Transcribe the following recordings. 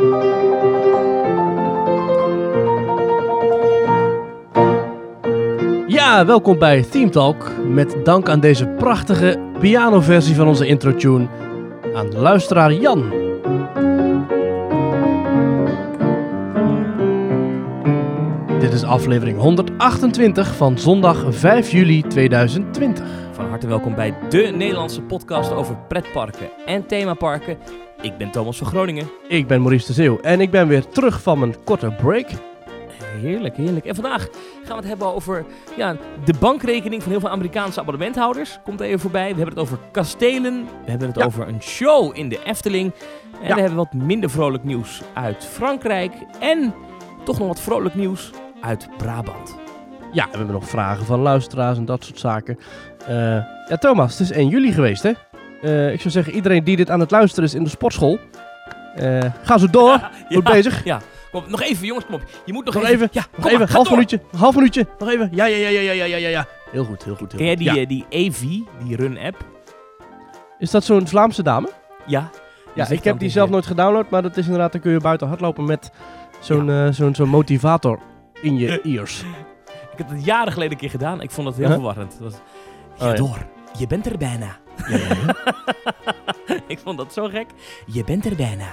Ja, welkom bij Theme Talk. Met dank aan deze prachtige pianoversie van onze intro-tune aan luisteraar Jan. Dit is aflevering 128 van zondag 5 juli 2020. Van harte welkom bij de Nederlandse podcast over pretparken en themaparken. Ik ben Thomas van Groningen. Ik ben Maurice de Zeeuw en ik ben weer terug van mijn korte break. Heerlijk, heerlijk. En vandaag gaan we het hebben over ja, de bankrekening van heel veel Amerikaanse abonnementhouders. Komt even voorbij. We hebben het over kastelen. We hebben het Ja. over een show in de Efteling. En Ja. we hebben wat minder vrolijk nieuws uit Frankrijk. En toch nog wat vrolijk nieuws uit Brabant. Ja, en we hebben nog vragen van luisteraars en dat soort zaken. Eh, ja, Thomas, het is 1 juli geweest, hè? Eh, ik zou zeggen, iedereen die dit aan het luisteren is in de sportschool, eh, ga zo door. Goed bezig. Ja. Kom, nog even, jongens, kom op. Je moet nog, even. Ja, nog even. Half minuutje. Half minuutje. Nog even. Ja, ja, ja, ja, ja, ja, ja, ja. Heel goed, heel goed. Heel Ken jij die, eh, die Evi, die run-app? Is dat zo'n Vlaamse dame? Ja. Ja, dus ik heb die zelf nooit gedownload, maar dat is inderdaad, dan kun je buiten hardlopen met zo'n zo'n zo'n motivator in je ears. ik heb het jaren geleden een keer gedaan. Ik vond dat heel uh-huh. verwarrend. Dat was, oh, door. Je bent er bijna. Ik vond dat zo gek. Je bent er bijna.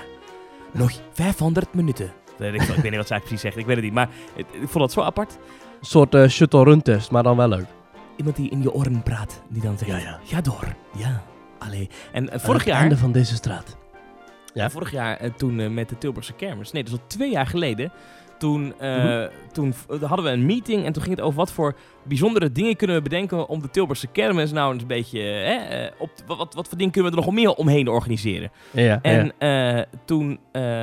Nog 500 minuten. Ik, ik weet niet wat zij precies zegt. Ik weet het niet. Maar het- ik vond dat zo apart. Een soort eh, shuttle run test, maar dan wel leuk. Iemand die in je oren praat. Die dan zegt, Ja, ja. ga door. Ja. Allee. En eh, Aan vorig het jaar... einde van deze straat. Ja. Vorig jaar eh, toen met de Tilburgse kermis. Nee, dat is al twee jaar geleden. Toen, eh, Mhm. toen eh, hadden we een meeting en toen ging het over wat voor bijzondere dingen kunnen we bedenken om de Tilburgse kermis nou eens een beetje... eh, eh, op, wat, wat, wat voor dingen kunnen we er nog meer omheen organiseren? Ja, ja. En toen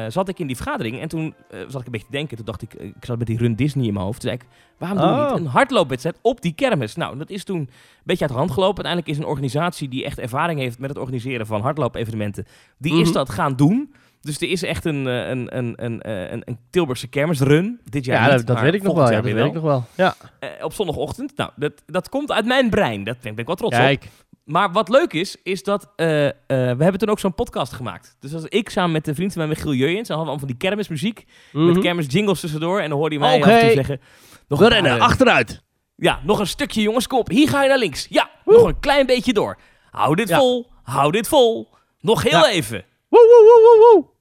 zat ik in die vergadering en toen zat ik een beetje te denken. Toen dacht ik, ik zat met die Run Disney in mijn hoofd. Toen zei ik, waarom doen we Oh. niet een hardloopwedstrijd op die kermis? Nou, dat is toen een beetje uit de hand gelopen. Uiteindelijk is een organisatie die echt ervaring heeft met het organiseren van hardloopevenementen. Die is Mhm. dat gaan doen. Dus er is echt een, eh, een, een, een, eh, een, een Tilburgse kermisrun. Dit jaar Ja, niet, dat, dat weet ik nog wel. Ja, dat weet ik nog wel. Ja. Eh, op zondagochtend. Nou, dat, dat komt uit mijn brein. Daar ben ik wel trots op. Kijk. Maar wat leuk is, is dat we hebben toen ook zo'n podcast gemaakt. Dus als ik samen met de vriend van mij, Michiel dan hadden we allemaal van die kermismuziek. Mhm. Met kermisjingles tussendoor. En dan hoorde je mij Oké. af en toe zeggen... Nog We een rennen achteruit. Ja, nog een stukje jongens, kom op. Hier ga je naar links. Ja, nog een klein beetje door. Hou dit Ja. vol. Hou dit vol. Nog heel Ja. even. Woe, woe, woe, woe, woe.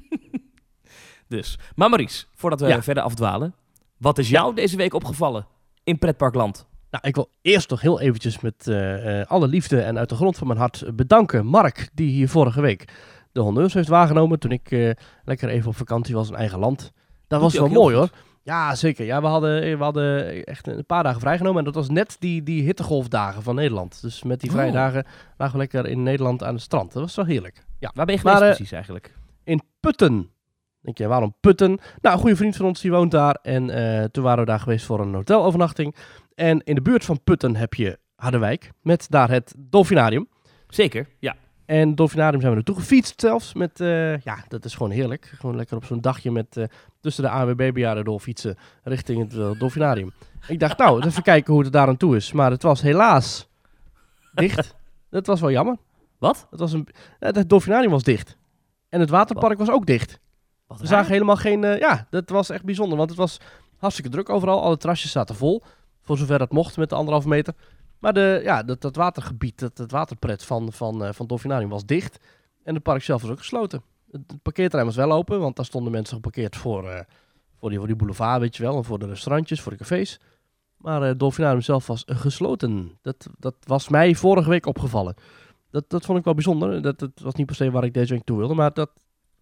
Dus, maar Maurice, voordat we Ja. verder afdwalen. Wat is jou deze week opgevallen in pretparkland? Nou, ik wil eerst toch heel eventjes met eh, eh, alle liefde en uit de grond van mijn hart bedanken Mark, die hier vorige week de honneurs heeft waargenomen toen ik eh, lekker even op vakantie was in eigen land. Dat was wel mooi goed. hoor. Ja, zeker. Ja, we hadden, we hadden echt een paar dagen vrijgenomen en dat was net die, die hittegolfdagen van Nederland. Dus met die vrije Oh. dagen lagen we lekker in Nederland aan het strand. Dat was wel heerlijk. Ja. Waar ben je geweest precies eigenlijk? In Putten. Denk je, waarom Putten? Nou, een goede vriend van ons die woont daar. En eh, toen waren we daar geweest voor een hotelovernachting. En in de buurt van Putten heb je Harderwijk. Met daar het Dolfinarium. Zeker, ja. En Dolfinarium zijn we naartoe gefietst zelfs. Met, eh, ja, dat is gewoon heerlijk. Gewoon lekker op zo'n dagje met eh, tussen de AWB-bejaarden door fietsen richting het Dolfinarium. Ik dacht, nou, even kijken hoe het daar aan toe is. Maar het was helaas dicht. Dat was wel jammer. Wat? Het, was een, het Dolfinarium was dicht. En het waterpark was ook dicht. Wat We raar. zagen helemaal geen... eh, ja, dat was echt bijzonder. Want het was hartstikke druk overal. Alle terrasjes zaten vol. Voor zover dat mocht met de anderhalve meter. Maar de, ja, dat, dat watergebied, dat, het waterpret van, van, eh, van Dolfinarium was dicht. En het park zelf was ook gesloten. Het, het parkeerterrein was wel open. Want daar stonden mensen geparkeerd voor, eh, voor, die, voor die boulevard, weet je wel. En voor de restaurantjes, voor de cafés. Maar het Dolfinarium zelf was eh, gesloten. Dat, dat was mij vorige week opgevallen. Dat, dat vond ik wel bijzonder. Dat, was niet per se waar ik deze week toe wilde. Maar dat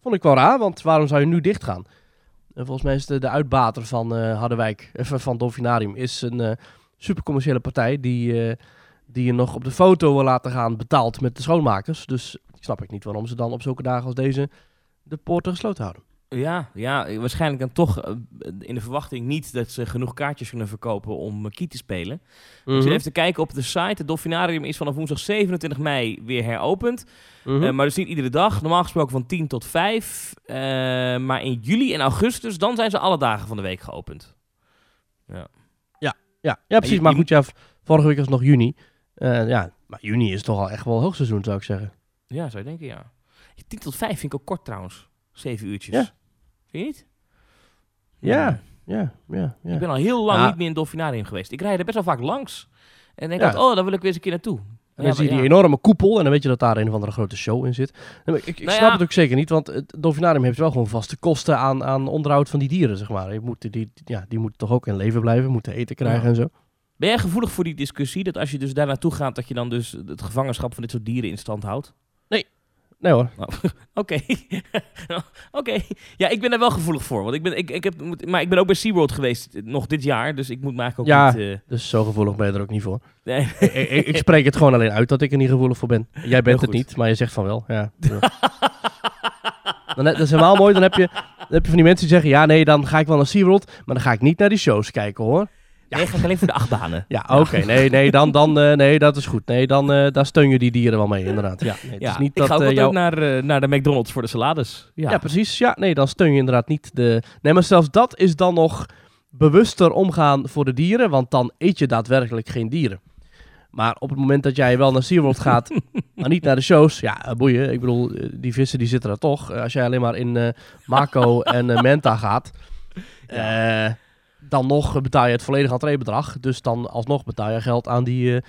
vond ik wel raar. Want waarom zou je nu dicht gaan? En volgens mij is de, de uitbater van eh, Harderwijk, eh, van- Dolfinarium, is een eh supercommerciële partij die, die je nog op de foto wil laten gaan betaald met de schoonmakers. Dus snap ik niet waarom ze dan op zulke dagen als deze de poorten gesloten houden. Ja, ja, waarschijnlijk dan toch eh, in de verwachting niet dat ze genoeg kaartjes kunnen verkopen om uh, Kiet te spelen. Dus Mhm. even te kijken op de site. Het Dolfinarium is vanaf woensdag 27 mei weer heropend. Mhm. Eh, maar dus niet iedere dag. Normaal gesproken van 10 tot 5. Eh, maar in juli en augustus, dan zijn ze alle dagen van de week geopend. ja, ja, precies. je- maar goed, ja, vorige week was nog juni. Eh, ja, maar juni is toch al echt wel hoogseizoen, zou ik zeggen. Ja, zou je denken, ja. 10 tot 5 vind ik ook kort trouwens. Zeven uurtjes. Ja. Vind je niet? Ja. Ja, ja, ja. Ik ben al heel lang Ja. niet meer in het Dolfinarium geweest. Ik rijd er best wel vaak langs. En denk Ja. altijd, oh, daar wil ik weer eens een keer naartoe. En Ja, dan zie je die ja. enorme koepel en dan weet je dat daar een of andere grote show in zit. Nee, maar Ik, ik Nou snap ja. het ook zeker niet, want het Dolfinarium heeft wel gewoon vaste kosten aan, aan onderhoud van die dieren, zeg maar. Je moet, die, ja, die moeten toch ook in leven blijven, moeten eten krijgen Ja. en zo. Ben jij gevoelig voor die discussie dat als je dus daar naartoe gaat, dat je dan dus het gevangenschap van dit soort dieren in stand houdt? Nee hoor. Oké. Oké. Ja, ik ben daar wel gevoelig voor. Want ik ben, ik, ik heb, maar ik ben ook bij SeaWorld geweest, eh, nog dit jaar. Dus ik moet me eigenlijk ook Ja. niet... eh, Dus zo gevoelig ben je er ook niet voor. nee. ik, spreek het gewoon alleen uit dat ik er niet gevoelig voor ben. Jij bent het niet, maar je zegt van wel. Ja. Ja. dan, dat is helemaal mooi. Dan heb, je, dan heb je van die mensen die zeggen, ja nee, dan ga ik wel naar SeaWorld, maar dan ga ik niet naar die shows kijken hoor. Ja. Nee, ga ik alleen voor de achtbanen. Ja, oké. Nee, nee, dan, dan, eh, nee, dat is goed. Nee, dan eh, daar steun je die dieren wel mee, inderdaad. Ja, nee, het Ja, is niet ik dat ga ook jouw- naar, naar de McDonald's voor de salades. Ja, Ja. precies. Ja, nee, dan steun je inderdaad niet de... Nee, maar zelfs dat is dan nog bewuster omgaan voor de dieren, want dan eet je daadwerkelijk geen dieren. Maar op het moment dat jij wel naar SeaWorld gaat, maar niet naar de shows, ja, boeien. Ik bedoel, die vissen die zitten er toch. Als jij alleen maar in Mako en Menta gaat, dan nog betaal je het volledige entreebedrag. Dus dan alsnog betaal je geld aan, die, eh,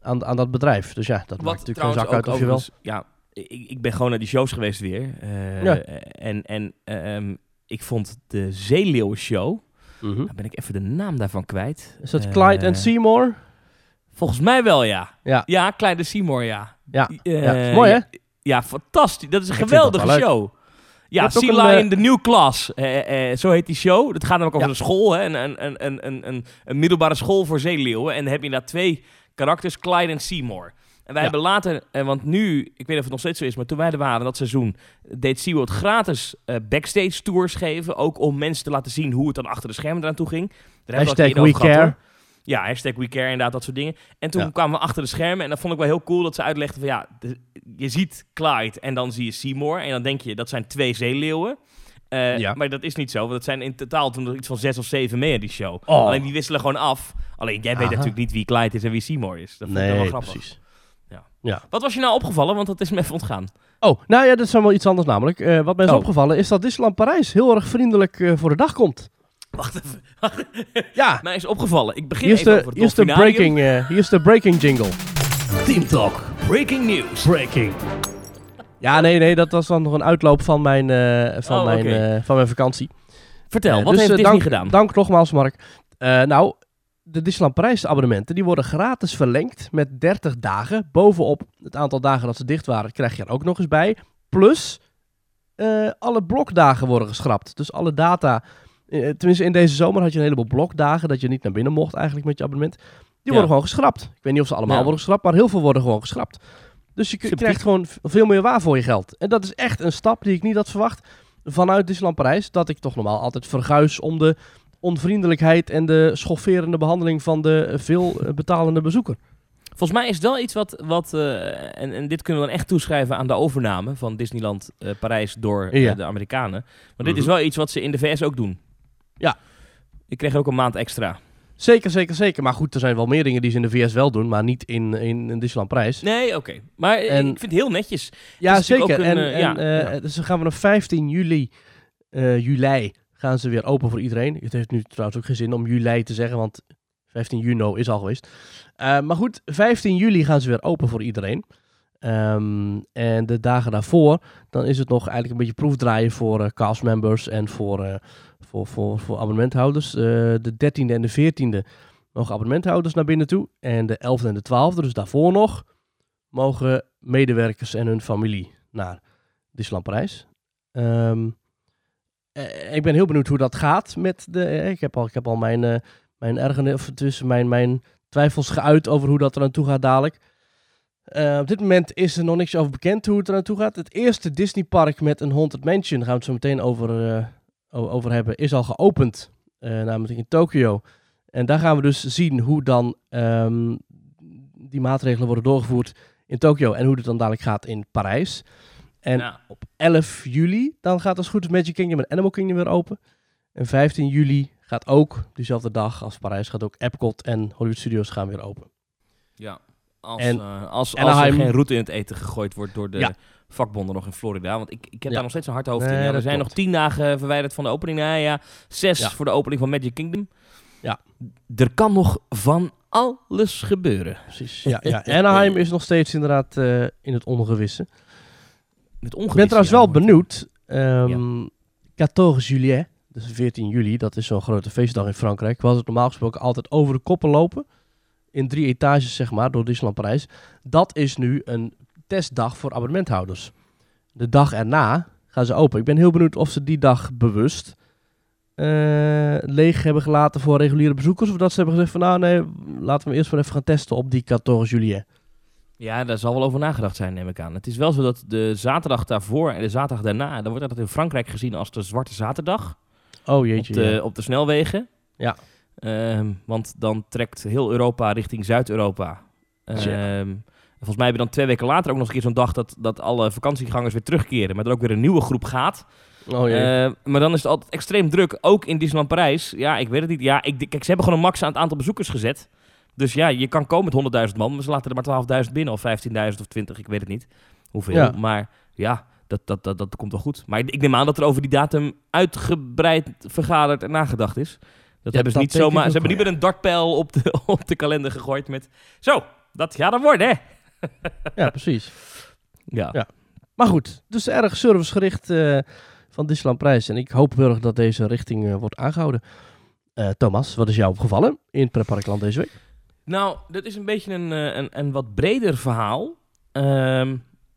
aan, aan dat bedrijf. Dus ja, dat maakt natuurlijk geen zak uit of je wel... Ja, ik, ik ben gewoon naar die shows geweest weer. Eh, Ja. En, en ehm, ik vond de Zeeleeuwen-show... Mhm. Dan ben ik even de naam daarvan kwijt. Is dat Eh, Clyde en Seymour? Volgens mij wel, ja. Ja. Ja, Clyde de Seymour, ja. Ja. Ja, mooi, hè? Ja, fantastisch. Dat is een Ik geweldige show. Ja, Lion, eh, The New Class. Eh, eh, zo heet die show. Dat gaat namelijk over Ja. een school. Hè? Een, een, een, een, een, middelbare school voor zeeleeuwen. En dan heb je daar twee karakters, Clyde en Seymour. En wij Ja. hebben later, eh, want nu, ik weet niet of het nog steeds zo is, maar toen wij er waren dat seizoen, deed SeaWorld gratis eh, backstage tours geven. Ook om mensen te laten zien hoe het dan achter de schermen eraan toe ging. Daar we Hashtag we gehad, care. hoor. Ja, hashtag we care, inderdaad, dat soort dingen. En toen Ja. kwamen we achter de schermen en dat vond ik wel heel cool dat ze uitlegden van ja, de- je ziet Clyde en dan zie je Seymour en dan denk je dat zijn twee zeeleeuwen. Eh, Ja. Maar dat is niet zo, want dat zijn in totaal toen nog iets van zes of zeven mee in die show. Oh. Alleen die wisselen gewoon af. Alleen jij weet natuurlijk niet wie Clyde is en wie Seymour is. Dat vond ik Nee, wel grappig. precies. Wat was je nou opgevallen? Want dat is me even ontgaan. Oh, nou ja, dat is wel iets anders namelijk. Eh, wat mij is Oh. opgevallen is dat Disneyland Parijs heel erg vriendelijk eh, voor de dag komt. Wacht even. Ja, Mij is opgevallen. Ik begin hier is even de, over het hier is de, breaking, eh, hier is de breaking jingle. Team Talk. Breaking news. Breaking. Ja, nee, nee, dat was dan nog een uitloop van mijn, eh, van Oh, mijn, eh, van mijn vakantie. Vertel, wat dus, heeft Disney dank, gedaan? Dank nogmaals, Mark. Eh, nou, de Disneyland Parijs abonnementen die worden gratis verlengd met 30 dagen. Bovenop het aantal dagen dat ze dicht waren, krijg je er ook nog eens bij. Plus, eh, alle blokdagen worden geschrapt. Dus alle data, tenminste in deze zomer had je een heleboel blokdagen dat je niet naar binnen mocht eigenlijk met je abonnement. Die Ja. worden gewoon geschrapt. Ik weet niet of ze allemaal Ja. worden geschrapt, maar heel veel worden gewoon geschrapt. Dus je krijgt gewoon veel meer waar voor je geld. En dat is echt een stap die ik niet had verwacht vanuit Disneyland Parijs. Dat ik toch normaal altijd verguis om de onvriendelijkheid en de schofferende behandeling van de veel eh, betalende bezoeker. Volgens mij is het wel iets wat, wat eh, en, en dit kunnen we dan echt toeschrijven aan de overname van Disneyland eh, Parijs door eh, de Amerikanen. Maar dit Mhm. is wel iets wat ze in de VS ook doen. Ja. Ik kreeg ook een maand extra. Zeker, zeker, zeker. Maar goed, er zijn wel meer dingen die ze in de VS wel doen, maar niet in, in, in Disneyland Parijs. Nee, oké. Maar eh, En- ik vind het heel netjes. Ja, zeker. En, ja. dus dan gaan we op 15 juli, eh, juli gaan ze weer open voor iedereen. Het heeft nu trouwens ook geen zin om juli te zeggen, want 15 juni is al geweest. Maar goed, 15 juli gaan ze weer open voor iedereen. Ehm, en de dagen daarvoor, dan is het nog eigenlijk een beetje proefdraaien voor castmembers en voor, voor, voor, voor abonnementhouders. Eh, de 13e en de 14e mogen abonnementhouders naar binnen toe. En de 11e en de 12e, dus daarvoor nog, mogen medewerkers en hun familie naar Disneyland Parijs. Ehm, eh, ik ben heel benieuwd hoe dat gaat met de. eh, ik heb al, ik heb al mijn, eh mijn ergernis, of tussen mijn, mijn twijfels geuit over hoe dat er aan toe gaat dadelijk. Op dit moment is er nog niks over bekend hoe het er aan toe gaat. Het eerste Disneypark met een Haunted Mansion, daar gaan we het zo meteen over, over hebben, is al geopend. eh, namelijk in Tokio. En daar gaan we dus zien hoe dan ehm, die maatregelen worden doorgevoerd in Tokio en hoe het dan dadelijk gaat in Parijs. En Ja. op 11 juli, dan gaat als goed is Magic Kingdom en Animal Kingdom weer open. En 15 juli gaat ook, diezelfde dag als Parijs, gaat ook Epcot en Hollywood Studios gaan weer open. Ja. Als, En eh, als, als er geen route in het eten gegooid wordt door de Ja. Vakbonden nog in Florida. Want ik, ik heb Ja. daar nog steeds een hard hoofd Nee, in. Ja, we dat zijn nog tien dagen verwijderd van de opening. Nou ja, zes Ja. voor de opening van Magic Kingdom. Ja. Er kan nog van alles gebeuren. Precies. Ja, ja. Anaheim is nog steeds inderdaad eh, in het ongewisse. Met Ik ben trouwens wel benieuwd. ehm 14 juillet, dus 14 juli, dat is zo'n grote feestdag in Frankrijk. Was het normaal gesproken altijd over de koppen lopen. In drie etages, zeg maar, door Disneyland Parijs. Dat is nu een testdag voor abonnementhouders. De dag erna gaan ze open. Ik ben heel benieuwd of ze die dag bewust eh, leeg hebben gelaten voor reguliere bezoekers. Of dat ze hebben gezegd van, nou nee, laten we eerst maar even gaan testen op die 14 juillet. Ja, daar zal wel over nagedacht zijn, neem ik aan. Het is wel zo dat de zaterdag daarvoor en de zaterdag daarna... dan wordt dat in Frankrijk gezien als de Zwarte Zaterdag. Oh op jeetje. de, ja. op de snelwegen. Ja. Ehm, want dan trekt heel Europa richting Zuid-Europa. Tja. Volgens mij hebben we dan twee weken later ook nog eens een keer zo'n dag dat, dat alle vakantiegangers weer terugkeren. Maar er ook weer een nieuwe groep gaat. Oh. Ehm, maar dan is het altijd extreem druk, ook in Disneyland Parijs. Ja, ik weet het niet. Ja, ik, kijk, ze hebben gewoon een max aan het aantal bezoekers gezet. Dus ja, je kan komen met 100.000 man, maar ze laten er maar 12.000 binnen. Of 15.000 of 20, ik weet het niet. Hoeveel. Ja. Maar ja, dat, dat, dat, dat komt wel goed. Maar ik neem aan dat er over die datum uitgebreid vergaderd en nagedacht is. Dat hebben ze dat niet zomaar. Ze hebben niet met een dartpijl op de, op de kalender gegooid met. Zo, dat gaat er worden, hè? ja, precies. Ja. Ja. Maar goed, dus erg servicegericht eh, van Disneyland Prijs. En ik hoop heel erg dat deze richting eh, wordt aangehouden. Eh, Thomas, wat is jou opgevallen in Pretparkland deze week? Nou, dat is een beetje een, een, een wat breder verhaal. Ehm,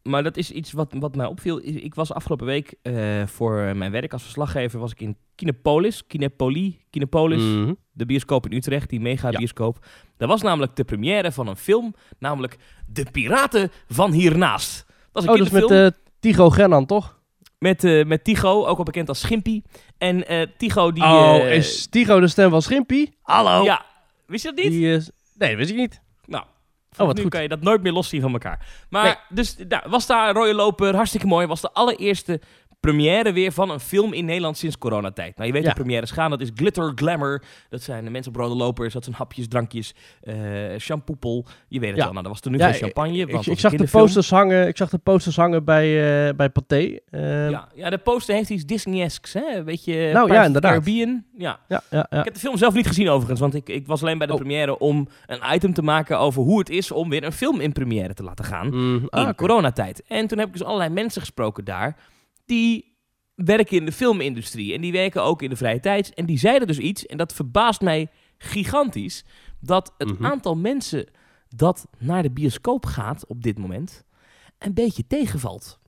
maar dat is iets wat, wat mij opviel. Ik was afgelopen week eh, voor mijn werk als verslaggever was ik in Kinepolis, Kinepoli, Kinepolis, Mhm. de bioscoop in Utrecht, die mega Ja. bioscoop. Daar was namelijk de première van een film, namelijk De Piraten van Hiernaast. Dat is een Oh, is met eh Tigo Gernan, toch? met, eh, met Tigo, ook wel bekend als Schimpie. En Tigo die... oh, is Tigo de stem van Schimpie? Hallo. Ja, wist je dat niet? Die. Nee, dat wist ik niet. Oh, wat nu goed. kan je dat nooit meer loszien van elkaar. Maar Nee. dus nou, was daar een rode loper, hartstikke mooi. Was de allereerste première weer van een film in Nederland sinds coronatijd. Nou, je weet Ja. hoe premières gaan. Dat is glitter, glamour. Dat zijn de mensen op rode lopers. Dat zijn hapjes, drankjes, eh shampoopel. Je weet het Ja. wel. Nou, dat was toen nu Ja, geen champagne. Ik, want ik, zag de posters hangen, ik zag de posters hangen bij, eh bij Pathé. Eh, Ja, ja, de poster heeft iets Disney-esks? Een beetje Nou, ja, inderdaad. Caribbean. Ja. ja. Ik heb de film zelf niet gezien overigens, want ik, ik was alleen bij de Oh. première om een item te maken over hoe het is om weer een film in première te laten gaan. Ah, in oké. coronatijd. En toen heb ik dus allerlei mensen gesproken daar die werken in de filmindustrie en die werken ook in de vrije tijd. En die zeiden dus iets, en dat verbaast mij gigantisch, dat het Mhm. aantal mensen dat naar de bioscoop gaat op dit moment een beetje tegenvalt.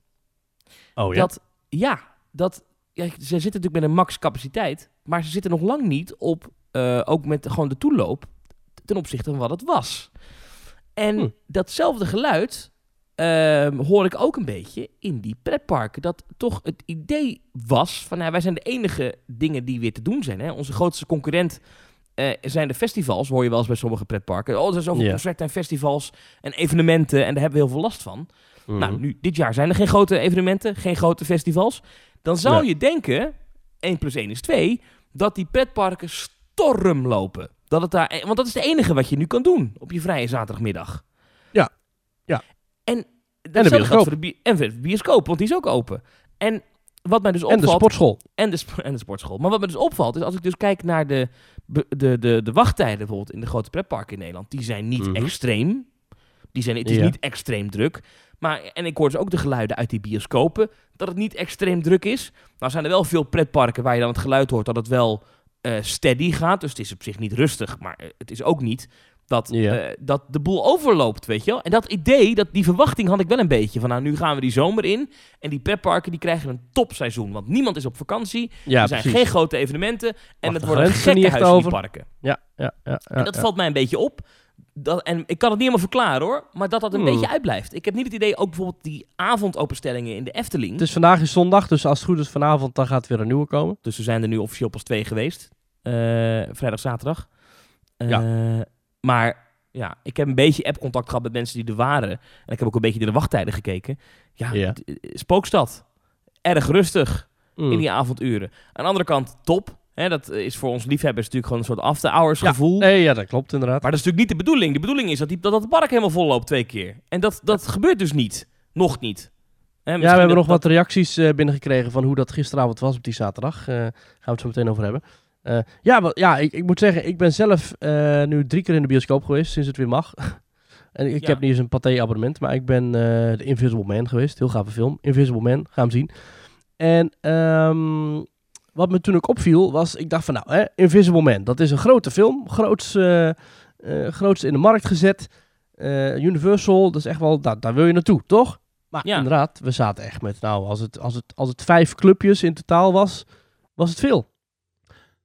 Oh ja? Dat, ja, dat, ja, ze zitten natuurlijk met een max capaciteit, maar ze zitten nog lang niet op, eh, ook met gewoon de toeloop, ten opzichte van wat het was. En Hm. datzelfde geluid ehm, hoor ik ook een beetje in die pretparken. Dat toch het idee was van, nou, wij zijn de enige dingen die weer te doen zijn. Hè? Onze grootste concurrent eh, zijn de festivals, hoor je wel eens bij sommige pretparken. Oh, er zijn zoveel concerten en festivals en evenementen en daar hebben we heel veel last van. Mhm. Nou, nu, dit jaar zijn er geen grote evenementen, geen grote festivals. Dan zou Nee. je denken, 1 plus 1 is 2, dat die pretparken storm lopen. Dat het daar, want dat is het enige wat je nu kan doen op je vrije zaterdagmiddag. Ja. En, datzelfde bioscoop. Voor de bi- en voor de bioscoop, want die is ook open. En wat mij dus en opvalt... de sportschool. En de, sp- en de sportschool. Maar wat me dus opvalt, is als ik dus kijk naar de, de, de, de wachttijden bijvoorbeeld in de grote pretparken in Nederland, die zijn niet Mhm. extreem. Die zijn, het is Ja. niet extreem druk. Maar, en ik hoor dus ook de geluiden uit die bioscopen, dat het niet extreem druk is. Nou zijn er wel veel pretparken waar je dan het geluid hoort dat het wel eh, steady gaat. Dus het is op zich niet rustig, maar eh, het is ook niet dat, eh, dat de boel overloopt, weet je wel. En dat idee, dat, die verwachting had ik wel een beetje. Van nou, nu gaan we die zomer in en die pretparken die krijgen een topseizoen. Want niemand is op vakantie, Ja, er zijn precies. geen grote evenementen en het de worden gekkenhuis in die parken. Ja, ja, ja. ja, En dat ja. valt mij een beetje op. Dat, en ik kan het niet helemaal verklaren hoor, maar dat dat een Hmm. beetje uitblijft. Ik heb niet het idee, ook bijvoorbeeld die avondopenstellingen in de Efteling. Is vandaag is zondag, dus als het goed is vanavond, dan gaat weer een nieuwe komen. Dus er zijn er nu officieel pas twee geweest. Eh, vrijdag, zaterdag. Eh, Ja. Maar ja, ik heb een beetje app-contact gehad met mensen die er waren. En ik heb ook een beetje naar de wachttijden gekeken. Ja, eh, spookstad. Erg rustig Mm. in die avonduren. Aan de andere kant, top. Hè, dat is voor ons liefhebbers natuurlijk gewoon een soort after-hours Ja, gevoel. Nee, ja, dat klopt inderdaad. Maar dat is natuurlijk niet de bedoeling. De bedoeling is dat, die, dat het park helemaal vol loopt twee keer. En dat, dat gebeurt dus niet. Nog niet. Hè, Ja, we hebben dat- nog wat reacties eh, binnengekregen van hoe dat gisteravond was op die zaterdag. Eh, gaan we het zo meteen over hebben. Eh, ja, ja ik, ik moet zeggen, ik ben zelf eh, nu drie keer in de bioscoop geweest sinds het weer mag. en ik Ja. heb niet eens een pathé-abonnement, maar ik ben eh de Invisible Man geweest. Heel gave film. Invisible Man, ga hem zien. En ehm, wat me toen ook opviel was, ik dacht van nou, hè, Invisible Man, dat is een grote film. Groots, grootste in de markt gezet. Universal, dat is echt wel, daar, daar wil je naartoe, toch? Maar Ja. inderdaad, we zaten echt met, nou, als het, als, het, als het vijf clubjes in totaal was, was het veel.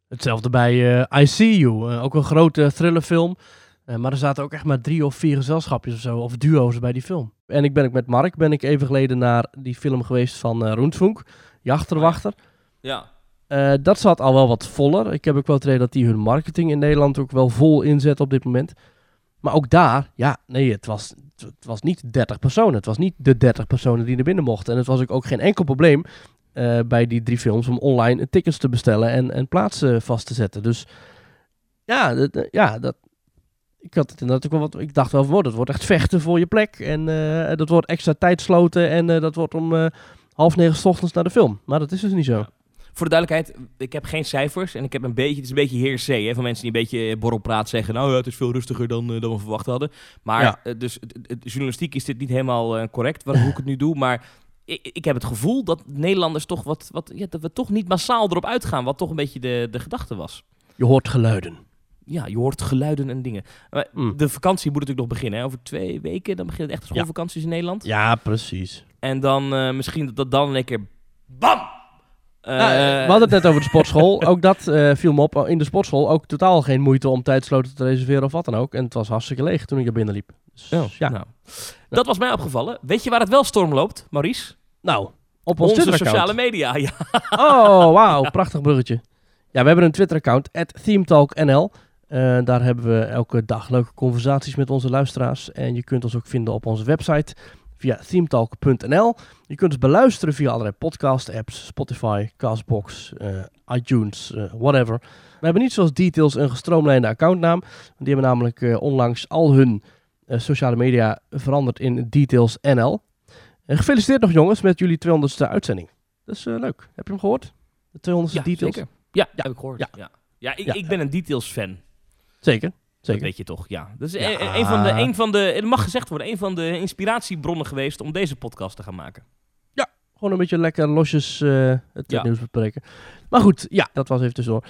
Hetzelfde bij eh I See You, eh, ook een grote thrillerfilm. Eh, maar er zaten ook echt maar drie of vier gezelschapjes of zo, of duo's bij die film. En ik ben ook met Mark, ben ik even geleden naar die film geweest van Roentfunk, Jachterwachter. Ja. Dat zat al wel wat voller. Ik heb ook wel het idee dat die hun marketing in Nederland ook wel vol inzet op dit moment. Maar ook daar, ja, nee, het was, het was niet 30 personen. Het was niet de 30 personen die naar binnen mochten. En het was ook, ook geen enkel probleem eh, bij die drie films om online tickets te bestellen en, en plaatsen vast te zetten. Dus ja, dat, eh, ja dat, ik had het inderdaad ook wel wat. Ik dacht wel, van, oh, dat wordt echt vechten voor je plek. En eh, dat wordt extra tijd sloten. En dat wordt om half negen 's ochtends naar de film. Maar dat is dus niet zo. Ja. Voor de duidelijkheid, ik heb geen cijfers en ik heb een beetje, het is een beetje heersee hè, van mensen die een beetje borrelpraat zeggen. Nou, ja, het is veel rustiger dan, dan we verwacht hadden. Maar Ja. dus het- journalistiek is dit niet helemaal correct, waar, hoe ik het nu doe. Maar ik, ik heb het gevoel dat Nederlanders toch wat, wat ja, dat we toch niet massaal erop uitgaan, wat toch een beetje de, de gedachte was. Je hoort geluiden. Ja, je hoort geluiden en dingen. Maar Mm. De vakantie moet natuurlijk nog beginnen. Hè? Over twee weken dan beginnen echt de schoolvakanties in Nederland. Ja, precies. En dan eh, misschien dat dat dan één keer... BAM! Eh, Nou, eh, we hadden het net over de sportschool. ook dat eh, viel me op. In de sportschool ook totaal geen moeite om tijdsloten te reserveren of wat dan ook. En het was hartstikke leeg toen ik er binnen liep. Dus, Oh, ja. nou. Dat was mij opgevallen. Weet je waar het wel storm loopt, Maurice? Nou, op ons Onze sociale media. Ja. Oh, wauw. Prachtig bruggetje. Ja, we hebben een Twitter-account, ThemeTalkNL. Eh, daar hebben we elke dag leuke conversaties met onze luisteraars. En je kunt ons ook vinden op onze website via themetalk.nl. Je kunt ons beluisteren via allerlei podcast-apps, Spotify, Castbox, eh, iTunes, eh, whatever. We hebben niet zoals Details een gestroomlijnde accountnaam. Die hebben namelijk eh, onlangs al hun sociale media veranderd in Details NL. En gefeliciteerd nog jongens met jullie 200ste uitzending. Dat is leuk. Heb je hem gehoord? De 200ste Ja, Details? zeker. Ja, Ja. heb ik gehoord. Ja, Ja. ja. ik, Ja. ik ben een details-fan. Zeker. Dat weet je toch, ja. Dat is Ja. een, een van de, een van de, het mag gezegd worden, een van de inspiratiebronnen geweest om deze podcast te gaan maken. Gewoon een beetje lekker losjes eh, het Ja. nieuws bespreken. Maar goed, ja, dat was even tussendoor.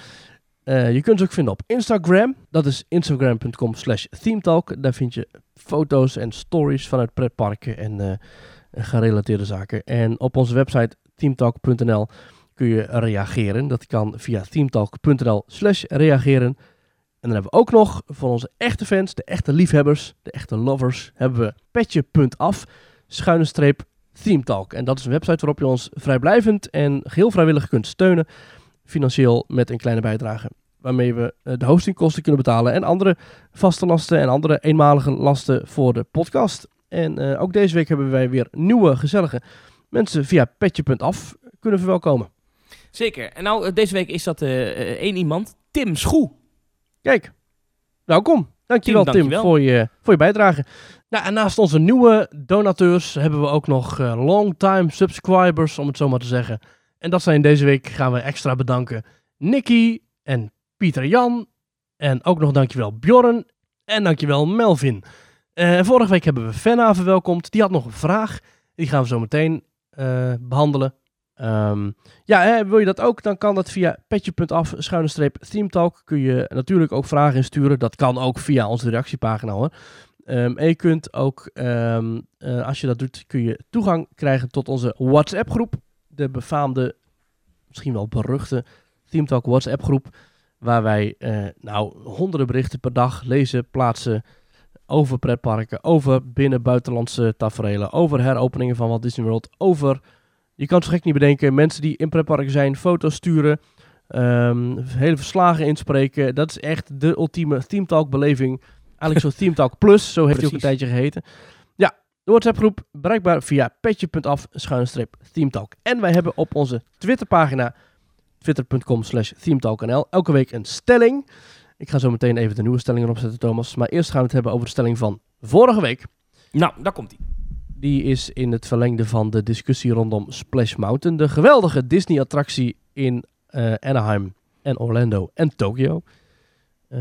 Eh, je kunt ze ook vinden op Instagram. Dat is instagram.com slash themetalk. Daar vind je foto's en stories vanuit pretparken en eh, gerelateerde zaken. En op onze website themetalk.nl kun je reageren. Dat kan via themetalk.nl slash reageren. En dan hebben we ook nog voor onze echte fans, de echte liefhebbers, de echte lovers, hebben we petje.af, schuine streep Themetalk. En dat is een website waarop je ons vrijblijvend en geheel vrijwillig kunt steunen. Financieel met een kleine bijdrage. Waarmee we eh, de hostingkosten kunnen betalen. En andere vaste lasten en andere eenmalige lasten voor de podcast. En eh, ook deze week hebben wij weer nieuwe gezellige mensen via petje.af kunnen verwelkomen. Zeker. En nou, eh, deze week is dat eh, één iemand, Tim Schoe. Kijk, welkom. Dankjewel Tim, Tim, dankjewel. voor, je, voor je bijdrage. Nou, en naast onze nieuwe donateurs hebben we ook nog eh long-time subscribers, om het zo maar te zeggen. En dat zijn deze week, gaan we extra bedanken, Nicky en Pieter Jan. En ook nog dankjewel Bjorn en dankjewel Melvin. Eh, vorige week hebben we Fenna verwelkomd. Die had nog een vraag. Die gaan we zo meteen eh, behandelen. Ehm, ja, wil je dat ook? Dan kan dat via petje.af, schuine streep themetalk. Kun je natuurlijk ook vragen insturen. Dat kan ook via onze reactiepagina hoor. Ehm, en je kunt ook, ehm, eh, als je dat doet, kun je toegang krijgen tot onze WhatsApp groep. De befaamde, misschien wel beruchte Themetalk WhatsApp groep. Waar wij eh, nou honderden berichten per dag lezen, plaatsen over pretparken, over binnen-buitenlandse taferelen, over heropeningen van Walt Disney World, over, je kan het zo gek niet bedenken, mensen die in pretparken zijn, foto's sturen, ehm, hele verslagen inspreken. Dat is echt de ultieme Themetalk beleving. Eigenlijk zo'n Themetalk Plus, zo heeft hij ook een tijdje geheten. Ja, de WhatsApp groep bereikbaar via petje.af schuine streep Themetalk. En wij hebben op onze Twitterpagina twitter.com slash themetalknl. Elke week een stelling. Ik ga zo meteen even de nieuwe stellingen opzetten, Thomas. Maar eerst gaan we het hebben over de stelling van vorige week. Nou, daar komt hij. Die is in het verlengde van de discussie rondom Splash Mountain. De geweldige Disney-attractie in eh, Anaheim en Orlando en Tokio. Eh,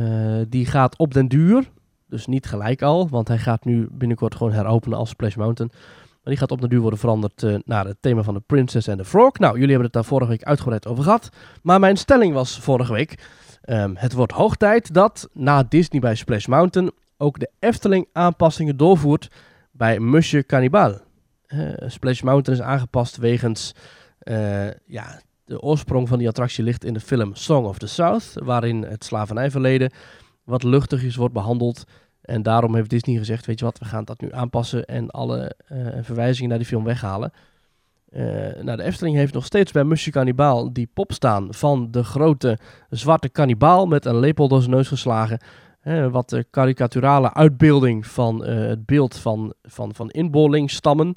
die gaat op den duur, dus niet gelijk al, want hij gaat nu binnenkort gewoon heropenen als Splash Mountain. Maar die gaat op den duur worden veranderd eh, naar het thema van de Princess and the Frog. Nou, jullie hebben het daar vorige week uitgebreid over gehad. Maar mijn stelling was vorige week, ehm, het wordt hoog tijd dat na Disney bij Splash Mountain ook de Efteling aanpassingen doorvoert bij Musje Cannibal. Eh, Splash Mountain is aangepast wegens eh, ja, de oorsprong van die attractie ligt in de film Song of the South, waarin het slavernijverleden wat luchtigjes wordt behandeld. En daarom heeft Disney gezegd, weet je wat, we gaan dat nu aanpassen en alle eh, verwijzingen naar die film weghalen. Eh, nou, de Efteling heeft nog steeds bij Musje Cannibal die pop staan van de grote zwarte kannibaal met een lepel door zijn neus geslagen. Eh, wat de karikaturale uitbeelding van eh, het beeld van, van, van inbolingsstammen.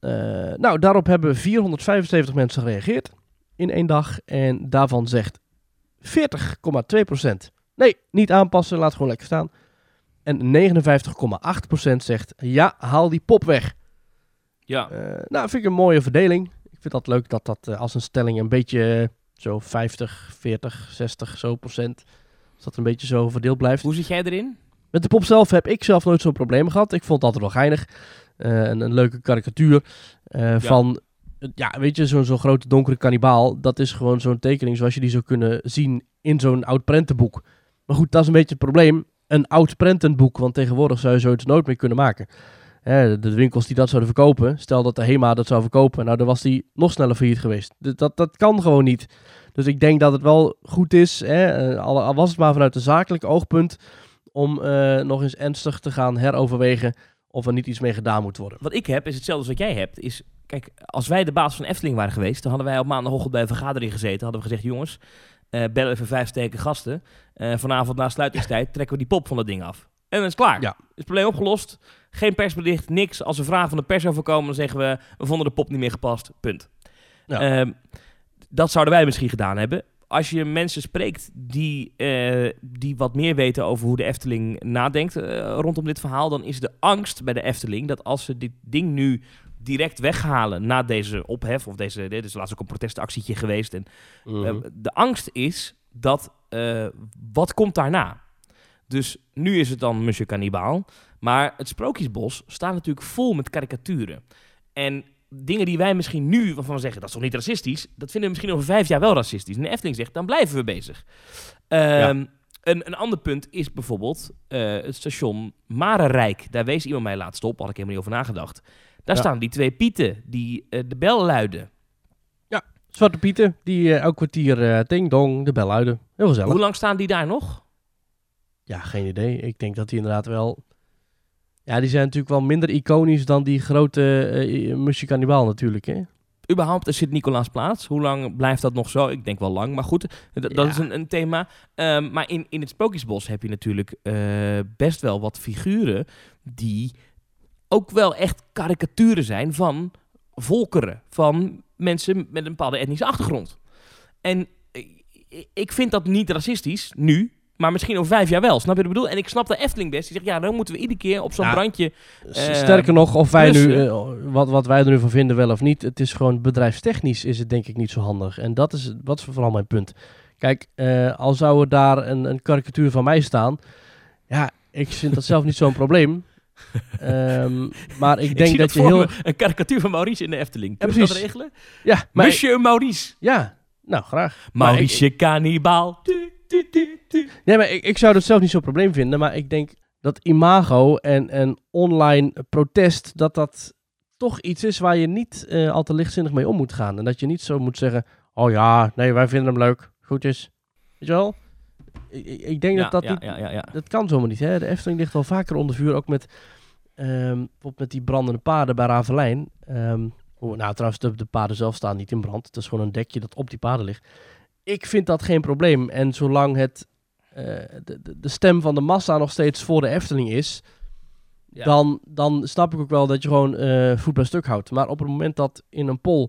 Eh, nou, daarop hebben 475 mensen gereageerd in één dag. En daarvan zegt 40,2% nee, niet aanpassen, laat gewoon lekker staan. En 59,8% zegt ja, haal die pop weg. Ja. Eh, nou, vind ik een mooie verdeling. Ik vind dat leuk dat dat als een stelling een beetje zo 50, 40, 60 zo procent. Dat dat een beetje zo verdeeld blijft. Hoe zit jij erin? Met de pop zelf heb ik zelf nooit zo'n probleem gehad. Ik vond het altijd wel geinig. Eh, een, een leuke karikatuur eh, van, eh, ja, weet je, zo'n zo'n grote donkere kannibaal. Dat is gewoon zo'n tekening zoals je die zou kunnen zien in zo'n oud prentenboek. Maar goed, dat is een beetje het probleem. Een oud prentenboek, want tegenwoordig zou je zoiets nooit meer kunnen maken. Hè, de winkels die dat zouden verkopen, stel dat de HEMA dat zou verkopen, nou dan was die nog sneller failliet geweest. Dat, dat kan gewoon niet. Dus ik denk dat het wel goed is, hè, eh, al, al was het maar vanuit een zakelijk oogpunt, om eh, nog eens ernstig te gaan heroverwegen of er niet iets mee gedaan moet worden. Wat ik heb, is hetzelfde als wat jij hebt. Is, kijk, als wij de baas van Efteling waren geweest, dan hadden wij op maandagochtend bij een vergadering gezeten. Hadden we gezegd, jongens, eh bel even vijf steken gasten. Vanavond na sluitingstijd trekken we die pop van dat ding af. En dan is het klaar. Ja. Is het probleem opgelost. Geen persbericht, niks. Als er vragen van de pers overkomen, dan zeggen we, we vonden de pop niet meer gepast. Punt. Ja. Ehm, dat zouden wij misschien gedaan hebben. Als je mensen spreekt die, eh, die wat meer weten over hoe de Efteling nadenkt eh, rondom dit verhaal, dan is de angst bij de Efteling dat als ze dit ding nu direct weghalen na deze ophef, of deze, dit is laatst ook een protestactietje geweest, en Mhm. eh, de angst is dat, wat komt daarna? Dus nu is het dan Monsieur Cannibal. Maar het Sprookjesbos staat natuurlijk vol met karikaturen. En dingen die wij misschien nu we zeggen, dat is toch niet racistisch? Dat vinden we misschien over vijf jaar wel racistisch. En de Efteling zegt, dan blijven we bezig. Ehm, een, een ander punt is bijvoorbeeld eh, het station Marenrijk. Daar wees iemand mij laatst op, had ik helemaal niet over nagedacht. Daar Ja. staan die twee pieten die eh, de bel luiden. Zwarte Pieten, die eh, elk kwartier eh ding dong de bel luiden. Heel gezellig. Hoe lang staan die daar nog? Ja, geen idee. Ik denk dat die inderdaad wel... Ja, die zijn natuurlijk wel minder iconisch dan die grote uh, natuurlijk, hè? überhaupt is Sint-Nicolaasplaats? Hoe lang blijft dat nog zo? Ik denk wel lang, maar goed, dat Ja. is een, een thema. Ehm, maar in, in het Sprookjesbos heb je natuurlijk eh, best wel wat figuren die ook wel echt karikaturen zijn van volkeren, van mensen met een bepaalde etnische achtergrond. En ik vind dat niet racistisch, nu, maar misschien over vijf jaar wel. Snap je wat ik bedoel? En ik snap de Efteling best. Die zegt, ja, dan moeten we iedere keer op zo'n Ja. brandje... Eh, Sterker nog, of wij nu, eh, wat, wat wij er nu van vinden wel of niet, het is gewoon bedrijfstechnisch is het denk ik niet zo handig. En dat is, wat is vooral mijn punt. Kijk, eh, al zou er daar een, een karikatuur van mij staan, ja, ik vind dat zelf niet zo'n probleem. Ehm, maar ik denk dat je heel... Een karikatuur van Maurice in de Efteling. Kunnen we dat precies. regelen? Ja, maar Monsieur Maurice. ja, nou graag. Maar Maurice Cannibal. Nee, maar ik, ik zou dat zelf niet zo'n probleem vinden. Maar ik denk dat imago en, en online protest, dat dat toch iets is waar je niet eh, al te lichtzinnig mee om moet gaan. En dat je niet zo moet zeggen, oh ja, nee, wij vinden hem leuk. Goed is. Weet je wel? Ik, ik- denk Ja, dat dat ja, niet... ja, ja, ja. Dat kan zomaar niet. Hè? De Efteling ligt wel vaker onder vuur. Ook met, bijvoorbeeld met die brandende paden bij Ravelijn. Ehm, nou, trouwens, de, de paden zelf staan niet in brand. Het is gewoon een dekje dat op die paden ligt. Ik vind dat geen probleem. En zolang het, eh, de, stem van de massa nog steeds voor de Efteling is... Ja. Dan, dan snap ik ook wel dat je gewoon eh, voet bij stuk houdt. Maar op het moment dat in een poll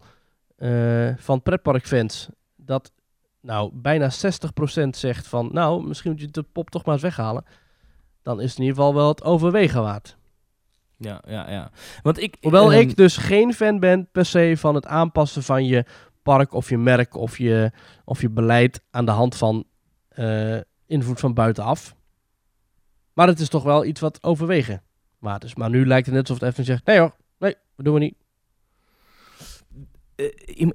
eh, van pretparkfans... dat nou, bijna 60% zegt van, nou, misschien moet je de pop toch maar eens weghalen. Dan is het in ieder geval wel het overwegen waard. Ja, ja, ja. Want ik, Hoewel ehm, ik dus geen fan ben per se van het aanpassen van je park of je merk of je, of je beleid aan de hand van eh, invloed van buitenaf. Maar het is toch wel iets wat overwegen waard is. Maar nu lijkt het net alsof het even zegt, nee hoor, nee, dat doen we niet.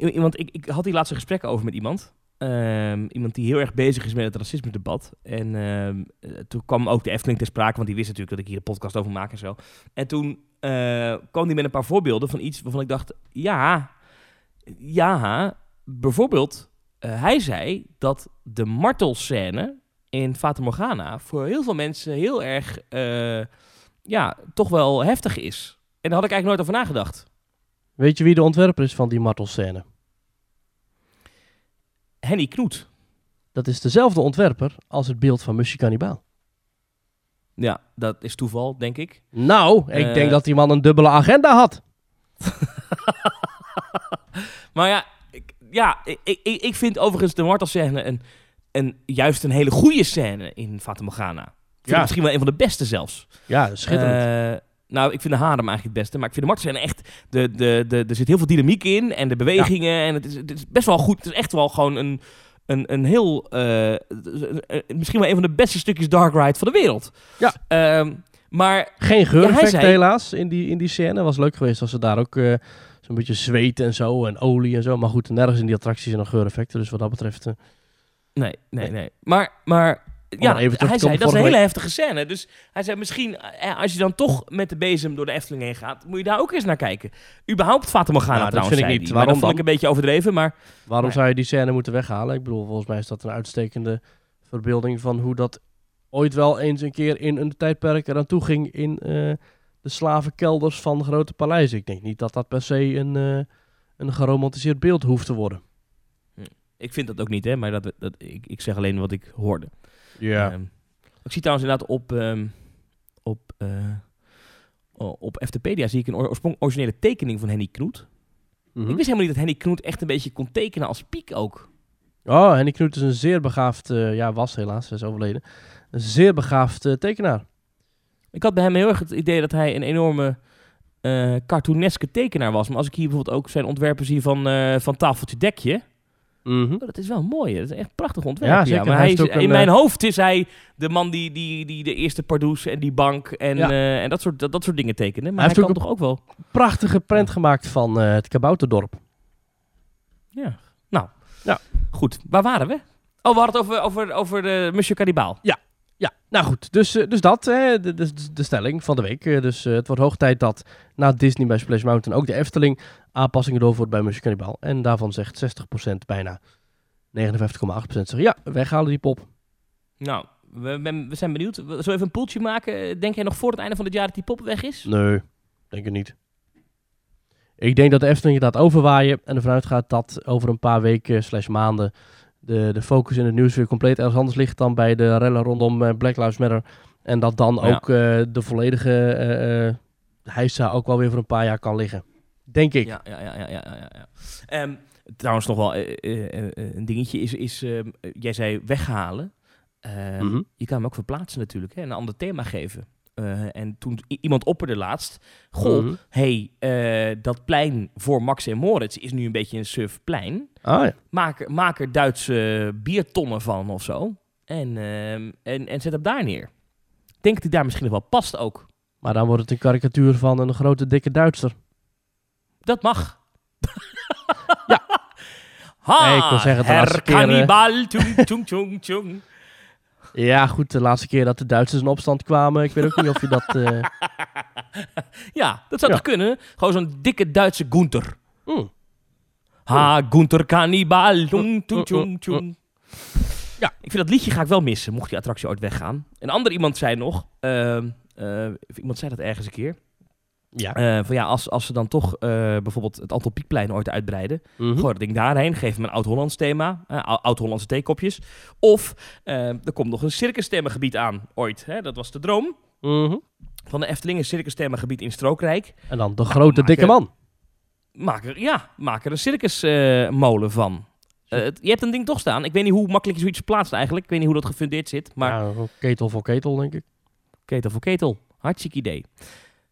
iemand, ik, ik had hier laatst een gesprek over met iemand. Ehm, iemand die heel erg bezig is met het racisme-debat. En ehm, eh, toen kwam ook de Efteling ter sprake, want die wist natuurlijk dat ik hier een podcast over maak en zo. En toen eh, kwam die met een paar voorbeelden van iets waarvan ik dacht, ja, ja, bijvoorbeeld, eh, hij zei dat de martelscène in Fata Morgana voor heel veel mensen heel erg, ja, toch wel heftig is. En daar had ik eigenlijk nooit over nagedacht. Weet je wie de ontwerper is van die martelscène? Henny Knoet. Dat is dezelfde ontwerper als het beeld van Musje Cannibaal. Ja, dat is toeval, denk ik. Nou, ik Eh. denk dat die man een dubbele agenda had. Maar ja, ik, ja ik, ik, ik vind overigens de martelscène een, een, juist een hele goede scène in Morgana. Vind Ja. misschien wel een van de beste zelfs. Ja, schitterend. Eh, nou, ik vind de harem eigenlijk het beste. Maar ik vind de martelscène echt... De, de, de, er zit heel veel dynamiek in. En de bewegingen. En het is, het is best wel goed. Het is echt wel gewoon een... Een, een heel... eh, misschien wel een van de beste stukjes Dark Ride van de wereld. Ja. Ehm, maar Geen hij zei- helaas in die, in die scène. Was leuk geweest als ze daar ook eh, zo'n beetje zweten en zo en olie en zo. Maar goed, nergens in die attracties zijn nog geureffecten. Dus wat dat betreft... eh, Nee, nee, nee. Maar, maar ja, hij zei, dat is een hele heftige scène. Dus hij zei, misschien eh, als je dan toch met de bezem door de Efteling heen gaat, moet je daar ook eens naar kijken. Überhaupt Fata Morgana Nou, dat trouwens, vind ik niet. Waarom dat vond ik een beetje overdreven, maar Waarom zou je die scène moeten weghalen? Ik bedoel, volgens mij is dat een uitstekende verbeelding van hoe dat ooit wel eens een keer in een tijdperk eraan toe ging in eh, de slavenkelders van grote paleizen. Ik denk niet dat dat per se een, eh, een geromantiseerd beeld hoeft te worden. ik vind dat ook niet, hè. Maar dat, dat, ik, ik zeg alleen wat ik hoorde. Ja. Ehm, ik zie trouwens inderdaad op, ehm, op, eh, op Eftepedia zie ik een oorsprong- originele tekening van Henny Knoet. Mhm. Ik wist helemaal niet dat Henny Knoet echt een beetje kon tekenen als piek ook. Oh, Henny Knoet is een zeer begaafd, eh, ja was helaas, hij is overleden, een zeer begaafd eh, tekenaar. Ik had bij hem heel erg het idee dat hij een enorme eh cartooneske tekenaar was. Maar als ik hier bijvoorbeeld ook zijn ontwerpen zie van, eh, van Tafeltje Dekje. Oh, dat is wel mooi. Dat is echt prachtig ontwerp. Ja, zeker. Maar Hij is- een, in mijn eh, hoofd is hij de man die, die, die de eerste Pardoes en die bank en, Ja. eh, en dat, soort, dat, dat soort dingen tekende. Maar Hij hij, heeft kan ook toch ook wel... Prachtige prent gemaakt van eh, het Kabouterdorp. Ja. Nou, Ja. goed. Waar waren we? Oh, we hadden het over, over, over de Monsieur Cannibal. Ja, nou goed. Dus, eh, dus dat, hè, de, de, de stelling van de week. Eh, dus eh, het wordt hoog tijd dat na Disney bij Splash Mountain ook de Efteling aanpassingen doorvoert bij Monsieur Cannibal. En daarvan zegt 60% bijna 59,8% zegt ja, weghalen die pop. Nou, we, ben- we zijn benieuwd. Zullen we even een poeltje maken? Denk jij nog voor het einde van het jaar dat die pop weg is? Nee, denk ik niet. Ik denk dat de Efteling laat overwaaien en ervan uitgaat dat over een paar weken slash maanden de, de focus in het nieuws weer compleet ergens anders ligt dan bij de rellen rondom eh, Black Lives Matter. En dat dan Ja. ook eh, de volledige heisa ook wel weer voor een paar jaar kan liggen. Denk ik. Ja, ja, ja, ja, ja, ja. ja. Ehm, trouwens, nog wel een dingetje is, is ehm, eh, jij zei weghalen. Ehm, Mhm. Je kan hem ook verplaatsen natuurlijk, hè, een ander thema geven. Eh, en toen iemand opperde laatst, goh, Mhm. hey, eh, dat plein voor Max en Moritz is nu een beetje een suf plein. Ah ja. Maak, er- maak er Duitse biertonnen van of zo. En, ehm, en, en zet hem daar neer. Ik denk dat hij daar misschien nog wel past ook. Maar dan wordt het een karikatuur van een grote dikke Duitser. Dat mag. Ja. Ha, Nee, ik wil zeggen, de laatste keer, eh, Cannibal. Ja goed, de laatste keer dat de Duitsers in opstand kwamen, ik weet ook niet of je dat... eh, Ja, dat zou Ja. toch kunnen? Gewoon zo'n dikke Duitse Gunther. hmm. Ha, Gunther Cannibal, tjong, uh, tjong. Ja. Ik vind dat liedje ga ik wel missen, mocht die attractie ooit weggaan. Een ander iemand zei nog, ehm, eh, iemand zei dat ergens een keer, Ja. eh, van ja, als, als ze dan toch eh, bijvoorbeeld het Pieckplein ooit uitbreiden, Mhm. Gooi dat ding daarheen, geef hem een Oud-Hollands thema, ou- Oud-Hollandse theekopjes. Of eh, er komt nog een circusthemagebied aan, ooit. Hè? Dat was de droom Mhm. van de Efteling, een circusthemagebied in Strookrijk. En dan de grote dikke er- man. Maak er, ja, maak er een circusmolen van. Je hebt een ding toch staan. Ik weet niet hoe makkelijk je zoiets plaatst eigenlijk. Ik weet niet hoe dat gefundeerd zit. Maar Ja, ketel voor ketel, denk ik. ketel voor ketel. Hartstikke idee.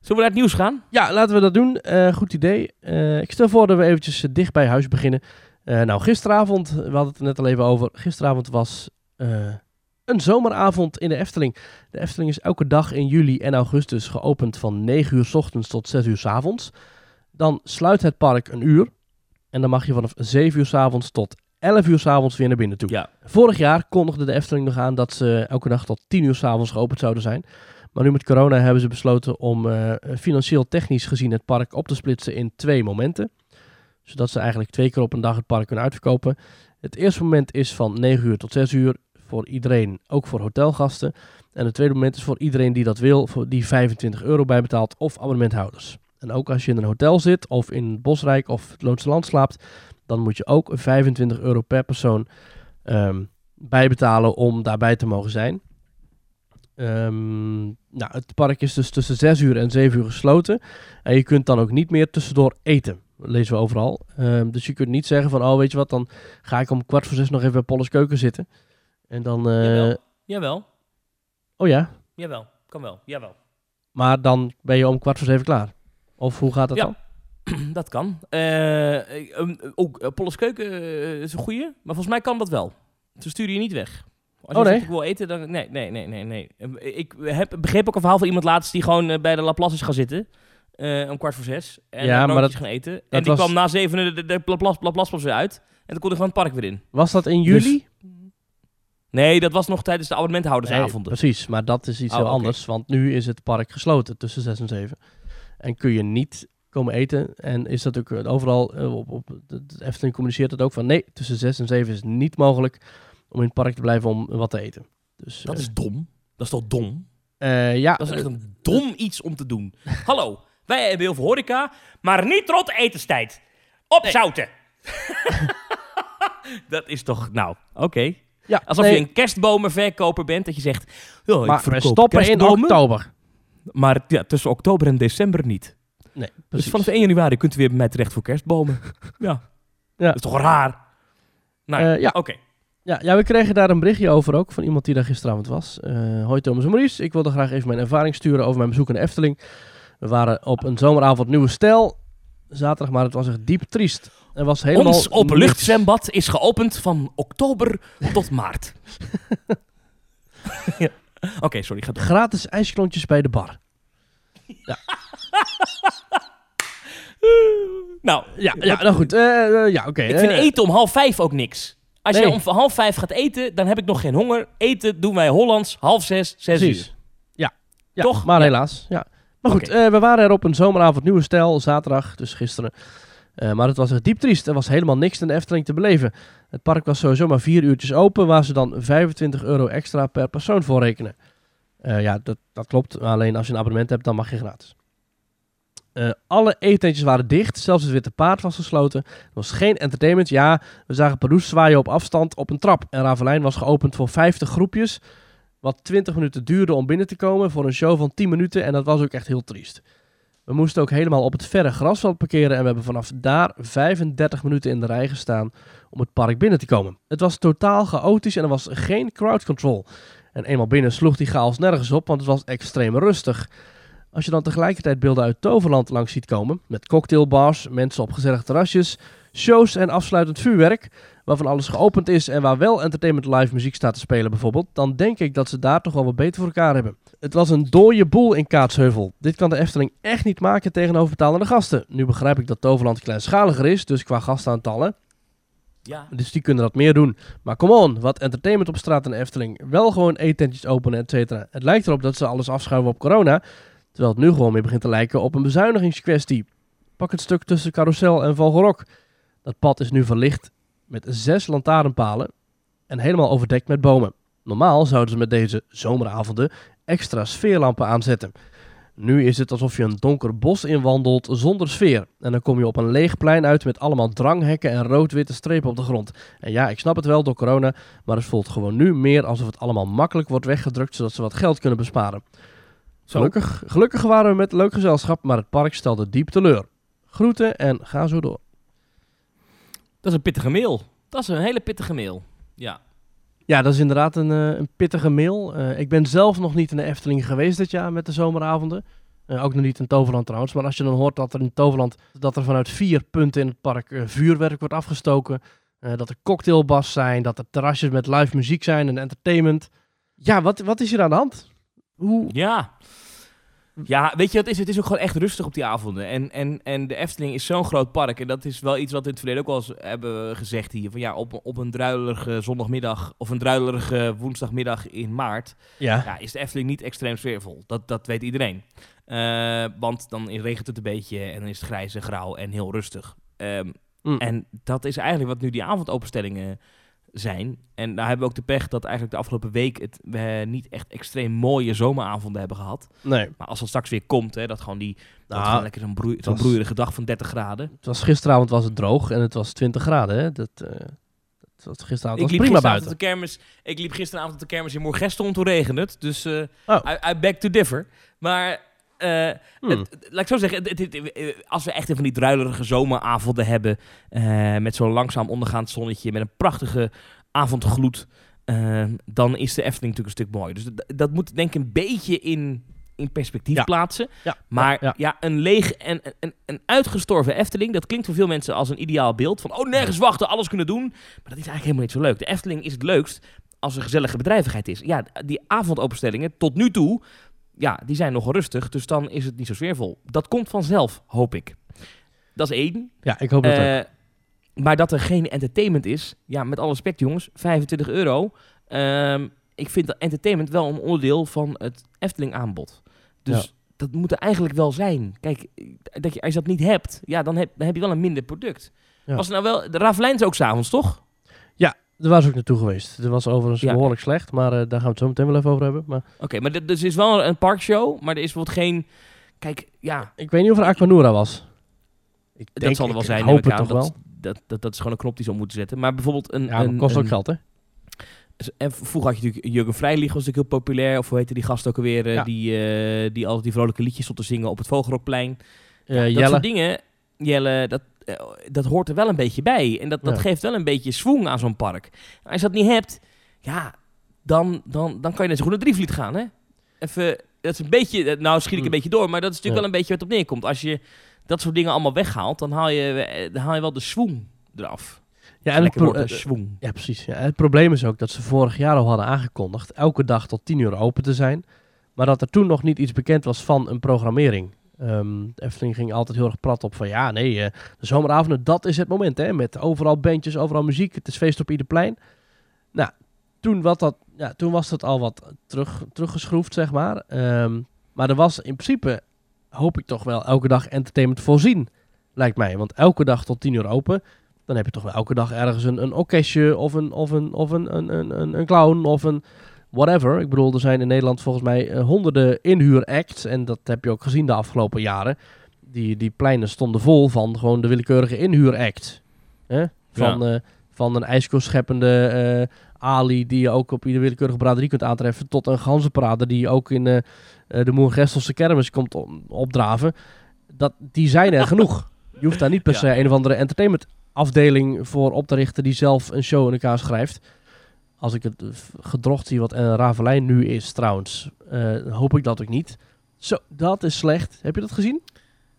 Zullen we naar het nieuws gaan? Ja, laten we dat doen. Eh, goed idee. Eh, ik stel voor dat we eventjes eh, dicht bij huis beginnen. Nou, gisteravond, we hadden het er net al even over. Gisteravond was een zomeravond in de Efteling. De Efteling is elke dag in juli en augustus geopend van 9 uur 's ochtends tot 6 uur 's avonds. Dan sluit het park een uur. En dan mag je vanaf 7 uur 's avonds tot 11 uur 's avonds weer naar binnen toe. Ja. Vorig jaar kondigde de Efteling nog aan dat ze elke dag tot 10 uur 's avonds geopend zouden zijn. Maar nu met corona hebben ze besloten om eh, financieel technisch gezien het park op te splitsen in twee momenten. Zodat ze eigenlijk twee keer op een dag het park kunnen uitverkopen. Het eerste moment is van 9 uur tot 6 uur voor iedereen, ook voor hotelgasten. En het tweede moment is voor iedereen die dat wil, voor die 25 euro bijbetaalt of abonnementhouders. En ook als je in een hotel zit of in Bosrijk of het Loonse Land slaapt, dan moet je ook 25 euro per persoon ehm, bijbetalen om daarbij te mogen zijn. Ehm, nou, het park is dus tussen 6 uur en 7 uur gesloten. En je kunt dan ook niet meer tussendoor eten. Dat lezen we overal. Ehm, dus je kunt niet zeggen van, oh weet je wat, dan ga ik om kwart voor zes nog even bij Polles Keuken zitten. En dan, eh, Jawel. Jawel. oh ja, Jawel. Kan wel. Jawel. maar dan ben je om kwart voor zeven klaar. Of hoe gaat dat Ja. dan? dat kan. Um, ook uh, Polles Keuken is een goeie. Maar volgens mij kan dat wel. Ze sturen je niet weg. Als je Oh, nee? zegt, ik wil eten, dan... Nee, nee, nee, nee, nee. Ik heb, begreep ook een verhaal van iemand laatst die gewoon eh, bij de Laplace is gaan zitten. eh, om kwart voor zes. En Ja, maar dat- gaan eten. En dat die was- kwam na zeven de, de, Laplace, Laplace weer uit. En dan kon hij gewoon het park weer in. Was dat in Dus- juli? Nee, dat was nog tijdens de Nee, abonnementhoudersavonden. precies, maar dat is iets Oh, heel anders. Want nu is het park gesloten tussen 6 en 7. En kun je niet komen eten. En is dat ook eh, overal, op, op, de Efteling communiceert het ook van... nee, tussen 6 en 7 is niet mogelijk om in het park te blijven om wat te eten. Dus, dat eh, is dom. Dat is toch dom? eh, ja, Dat is echt een dom iets om te doen. Hallo, wij hebben heel veel horeca, maar niet rond etenstijd. Opzouten. dat is toch, nou, oké. ja, Alsof nee, je een kerstbomenverkoper bent, dat je zegt... "Ja, ik maar we stoppen in oktober. Maar ja, tussen oktober en december niet. Nee, Dus vanaf 1 januari kunt u weer bij mij terecht voor kerstbomen. ja. Ja. Dat is toch raar? Nou, Eh, ja. oké. Ja, ja, we kregen daar een berichtje over ook van iemand die daar gisteravond was. Eh, hoi Thomas en Maurice, ik wilde graag even mijn ervaring sturen over mijn bezoek aan de Efteling. We waren op een zomeravond Nieuwe Stijl, zaterdag, maar het was echt diep triest. Er was helemaal Ons openluchtzwembad is geopend van oktober tot maart. ja. Oké, sorry, ga door. Gratis ijsklontjes bij de bar. Nou, Ja, ja nou goed. eh, ja, oké. ik vind eten om half vijf ook niks. Als Nee. je om half vijf gaat eten, dan heb ik nog geen honger. Eten doen wij Hollands half zes, zes Precies. uur. Ja, ja Toch? maar Ja. helaas. Ja. Maar goed, eh, we waren er op een zomeravond Nieuwe Stijl, zaterdag, dus gisteren. Eh, maar het was echt diep triest. Er was helemaal niks in de Efteling te beleven. Het park was sowieso maar vier uurtjes open, waar ze dan 25 euro extra per persoon voor rekenen. Eh, ja, dat, dat klopt. Alleen als je een abonnement hebt, dan mag je gratis. Eh, alle eetentjes waren dicht, zelfs het Witte Paard was gesloten. Er was geen entertainment. Ja, we zagen Pardoes zwaaien op afstand op een trap. En Ravelijn was geopend voor 50 groepjes. Wat 20 minuten duurde om binnen te komen voor een show van 10 minuten. En dat was ook echt heel triest. We moesten ook helemaal op het verre grasveld parkeren. En we hebben vanaf daar 35 minuten in de rij gestaan om het park binnen te komen. Het was totaal chaotisch en er was geen crowd control. En eenmaal binnen sloeg die chaos nergens op, want het was extreem rustig. Als je dan tegelijkertijd beelden uit Toverland langs ziet komen, met cocktailbars, mensen op gezellige terrasjes, shows en afsluitend vuurwerk, waarvan alles geopend is en waar wel entertainment live muziek staat te spelen bijvoorbeeld, dan denk ik dat ze daar toch wel wat beter voor elkaar hebben. Het was een dode boel in Kaatsheuvel. Dit kan de Efteling echt niet maken tegenover betalende gasten. Nu begrijp ik dat Toverland kleinschaliger is, dus qua gastaantallen, Ja. dus die kunnen dat meer doen. Maar come on, wat entertainment op straat in de Efteling. Wel gewoon etentjes openen, et cetera. Het lijkt erop dat ze alles afschuiven op corona. Terwijl het nu gewoon meer begint te lijken op een bezuinigingskwestie. Pak het stuk tussen Carousel en Vogelrok. Dat pad is nu verlicht met zes lantaarnpalen en helemaal overdekt met bomen. Normaal zouden ze met deze zomeravonden extra sfeerlampen aanzetten. Nu is het alsof je een donker bos inwandelt zonder sfeer. En dan kom je op een leeg plein uit met allemaal dranghekken en rood-witte strepen op de grond. En ja, ik snap het wel door corona, maar het voelt gewoon nu meer alsof het allemaal makkelijk wordt weggedrukt zodat ze wat geld kunnen besparen. Gelukkig, gelukkig waren we met leuk gezelschap, maar het park stelde diep teleur. Groeten en ga zo door. Dat is een pittige mail. Dat is een hele pittige mail. Ja. Ja, dat is inderdaad een, eh, een pittige mail. Eh, ik ben zelf nog niet in de Efteling geweest dit jaar met de zomeravonden. Eh, ook nog niet in Toverland trouwens. Maar als je dan hoort dat er in Toverland dat er vanuit vier punten in het park vuurwerk wordt afgestoken. dat er cocktailbars zijn, dat er terrasjes met live muziek zijn en entertainment. Ja, wat, wat is hier aan de hand? Hoe? Ja. Ja, weet je het is? Het is ook gewoon echt rustig op die avonden. En, en, en de Efteling is zo'n groot park. En dat is wel iets wat we in het verleden ook wel eens hebben gezegd hier. Van ja, op, op een druilerige zondagmiddag of een druilerige woensdagmiddag in maart... Ja, Ja, is de Efteling niet extreem sfeervol. Dat, dat weet iedereen. Eh, want dan regent het een beetje en dan is het grijs en grauw en heel rustig. Ehm, Mm. En dat is eigenlijk wat nu die avondopenstellingen zijn. En daar hebben we ook de pech dat eigenlijk de afgelopen week het, we niet echt extreem mooie zomeravonden hebben gehad. nee. Maar als het straks weer komt, hè, dat gewoon die dat Nou, gewoon lekker zo'n broei, zo'n was- broeierige dag van 30 graden. Het was gisteravond was het droog en het was 20 graden. Hè? Dat, eh, dat was gisteravond Ik was liep, prima gisteravond buiten. de kermis, ik liep gisteravond op de kermis in Moergestel en toen regende het. Dus eh Oh. I, I beg to differ. Maar eh, Hmm. het- laat ik zo zeggen, het- het- het- als we echt even van die druilerige zomeravonden hebben... eh, met zo'n langzaam ondergaand zonnetje, met een prachtige avondgloed... eh, dan is de Efteling natuurlijk een stuk mooier. Dus dat, dat moet denk ik een beetje in, in perspectief Ja. plaatsen. Ja, Maar ja, ja, een leeg en een, een, een uitgestorven Efteling, dat klinkt voor veel mensen als een ideaal beeld. Van, oh, nergens wachten, alles kunnen doen. Maar dat is eigenlijk helemaal niet zo leuk. De Efteling is het leukst als er gezellige bedrijvigheid is. Ja, die avondopenstellingen tot nu toe, ja, die zijn nogal rustig. Dus dan is het niet zo sfeervol. Dat komt vanzelf, hoop ik. Dat is één. Ja, ik hoop dat ook. Eh, maar dat er geen entertainment is, ja, met alle respect jongens, 25 euro. Ehm, ik vind dat entertainment wel een onderdeel van het Efteling aanbod. Dus Ja. dat moet er eigenlijk wel zijn. Kijk, dat je, als je dat niet hebt, ja, dan heb, dan heb je wel een minder product. Ja. Was nou wel, de Ravelijn is ook s'avonds, toch? Daar was ik naartoe geweest. Het was overigens Ja. behoorlijk slecht, maar eh, daar gaan we het zo meteen wel even over hebben. Maar Oké, maar dit, dus is wel een parkshow, maar er is bijvoorbeeld geen... Kijk, ja, ik weet niet of er Aquanura was. Ik dat denk- zal er wel ik zijn. hoop het toch dat, wel. Dat, dat, dat is gewoon een knop die ze op moeten zetten. Maar bijvoorbeeld een... Ja, een, kost ook een- geld, hè? En vroeger had je natuurlijk Jurgen Vrijlieg was natuurlijk heel populair. Of hoe heette die gast ook alweer? eh, Ja. Die, eh, die altijd die vrolijke liedjes stond te zingen op het Vogelrokplein. Dat Jelle. soort dingen, Jelle, dat, dat hoort er wel een beetje bij. En dat, dat Ja. geeft wel een beetje swing aan zo'n park. Als je dat niet hebt, ja, dan, dan, dan kan je net zo goed naar Drievliet gaan, hè? Even, dat is een beetje, eh, nou schiet ik een Hmm. beetje door, maar dat is natuurlijk Ja. wel een beetje wat op neerkomt. Als je dat soort dingen allemaal weghaalt, dan haal je, eh, dan haal je wel de swing eraf. Ja, en het, pro- eh, ja, precies. Ja. Het probleem is ook dat ze vorig jaar al hadden aangekondigd elke dag tot 10 uur open te zijn. Maar dat er toen nog niet iets bekend was van een programmering. Ehm de Efteling ging altijd heel erg prat op van ja, nee, eh, de zomeravonden, dat is het moment. Hè, met overal bandjes, overal muziek, het is feest op ieder plein. Nou, toen, wat dat, ja, toen was het al wat terug, teruggeschroefd, zeg maar. Ehm, maar er was in principe, hoop ik toch wel, elke dag entertainment voorzien. Lijkt mij. Want elke dag tot 10 uur open. Dan heb je toch wel elke dag ergens een, een orkestje of, een, of, een, of een, een, een, een clown of een whatever. Ik bedoel, er zijn in Nederland volgens mij eh, honderden inhuuracts. En dat heb je ook gezien de afgelopen jaren. Die, die pleinen stonden vol van gewoon de willekeurige inhuuract. Hè? Van, eh, van een ijskoscheppende eh Ali die je ook op ieder willekeurige braderie kunt aantreffen. Tot een ganzenparade die je ook in de Moergestelse kermis komt op- opdraven. Dat, die zijn er genoeg. Je hoeft daar niet per Ja. se een of andere entertainment afdeling voor op te richten die zelf een show in elkaar schrijft. Als ik het eh, gedrocht zie wat een Ravelijn nu is trouwens, eh, hoop ik dat ook niet. Zo, dat is slecht. Heb je dat gezien?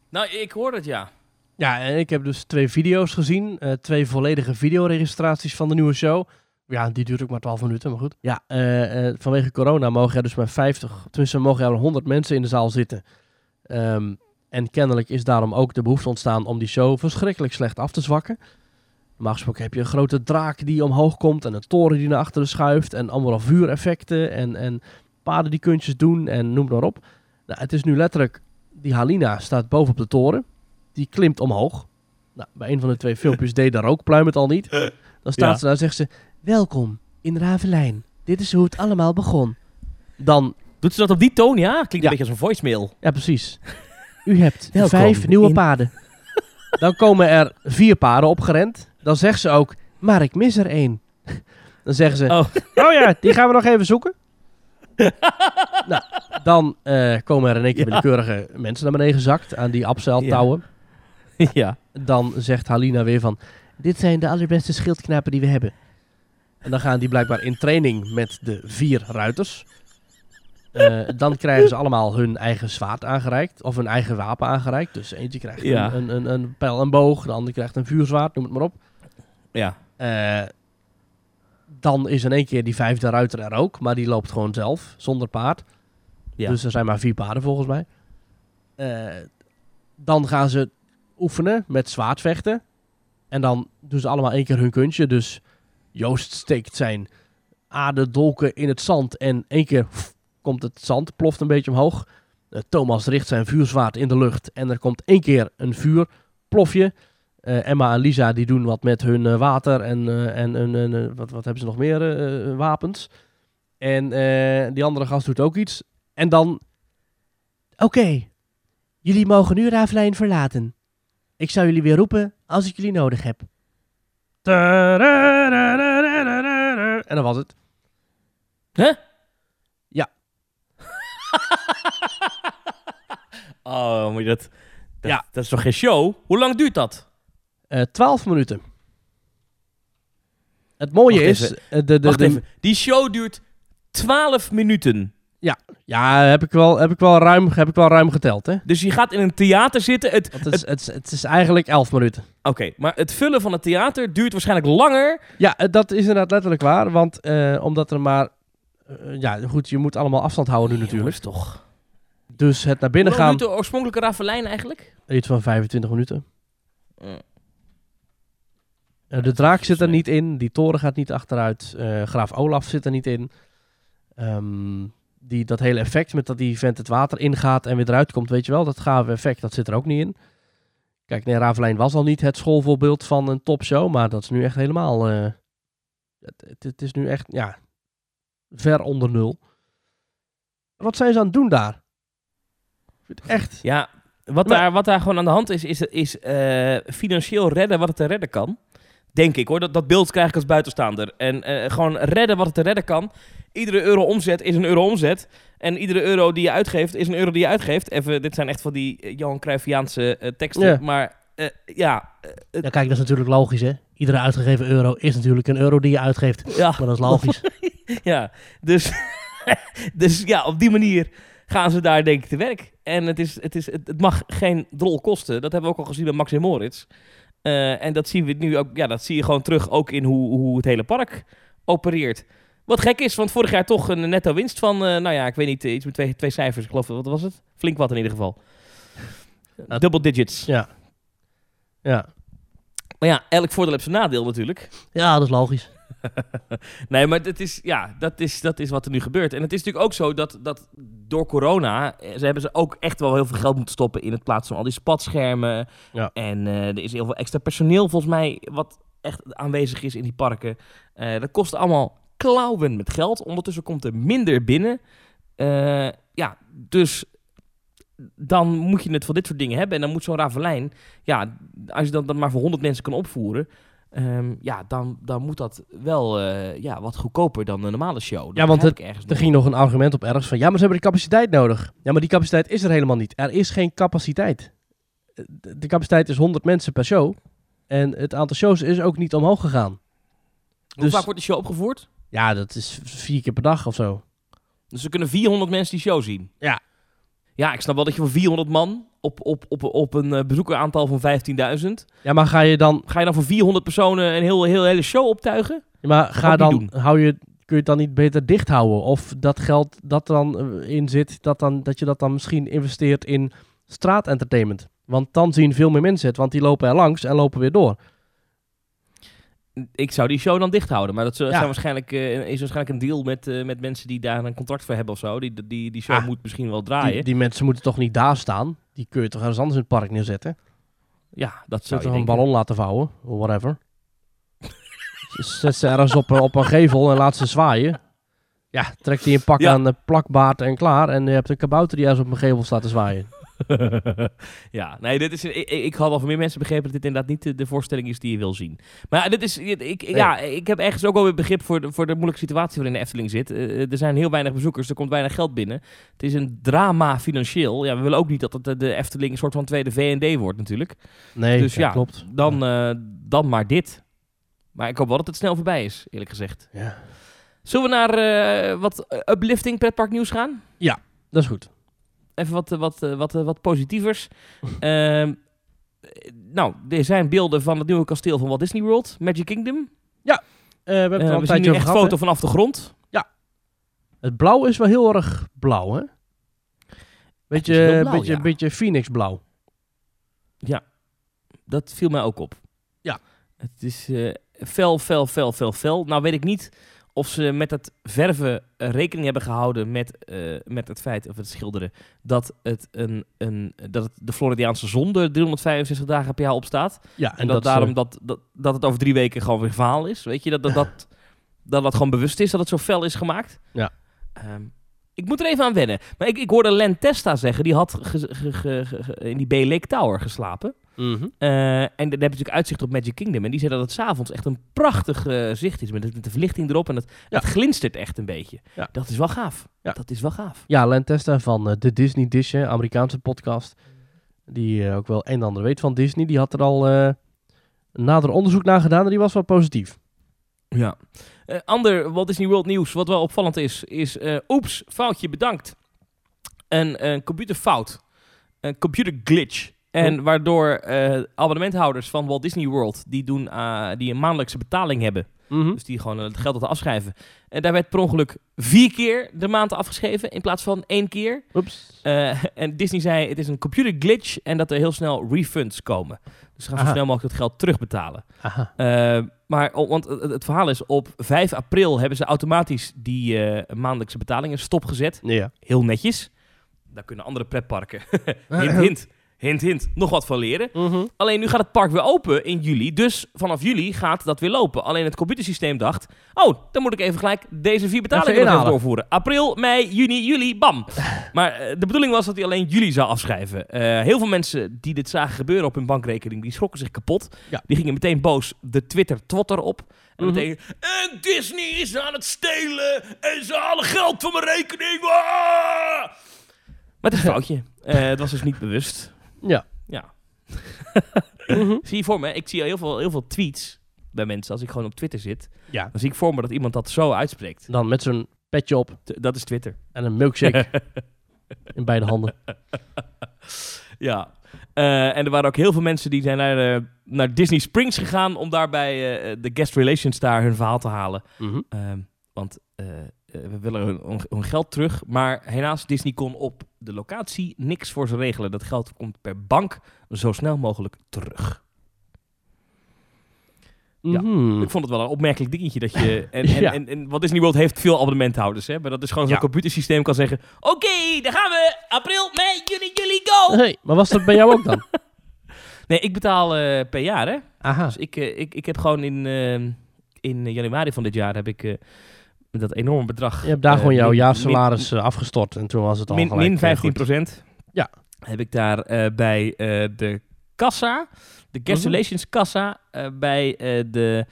Nou, ik hoor het, ja. Ja, en ik heb dus twee video's gezien. twee volledige videoregistraties van de nieuwe show. Ja, die duurt ook maar 12 minuten, maar goed. Ja, vanwege corona mogen er dus maar 50, tenminste mogen er 100 mensen in de zaal zitten. Ehm, en kennelijk is daarom ook de behoefte ontstaan om die show verschrikkelijk slecht af te zwakken. Normaal gesproken heb je een grote draak die omhoog komt en een toren die naar achteren schuift en allemaal vuureffecten en, en paden die kunstjes doen en noem maar op. Nou, het is nu letterlijk, die Halina staat boven op de toren, die klimt omhoog. Nou, bij een van de twee filmpjes deed daar ook pluim het al niet. Dan staat Ja. ze daar en zegt ze, welkom in Ravelijn. Dit is hoe het allemaal begon. Dan, Doet ze dat op die toon, ja? Klinkt Ja. een beetje als een voicemail. ja precies. U hebt Welkom vijf nieuwe in- paden. Dan komen er vier paden opgerend. Dan zegt ze ook, maar ik mis er één. Dan zeggen ze, Oh. oh ja, die gaan we nog even zoeken. nou, dan eh, komen er in één keer Ja. willekeurige mensen naar beneden gezakt aan die abzeiltouwen. ja. Dan zegt Halina weer van, dit zijn de allerbeste schildknapen die we hebben. En dan gaan die blijkbaar in training met de vier ruiters. Eh, dan krijgen ze allemaal hun eigen zwaard aangereikt. Of hun eigen wapen aangereikt. Dus eentje krijgt Ja. een, een, een pijl en boog. De ander krijgt een vuurzwaard, noem het maar op. Ja. Eh, dan is in één keer die vijfde ruiter er ook. Maar die loopt gewoon zelf, zonder paard. Ja. Dus er zijn maar vier paarden volgens mij. Eh, dan gaan ze oefenen met zwaardvechten. En dan doen ze allemaal één keer hun kunstje. Dus Joost steekt zijn aderdolken in het zand. En één keer pff, komt het zand, ploft een beetje omhoog. Eh, Thomas richt zijn vuurzwaard in de lucht. En er komt één keer een vuurplofje. Eh, Emma en Lisa die doen wat met hun eh, water en, eh, en, wat, wat hebben ze nog meer wapens. En die andere gast doet ook iets. En dan... Oké, jullie mogen nu Ravelijn verlaten. Ik zou jullie weer roepen als ik jullie nodig heb. En dat was het. Huh? Ja. oh, maar dat, dat, Ja. dat is toch geen show? Hoe lang duurt dat? Eh 12 minuten. Het mooie is... eh, de, de. Die show duurt 12 minuten. Ja, heb ik, wel, heb, ik wel ruim, heb ik wel ruim geteld, hè? Dus je gaat in een theater zitten. Het, het, is, het, is, het is eigenlijk 11 minuten. Oké, maar het vullen van het theater duurt waarschijnlijk langer. Ja, eh, dat is inderdaad letterlijk waar. Want eh, omdat er maar... eh, ja, goed, je moet allemaal afstand houden nu natuurlijk. Jongens, toch. Dus het naar Hoe binnen lang gaan... duurt de oorspronkelijke Ravelijn eigenlijk? Iets van 25 minuten. Mm. Eh, de draak zit er niet in. Die toren gaat niet achteruit. eh, Graaf Olaf zit er niet in. Ehm, die, dat hele effect met dat die vent het water ingaat en weer eruit komt, weet je wel, dat gave effect, dat zit er ook niet in. Kijk, nee, Ravelijn was al niet het schoolvoorbeeld van een topshow, maar dat is nu echt helemaal... eh, het, het, is nu echt, ja, ver onder nul. Wat zijn ze aan het doen daar? Ik vind het echt... Ja, wat, Maar- daar, wat daar gewoon aan de hand is, is, is financieel redden wat het te redden kan. Denk ik hoor, dat, dat beeld krijg ik als buitenstaander. En eh, gewoon redden wat het te redden kan. Iedere euro omzet is een euro omzet. En iedere euro die je uitgeeft is een euro die je uitgeeft. Even, dit zijn echt van die eh, Johan Cruijffiaanse eh, teksten. Ja. Maar ja, Ja, kijk, dat is natuurlijk logisch, hè? Iedere uitgegeven euro is natuurlijk een euro die je uitgeeft. ja, Maar dat is logisch. ja. Dus, dus ja, op die manier gaan ze daar denk ik te werk. En het, is, het, is, het, het mag geen drol kosten. Dat hebben we ook al gezien bij Max en Moritz. Eh, en dat zien we nu ook, ja, dat zie je gewoon terug ook in hoe, hoe het hele park opereert. Wat gek is, want vorig jaar toch een netto winst van, eh, nou ja, ik weet niet, eh, iets met twee, twee cijfers. Ik geloof, wat was het? Flink wat in ieder geval. Double digits. Ja. Ja. Maar ja, elk voordeel heeft zijn nadeel natuurlijk. Ja, dat is logisch. nee, maar het is, ja, dat, is, dat is wat er nu gebeurt. En het is natuurlijk ook zo dat, dat door corona... eh, Ze hebben ze ook echt wel heel veel geld moeten stoppen... in het plaatsen van al die spatschermen. Ja. En eh, er is heel veel extra personeel volgens mij... wat echt aanwezig is in die parken. Eh, dat kost allemaal klauwen met geld. Ondertussen komt er minder binnen. Ja, dus dan moet je het voor dit soort dingen hebben. En dan moet zo'n Ravelijn... Ja, als je dat dan maar voor 100 mensen kan opvoeren... Ehm, ja, dan, dan moet dat wel eh, ja, wat goedkoper dan een normale show. Dat Ja, want ergens Er nog. ging nog een argument op ergens van... Ja, maar ze hebben de capaciteit nodig. Ja, maar die capaciteit is er helemaal niet. Er is geen capaciteit. Eh, De de capaciteit is 100 mensen per show. En het aantal shows is ook niet omhoog gegaan. Hoe dus- vaak wordt de show opgevoerd? Ja, dat is vier keer per dag of zo. Dus er kunnen 400 mensen die show zien. Ja. Ja, ik snap wel dat je voor 400 man op, op, op, op een eh, bezoekeraantal van 15.000... Ja, maar ga je dan... ga je dan voor 400 personen een heel, heel hele show optuigen? Ja, maar ga dan... Hou je, kun je het dan niet beter dicht houden? Of dat geld dat er dan eh, in zit... Dat, dan, dat je dat dan misschien investeert in straatentertainment. Want dan zien veel meer mensen het. Want die lopen er langs en lopen weer door. Ik zou die show dan dicht houden. Maar dat zou- Ja. zijn waarschijnlijk, eh, is waarschijnlijk een deal met, eh, met mensen die daar een contract voor hebben of zo. Die, die, die show Ah. moet misschien wel draaien. Die, die mensen moeten toch niet daar staan? Die kun je toch ergens anders in het park neerzetten? ja, dat Zou toch een ballon laten vouwen? Of whatever. Zet ze ergens op, een- op een gevel en laat ze zwaaien. Ja, trekt hij een pak Ja. aan de plakbaard en klaar. En je hebt een kabouter die ergens op een gevel staat te zwaaien. ja, nee, dit is, ik, ik had al van meer mensen begrepen dat dit inderdaad niet de, de voorstelling is die je wil zien. Maar ja, dit is, ik, ik- ja, ik heb ergens ook wel weer begrip voor de, voor de moeilijke situatie waarin de Efteling zit. Eh, er zijn heel weinig bezoekers, er komt weinig geld binnen. Het is een drama financieel. Ja, we willen ook niet dat het de, Efteling een soort van tweede V&D wordt natuurlijk. Nee, dus ja, klopt. Dan, eh, dan maar dit. Maar ik hoop wel dat het snel voorbij is, eerlijk gezegd. Ja. Zullen we naar eh, wat eh, uplifting pretpark nieuws gaan? Dat is goed. Even wat, wat, eh, wat, eh, wat positievers. Ehm, eh, nou, er zijn beelden van het nieuwe kasteel van Walt Disney World, Magic Kingdom. Eh, we hebben er al een zien nu echt gehad. foto vanaf de grond. hè? Het blauw is wel heel erg blauw, hè? Beetje, blauw, beetje, ja. beetje Phoenix blauw. Dat viel mij ook op. Ja. Het is fel, fel, fel, fel, fel. Nou weet ik niet of ze met het verven eh, rekening hebben gehouden met, eh, met het feit, of het schilderen, dat het, een, een, dat het de Floridiaanse zon er 365 dagen per jaar op staat. Ja, En, dat, is, daarom eh, dat, dat, dat het over drie weken gewoon weer verhaal is. Weet je, dat dat, dat, dat dat gewoon bewust is dat het zo fel is gemaakt. Ja. Ehm, ik moet er even aan wennen. Maar ik, ik hoorde Len Testa zeggen, die had in die Bay Lake Tower geslapen. Mhm. Eh, en dan heb je natuurlijk uitzicht op Magic Kingdom. En die zei dat het s'avonds echt een prachtig eh, zicht is. Met, de- met de verlichting erop. En het, Ja. het glinstert echt een beetje. Ja. Dat is wel gaaf. Ja. Dat is wel gaaf. Ja, Len Testa van eh, de Disney Dish, Amerikaanse podcast. Die ook wel een en ander weet van Disney. Die had er al eh, een nader onderzoek naar gedaan en die was wel positief. Ja. Eh, ander Walt Disney World nieuws, wat wel opvallend is, is eh, oeps, foutje bedankt. Een, een computerfout. Een computer glitch. En waardoor eh, abonnementhouders van Walt Disney World, die, doen, eh, die een maandelijkse betaling hebben, Mhm. dus die gewoon het geld laten afschrijven. En daar werd per ongeluk vier keer de maand afgeschreven in plaats van één keer. Oeps. Eh, en Disney zei, het is een computer glitch en dat er heel snel refunds komen. Dus ze gaan zo Aha. snel mogelijk het geld terugbetalen. Aha. Maar, want het, verhaal is, op 5 april hebben ze automatisch die maandelijkse betalingen stopgezet. Ja. Heel netjes. Daar kunnen andere pretparken, hint, hint, hint, hint, nog wat van leren. Mhm. Alleen nu gaat het park weer open in juli, dus vanaf juli gaat dat weer lopen. Alleen het computersysteem dacht, oh, dan moet ik even gelijk deze vier betalingen nog even inhalen. doorvoeren. April, mei, juni, juli, bam. maar eh, de bedoeling was dat hij alleen juli zou afschrijven. Eh, heel veel mensen die dit zagen gebeuren op hun bankrekening, die schrokken zich kapot. Ja. Die gingen meteen boos de Twitter-twotter op. En Mhm. meteen, en Disney is aan het stelen en ze halen geld van mijn rekening. Ah! Maar het is een foutje. Eh, het was dus niet bewust. Ja. Ja. Mhm. Zie je voor me, ik zie heel veel, heel veel tweets bij mensen als ik gewoon op Twitter zit. Ja. Dan zie ik voor me dat iemand dat zo uitspreekt. Dan met zo'n petje op T- Dat is Twitter. en een milkshake in beide handen. ja. Eh, en er waren ook heel veel mensen die zijn naar, eh, naar Disney Springs gegaan om daarbij eh, de guest relations daar hun verhaal te halen. Mhm. Ehm, want we willen hun, hun- geld terug. Maar helaas, Disney kon op de locatie niks voor ze regelen. Dat geld komt per bank zo snel mogelijk terug. Ja. Mhm. Ik vond het wel een opmerkelijk dingetje dat je... En, en, Ja. en, en Walt Disney World heeft veel abonnementhouders, hè. Maar dat is gewoon zo'n Ja. computersysteem kan zeggen... Oké, daar gaan we! April, mei, juni, juli, go! Hey, maar was dat bij jou ook dan? Nee, ik betaal eh, per jaar, hè. Aha. Dus ik, eh, ik, ik heb gewoon in, eh, in januari van dit jaar heb ik... eh, dat enorme bedrag... Je hebt daar eh, gewoon jouw jaarsalaris eh, afgestort en toen was het al min, gelijk min eh, 15 goed. procent. Ja. Heb ik daar eh, bij eh, de kassa, de guest Mhm. kassa, eh, bij eh, de,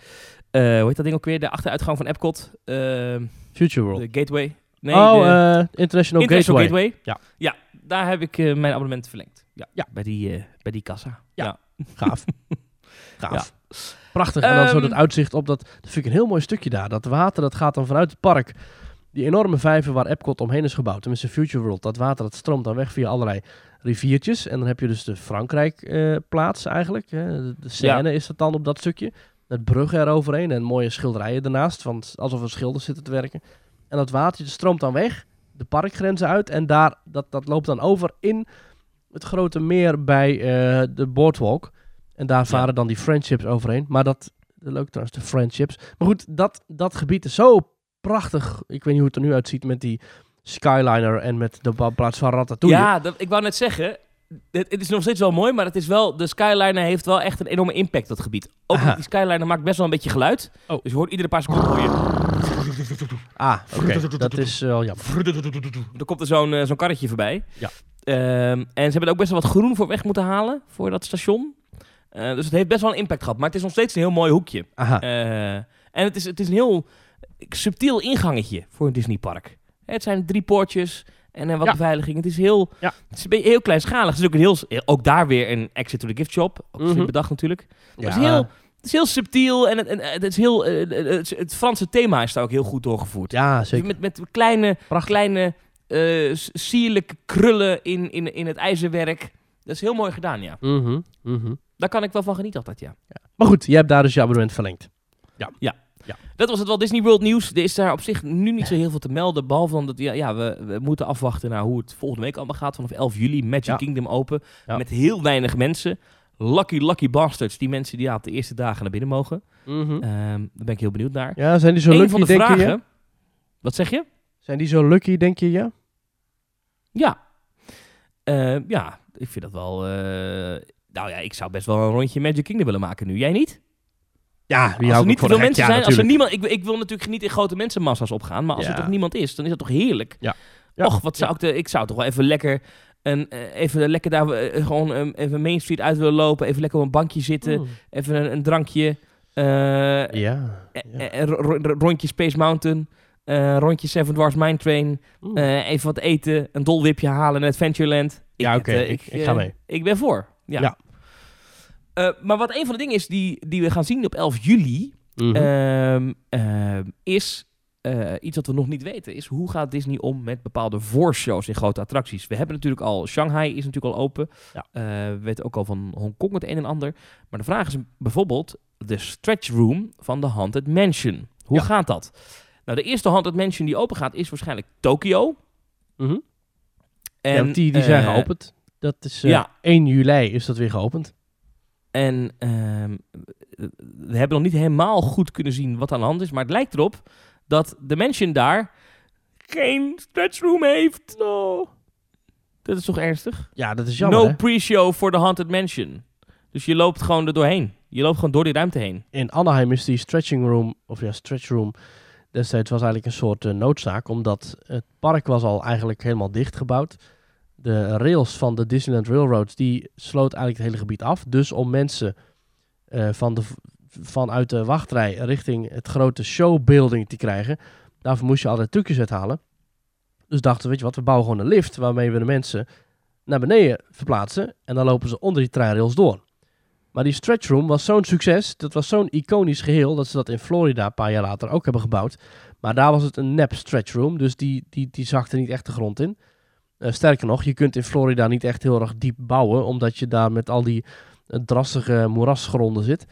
eh, hoe heet dat ding ook weer, de achteruitgang van Epcot, eh, Future World. de gateway. Nee, oh, de eh, International, International Gateway. gateway. Ja. ja, daar heb ik eh, mijn abonnement verlengd. Ja, Ja. Bij, die, eh, bij die kassa. Ja. Gaaf. Gaaf. Prachtig. En dan zo Ehm, dat uitzicht op dat... Dat vind ik een heel mooi stukje daar. Dat water dat gaat dan vanuit het park. Die enorme vijver waar Epcot omheen is gebouwd. Tenminste Future World. Dat water dat stroomt dan weg via allerlei riviertjes. En dan heb je dus de Frankrijk eh, plaats eigenlijk. hè. De, de Seine is dat dan op dat stukje. Met bruggen eroverheen en mooie schilderijen ernaast. Van, alsof er schilders zitten te werken. En dat water stroomt dan weg. De parkgrenzen uit. En daar, dat, dat loopt dan over in het grote meer bij eh, de boardwalk. En daar varen dan die friendships overheen. Maar dat, leuk trouwens, de friendships. Maar goed, dat, dat gebied is zo prachtig. Ik weet niet hoe het er nu uitziet met die Skyliner en met de plaats van Ratatouille. Ja, dat, ik wou net zeggen, het, het is nog steeds wel mooi, maar het is wel, de Skyliner heeft wel echt een enorme impact, dat gebied. Ook die Skyliner maakt best wel een beetje geluid. Oh. Dus je hoort iedere paar seconden hoor je... Ah, dat is wel jammer. Er komt er zo'n eh, zo'n karretje voorbij. Ja. Ehm, en ze hebben er ook best wel wat groen voor weg moeten halen voor dat station. Eh, dus het heeft best wel een impact gehad. Maar het is nog steeds een heel mooi hoekje. Aha. Eh, en het is, het is een heel subtiel ingangetje voor een Disneypark. Het zijn drie poortjes en eh, wat Ja. beveiliging. Het is heel, Ja. het is een beetje heel kleinschalig. Het is ook, een heel, ook daar weer een exit to the gift shop. Ook slim Mhm. bedacht natuurlijk. ja. Het is heel, het is heel subtiel en het, en het is heel, eh, het, het Franse thema is daar ook heel goed doorgevoerd. ja, Dus zeker. met, met kleine, Prachtig. kleine eh, s- sierlijke krullen in, in, in het ijzerwerk. Dat is heel mooi gedaan, ja. Mhm, mhm. Daar kan ik wel van genieten altijd, ja. Maar goed, je hebt daar dus je abonnement verlengd. Dat was het wel Disney World nieuws. Er is daar op zich nu niet zo heel veel te melden. Behalve dan dat ja, ja, we, we moeten afwachten naar hoe het volgende week allemaal gaat. Vanaf 11 juli, Magic Ja. Kingdom open. Ja. Met heel weinig mensen. Lucky, lucky bastards. Die mensen die ja, op de eerste dagen naar binnen mogen. Mhm. Ehm, daar ben ik heel benieuwd naar. Ja, zijn die zo Een lucky, van de denk je? vragen... ja? Wat zeg je? Zijn die zo lucky, denk je, ja? Ja. Eh, ja, ik vind dat wel... eh, nou ja, ik zou best wel een rondje Magic Kingdom willen maken nu. Jij niet? Ja, die als er niet veel mensen ja, zijn, als er niemand, ik, ik wil natuurlijk niet in grote mensenmassa's opgaan, maar als er toch niemand is, dan is dat toch heerlijk. Ja. Ja. Och, wat zou ik, de, ik zou toch wel even lekker, een, eh, even lekker daar eh, gewoon eh, even Main Street uit willen lopen, even lekker op een bankje zitten, Mm. even een, een drankje, eh, Ja. eh, ja. eh, ro- ro- rondje Space Mountain, eh, rondje Seven Dwarfs Mine Train, eh, even wat eten, een dolwipje halen in Adventureland. Ja, oké, eh, ik- ik eh, ga mee. Ik ben voor. Ja. Ja. Eh, maar wat een van de dingen is die, die we gaan zien op 11 juli, Mhm. Ehm, ehm, is eh, iets wat we nog niet weten. Is hoe gaat Disney om met bepaalde voorshows in grote attracties? We hebben natuurlijk al, Shanghai is natuurlijk al open. Ja. Eh, we weten ook al van Hongkong het een en ander. Maar de vraag is bijvoorbeeld de stretch room van de Haunted Mansion. Hoe Ja. gaat dat? Nou, de eerste Haunted Mansion die open gaat is waarschijnlijk Tokyo. Mhm. En, ja, die, die zijn geopend. Dat is ja. 1 juli is dat weer geopend. En ehm, we hebben nog niet helemaal goed kunnen zien wat aan de hand is. Maar het lijkt erop dat de mansion daar geen stretchroom heeft. No. Dat is toch ernstig? Ja, dat is jammer. no pre-show voor de Haunted Mansion. Dus je loopt gewoon er doorheen. Je loopt gewoon door die ruimte heen. In Anaheim is die stretching room, of ja, stretch room, destijds was eigenlijk een soort eh, noodzaak, omdat het park was al eigenlijk helemaal dichtgebouwd. De rails van de Disneyland Railroads, die sloot eigenlijk het hele gebied af. Dus om mensen eh, van de, vanuit de wachtrij richting het grote showbuilding te krijgen, daarvoor moest je allerlei trucjes uithalen. Dus dachten we, weet je wat, we bouwen gewoon een lift waarmee we de mensen naar beneden verplaatsen. En dan lopen ze onder die treinrails door. Maar die stretch room was zo'n succes. Dat was zo'n iconisch geheel. Dat ze dat in Florida een paar jaar later ook hebben gebouwd. Maar daar was het een nep stretch room. Dus die, die, die zakte niet echt de grond in. Eh, sterker nog, je kunt in Florida niet echt heel erg diep bouwen. Omdat je daar met al die eh, drassige moerasgronden zit.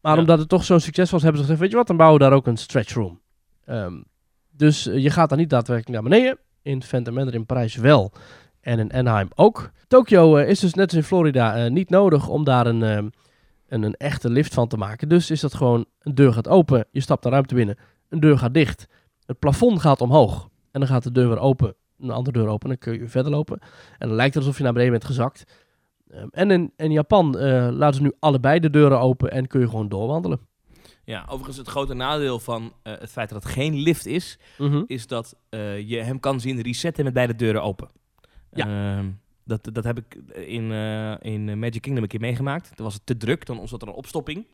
Maar Ja. omdat het toch zo'n succes was, hebben ze gezegd: Weet je wat, dan bouwen we daar ook een stretch room. Ehm, dus eh, je gaat daar niet daadwerkelijk naar beneden. In Phantom Manor in Parijs wel. En in Anaheim ook. Tokyo eh, is dus net als in Florida niet nodig om daar een, ehm, een, een echte lift van te maken. Dus is dat gewoon, een deur gaat open, je stapt de ruimte binnen, een deur gaat dicht, het plafond gaat omhoog en dan gaat de deur weer open, een andere deur open, dan kun je verder lopen. En dan lijkt het alsof je naar beneden bent gezakt. Ehm, en in, in Japan eh, laten ze nu allebei de deuren open en kun je gewoon doorwandelen. Ja, overigens het grote nadeel van eh, het feit dat het geen lift is, is dat eh, je hem kan zien resetten met beide deuren open. Ja. Ehm, dat, dat heb ik in, eh, in Magic Kingdom een keer meegemaakt. Toen was het te druk, dan zat er een opstopping.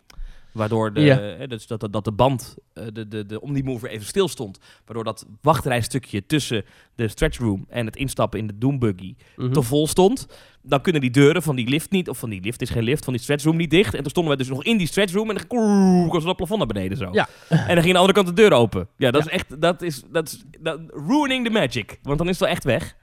Waardoor de, Ja. eh, dus dat, dat, dat de band, eh, de, de, de Omnimover even stil stond. Waardoor dat wachtrijstukje tussen de stretch room en het instappen in de Doombuggy Mhm. te vol stond. Dan kunnen die deuren van die lift niet, of van die lift is geen lift, van die stretchroom niet dicht. En toen stonden we dus nog in die stretchroom en dan koe- kwam ze dat plafond naar beneden zo. Ja. En dan ging de andere kant de deur open. Ja, dat Ja. is echt, dat is, dat is dat, ruining the magic. Want dan is het wel echt weg.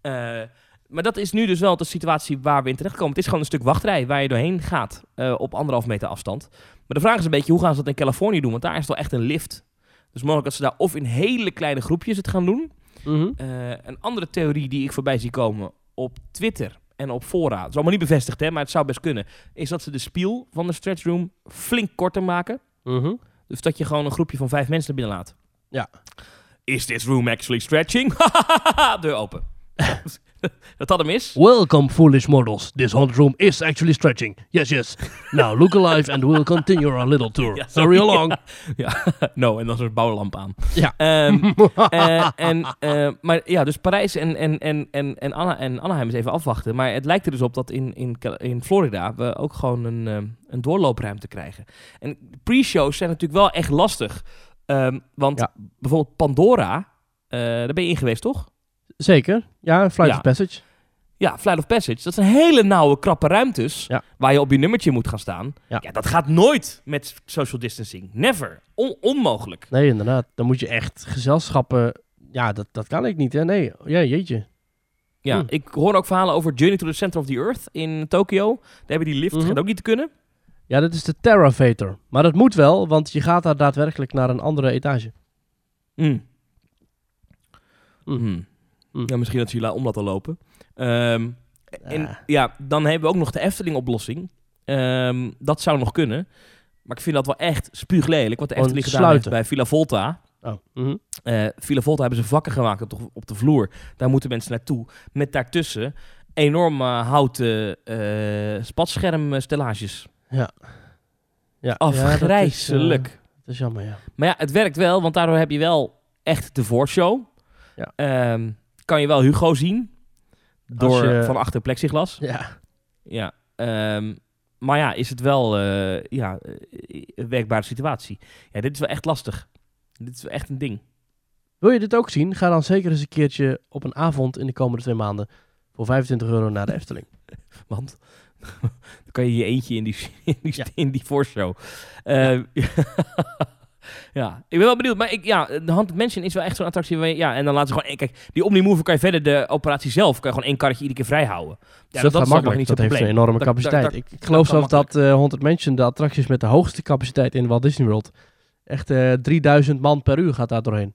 Eh, maar dat is nu dus wel de situatie waar we in terechtkomen. Het is gewoon een stuk wachtrij waar je doorheen gaat eh, op anderhalf meter afstand. Maar de vraag is een beetje, hoe gaan ze dat in Californië doen? Want daar is het wel echt een lift. Dus mogelijk dat ze daar of in hele kleine groepjes het gaan doen. Mhm. Eh, een andere theorie die ik voorbij zie komen op Twitter en op fora, het is allemaal niet bevestigd, hè, maar het zou best kunnen, is dat ze de spiel van de stretch room flink korter maken. Mhm. Dus dat je gewoon een groepje van vijf mensen naar binnen laat. Ja. Is this room actually stretching? Deur open. dat had hem is. Welcome, foolish mortals. This haunted room is actually stretching. Yes, yes. Now look alive and we'll continue our little tour. Ja, Hurry sorry. along. Ja, no, en dan is er een bouwlamp aan. Ja. Ehm, eh, en, eh, maar ja, dus Parijs en, en, en, en, en, Anna, en Anaheim is even afwachten. Maar het lijkt er dus op dat in, in, in Florida we ook gewoon een, ehm, een doorloopruimte krijgen. En pre-shows zijn natuurlijk wel echt lastig. Ehm, want bijvoorbeeld Pandora, eh, daar ben je in geweest, toch? Zeker. Ja, Flight Ja. of Passage. Ja, Flight of Passage. Dat zijn hele nauwe, krappe ruimtes Ja. waar je op je nummertje moet gaan staan. Ja. Ja, dat gaat nooit met social distancing. Never. On- onmogelijk. Nee, inderdaad. Dan moet je echt gezelschappen... Ja, dat, dat kan ik niet, hè. Nee, ja, jeetje. Ja, Hmm. ik hoor ook verhalen over Journey to the Center of the Earth in Tokio. Daar hebben die lift, Mhm. gaat ook niet te kunnen. Ja, dat is de Terravator. Maar dat moet wel, want je gaat daar daadwerkelijk naar een andere etage. Mm. Mm. Mm. Mm. Ja, misschien dat ze je la- om laten lopen. Ehm, en Ja. dan hebben we ook nog de Efteling-oplossing. Ehm, dat zou nog kunnen. Maar ik vind dat wel echt spuuglelijk. Wat de Efteling gedaan heeft sluiten. bij Villa Volta. Oh. mhm. Eh Villa Volta hebben ze vakken gemaakt op de, op de vloer. Daar moeten mensen naartoe. Met daartussen enorme houten eh spatschermstellages. Ja. Ja, Afgrijzelijk. Ja, dat, is, eh, dat is jammer, ja. Maar ja, het werkt wel, want daardoor heb je wel echt de voorshow. Ja. Ehm, kan je wel Hugo zien. Door je- van achter plexiglas. Ja. Ja. ehm, maar ja, is het wel eh, ja, eh, een werkbare situatie. Ja, dit is wel echt lastig. Dit is wel echt een ding. Wil je dit ook zien? Ga dan zeker eens een keertje op een avond in de komende twee maanden voor 25 euro naar de Efteling. Want dan kan je je eentje in die, in die, Ja. in die voorshow. Ja, ik ben wel benieuwd. Maar ik, ja, de Haunted Mansion is wel echt zo'n attractie. Waar je, ja, en dan laten ze gewoon... Kijk, die Omnimover kan je verder de operatie zelf... kan je gewoon één karretje iedere keer vrij houden. Ja, dat, gaat is makkelijk. niet dat heeft een enorme Dat- capaciteit. dat- ik, ik geloof zelfs dat eh Haunted Mansion de attracties met de hoogste capaciteit in Walt Disney World. Echt eh 3000 man per uur gaat daar doorheen.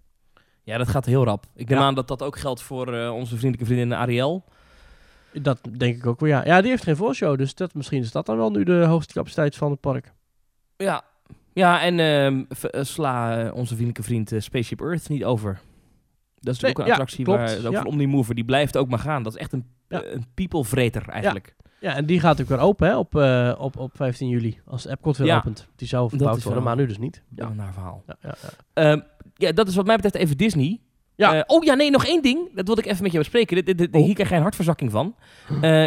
Ja, dat gaat heel rap. Ik neem Ja. aan dat dat ook geldt voor eh, onze vriendelijke vriendin Ariel. Dat denk ik ook wel, ja. Ja, die heeft geen voorshow, dus dat, misschien is dat dan wel nu de hoogste capaciteit van het park. Ja, ja en ehm, eh, sla eh, onze vriendelijke vriend eh, Spaceship Earth niet over. Dat is Nee, ook een ja, attractie klopt, waar ook ja. van Omnimover, die blijft ook maar gaan. Dat is echt een, Ja. een peoplevreter eigenlijk. Ja, en die gaat ook weer open hè, op, op, op 15 juli, als de Epcot weer opent. Die zou Dat verbouwd is worden, maar nu dus niet. Ja, een naar verhaal. ja, ja, ja. Ehm, ja, dat is wat mij betreft even Disney. Ja. Oh ja, nee, nog één ding. Dat wilde ik even met je bespreken. Dit, dit, dit- Oh. Hier krijg jij een hartverzakking van.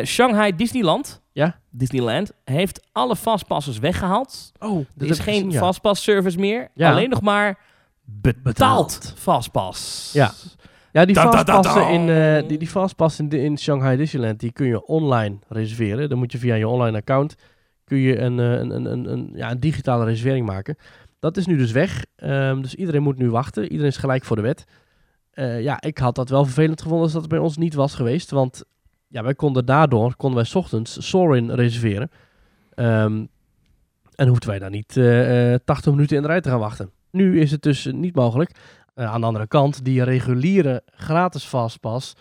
Shanghai Disneyland, Ja? Disneyland, heeft alle fastpasses weggehaald. Oh, dat Er is geen gezien, ja. fastpass service meer. Ja. Alleen nog maar betaald, Betaald. fastpass. Ja. Ja, die da. in, eh, die, die fastpassen in, de- in Shanghai Disneyland, die kun je online reserveren. Dan moet je via je online account kun je een, eh, een, een, een, een, ja, een digitale reservering maken. Dat is nu dus weg. Ehm, dus iedereen moet nu wachten. Iedereen is gelijk voor de wet. Eh, ja, ik had dat wel vervelend gevonden als dat bij ons niet was geweest. Want ja, wij konden daardoor, konden wij ochtends Sorin reserveren. Ehm, en hoefden wij daar niet eh, eh, 80 minuten in de rij te gaan wachten. Nu is het dus eh, niet mogelijk. Eh, aan de andere kant, die reguliere gratis fastpass,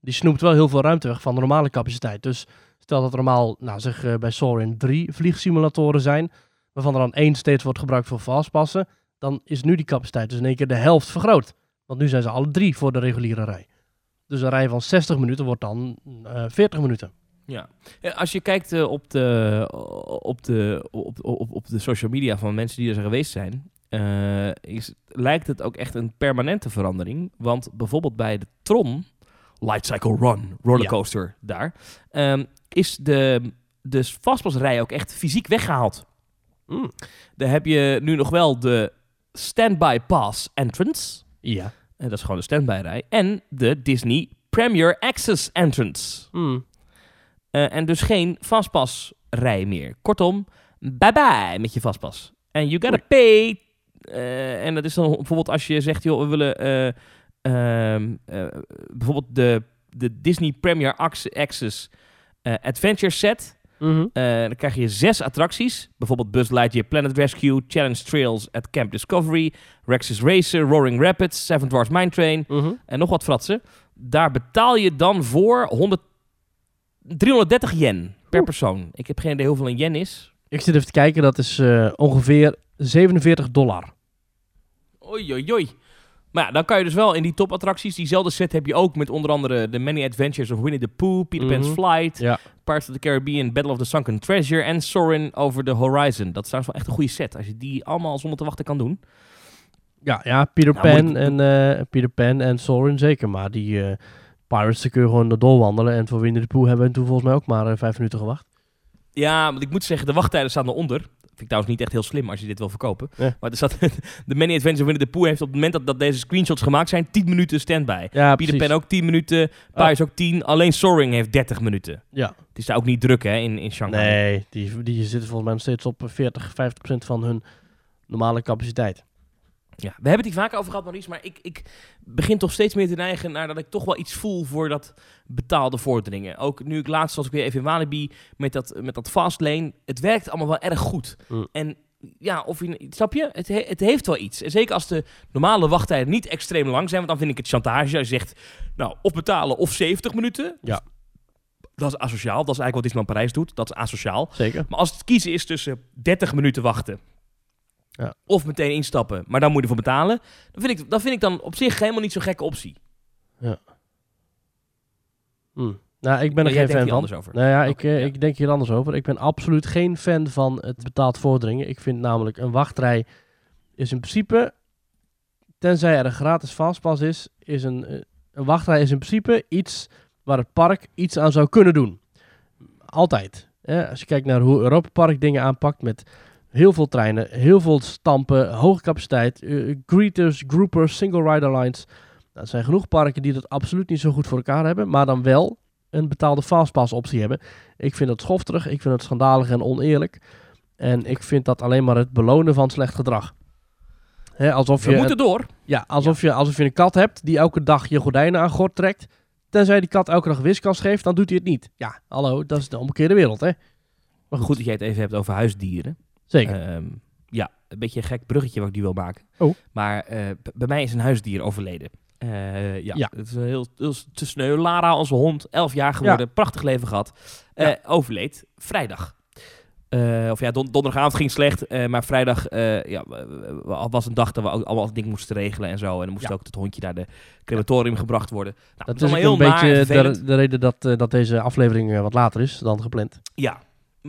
die snoept wel heel veel ruimte weg van de normale capaciteit. Dus stel dat er normaal, nou zeg eh, bij Soarin drie vliegsimulatoren zijn, waarvan er dan één steeds wordt gebruikt voor fastpassen, dan is nu die capaciteit dus in één keer de helft vergroot. Want nu zijn ze alle drie voor de reguliere rij. Dus een rij van 60 minuten wordt dan eh 40 minuten. Ja. Als je kijkt eh, op, de, op, de, op, op, op de social media van mensen die er zijn geweest zijn, eh, is, lijkt het ook echt een permanente verandering. Want bijvoorbeeld bij de Tron, Light Cycle Run, rollercoaster daar, ehm, is de, de vastpasrij ook echt fysiek weggehaald. Mm. Daar heb je nu nog wel de Standby Pass Entrance. Ja. En dat is gewoon de standby rij. En de Disney Premier Access Entrance. Mm. Eh, en dus geen vastpasrij meer. Kortom, bye bye met je vastpas. En you gotta pay. Eh, en dat is dan bijvoorbeeld als je zegt, joh, we willen eh, ehm, eh, bijvoorbeeld de, de Disney Premier Acc- Access Adventure Set. Eh, dan krijg je zes attracties. Bijvoorbeeld Buzz Lightyear Planet Rescue, Challenge Trails at Camp Discovery, Rex's Racer, Roaring Rapids, Seven Dwarfs Mine Train Mhm. en nog wat fratsen. Daar betaal je dan voor 100, 330 yen per Oeh. persoon. Ik heb geen idee hoeveel een yen is. Ik zit even te kijken, dat is eh, ongeveer 47 dollar. Oei, oei, oei. Maar ja, dan kan je dus wel in die topattracties, diezelfde set heb je ook met onder andere The Many Adventures of Winnie the Pooh, Peter Pan's Mhm. Flight, Ja. Pirates of the Caribbean, Battle of the Sunken Treasure en Soarin' Over the Horizon. Dat is trouwens wel echt een goede set, als je die allemaal zonder te wachten kan doen. Ja, ja Peter Nou, Pan ik- en eh, Peter Pan en Soren zeker. Maar die eh, Pirates, kun je gewoon doorwandelen. En voor Winnie the Pooh hebben we toen volgens mij ook maar eh, vijf minuten gewacht. Ja, want ik moet zeggen, de wachttijden staan eronder. Ik trouwens niet echt heel slim als je dit wil verkopen. Ja. Maar er staat, de Many Adventures of Winnie the Pooh heeft op het moment dat, dat deze screenshots gemaakt zijn, 10 minuten standby. Ja, Peter. Pan ook 10 minuten, Pirates ook 10. Alleen Soaring heeft 30 minuten. Ja. Het is daar ook niet druk hè, in, in Shanghai. Nee, die, die zitten volgens mij nog steeds op 40, 50 procent van hun normale capaciteit. Ja, we hebben het hier vaak over gehad, Maurice, maar ik, ik begin toch steeds meer te neigen naar dat ik toch wel iets voel voor dat betaalde vorderingen. Ook nu ik laatst was ik weer even in Walibi met dat, met dat fastlane. Het werkt allemaal wel erg goed. Mm. En ja, of je, snap je? Het, he- het heeft wel iets. En zeker als de normale wachttijden niet extreem lang zijn, want dan vind ik het chantage. Als je zegt, nou, of betalen of 70 minuten. Ja. Dat is asociaal. Dat is eigenlijk wat Disneyland Parijs doet. Dat is asociaal. Zeker. Maar als het kiezen is tussen 30 minuten wachten Ja. of meteen instappen, maar dan moet je ervoor betalen, dan vind, ik, dan vind ik dan op zich helemaal niet zo'n gekke optie. Hm. Nou, ik ben er Maar geen fan hier van. anders over. Nou ja, ik, eh, ja. ik denk hier anders over. Ik ben absoluut geen fan van het betaald vorderingen. Ik vind namelijk een wachtrij is in principe, tenzij er een gratis fastpass is, is een, eh, een wachtrij is in principe iets waar het park iets aan zou kunnen doen. Altijd. Hè? Als je kijkt naar hoe Europa Park dingen aanpakt met heel veel treinen, heel veel stampen, hoge capaciteit, eh, greeters, groupers, single rider lines. Nou, er zijn genoeg parken die dat absoluut niet zo goed voor elkaar hebben, maar dan wel een betaalde fastpass optie hebben. Ik vind dat schofterig, ik vind het schandalig en oneerlijk. En ik vind dat alleen maar het belonen van slecht gedrag. Hè, alsof We je, moeten door. ja, alsof, Je, alsof je een kat hebt die elke dag je gordijnen aan gort trekt. Tenzij die kat elke dag wiskas geeft, dan doet hij het niet. Ja, hallo, dat is de omgekeerde wereld, hè? Maar goed dat jij het even hebt over huisdieren. Zeker. Ehm, ja, een beetje een gek bruggetje wat ik nu wil maken. Oh. Maar eh, bij mij is een huisdier overleden. Eh, ja, Ja. het is een heel, heel te sneu. Lara, onze hond, 11 jaar geworden, prachtig leven gehad. Eh, Ja. Overleed vrijdag. Eh, of ja, don- donderdagavond ging slecht, maar vrijdag ja, was een dag dat we ook allemaal dingen moesten regelen en zo. En dan moest Ja. ook het hondje naar de crematorium gebracht worden. Nou, dat is een naar beetje de, de reden dat, dat deze aflevering wat later is dan gepland. Ja,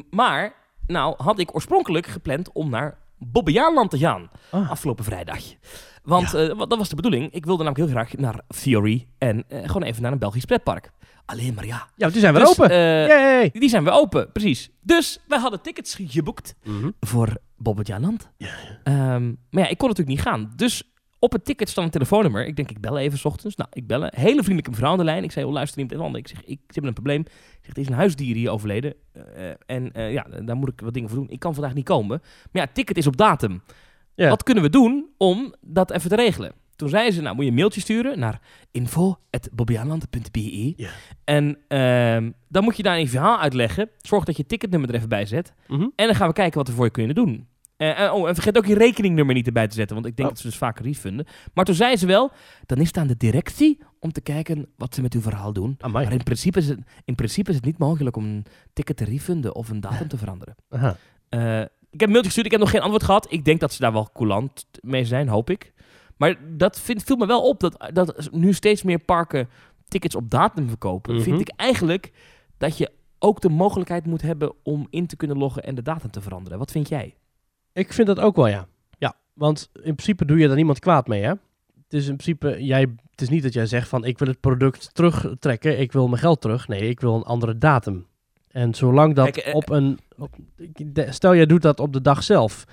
maar nou had ik oorspronkelijk gepland om naar Bobbejaanland te gaan. Ah. Afgelopen vrijdag. Want eh, dat was de bedoeling. Ik wilde namelijk heel graag naar Theory en eh, gewoon even naar een Belgisch pretpark. Alleen maar ja. Ja, die zijn weer Dus, open. eh, die zijn weer open, precies. Dus wij hadden tickets geboekt Mhm. voor Bobbejaanland. Ehm, maar ja, ik kon natuurlijk niet gaan. Dus op het ticket stond een telefoonnummer. Ik denk, ik bel even 's ochtends. Nou, ik bellen. Hele vriendelijke mevrouw aan de lijn. Ik zei, oh, luister iemand even. Ik zeg, ik heb een probleem. Ik zeg, er is een huisdier hier overleden. Eh, en eh, ja, daar moet ik wat dingen voor doen. Ik kan vandaag niet komen. Maar ja, het ticket is op datum. Ja. Wat kunnen we doen om dat even te regelen? Toen zei ze, nou moet je een mailtje sturen naar info.bobbejaanland.be Ja. En ehm, dan moet je daar een verhaal uitleggen. Zorg dat je ticketnummer er even bij zet. Mhm. En dan gaan we kijken wat we voor je kunnen doen. Eh, oh, en vergeet ook je rekeningnummer niet erbij te zetten, want ik denk Oh. dat ze dus vaker refunden. Maar toen zei ze wel, dan is het aan de directie om te kijken wat ze met uw verhaal doen. Amai. Maar in principe, is het, in principe is het niet mogelijk om een ticket te refunden of een datum te veranderen. Aha. Eh, ik heb een mailtje gestuurd, ik heb nog geen antwoord gehad. Ik denk dat ze daar wel coulant mee zijn, hoop ik. Maar dat vind, viel me wel op, dat, dat nu steeds meer parken tickets op datum verkopen. Mhm. Vind ik eigenlijk dat je ook de mogelijkheid moet hebben om in te kunnen loggen en de datum te veranderen. Wat vind jij? Ik vind dat ook wel, ja. Ja, want in principe doe je daar niemand kwaad mee, hè? Het is in principe, jij, het is niet dat jij zegt van ik wil het product terugtrekken, ik wil mijn geld terug. Nee, ik wil een andere datum. En zolang dat Kijk, eh, op een, op, stel jij doet dat op de dag zelf,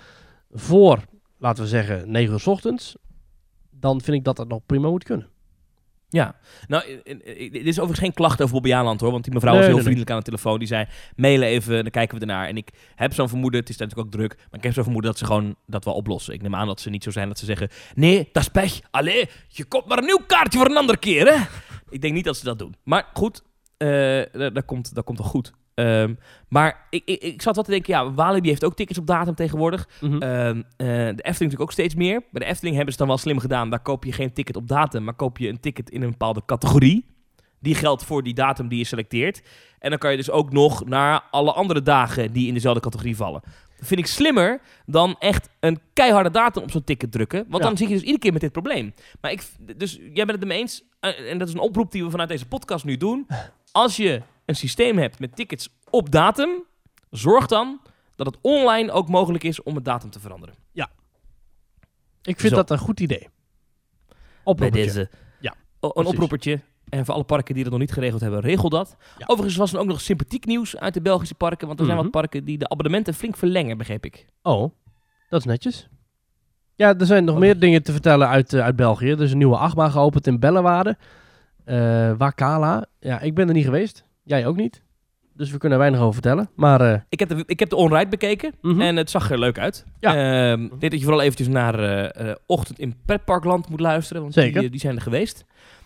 voor, laten we zeggen, 9 uur 's ochtends, dan vind ik dat dat nog prima moet kunnen. Ja, nou, dit is overigens geen klacht over Bobby Aland hoor, want die mevrouw Nee, was heel nee, nee. vriendelijk aan de telefoon. Die zei, mailen even, dan kijken we ernaar. En ik heb zo'n vermoeden, het is natuurlijk ook druk, maar ik heb zo'n vermoeden dat ze gewoon dat wel oplossen. Ik neem aan dat ze niet zo zijn dat ze zeggen, nee, dat is pech. Allee, je koopt maar een nieuw kaartje voor een andere keer, hè. Ik denk niet dat ze dat doen. Maar goed, dat, dat, komt, dat komt wel goed. Ehm, maar ik, ik, ik zat wat te denken, ja, Walibi heeft ook tickets op datum tegenwoordig. Mhm. Ehm, eh, de Efteling natuurlijk ook steeds meer. Bij de Efteling hebben ze het dan wel slim gedaan. Daar koop je geen ticket op datum, maar koop je een ticket in een bepaalde categorie. Die geldt voor die datum die je selecteert. En dan kan je dus ook nog naar alle andere dagen die in dezelfde categorie vallen. Dat vind ik slimmer dan echt een keiharde datum op zo'n ticket drukken. Want Ja. dan zit je dus iedere keer met dit probleem. Maar ik, dus jij bent het ermee eens. eh, en dat is een oproep die we vanuit deze podcast nu doen. Als je een systeem hebt met tickets op datum, zorg dan dat het online ook mogelijk is om het datum te veranderen. Ik vind Zo. dat een goed idee. Oproepertje. Bij deze. Ja, O- een precies. oproepertje. En voor alle parken die dat nog niet geregeld hebben, regel dat. Ja. Overigens was er ook nog sympathiek nieuws uit de Belgische parken. Want er zijn Mhm. wat parken die de abonnementen flink verlengen, begreep ik. Oh, dat is netjes. Ja, er zijn nog Oh. meer dingen te vertellen uit, eh, uit België. Er is een nieuwe achtbaan geopend in Bellewaarde. Eh Wakala. Ja, ik ben er niet geweest. Jij ook niet. Dus we kunnen er weinig over vertellen. Maar eh, Ik heb de, ik heb de on-ride bekeken mhm. en het zag er leuk uit. Ja. Ehm, ik denk dat je vooral eventjes naar eh, eh, Ochtend in Pretparkland moet luisteren, want Zeker. Die, die zijn er geweest.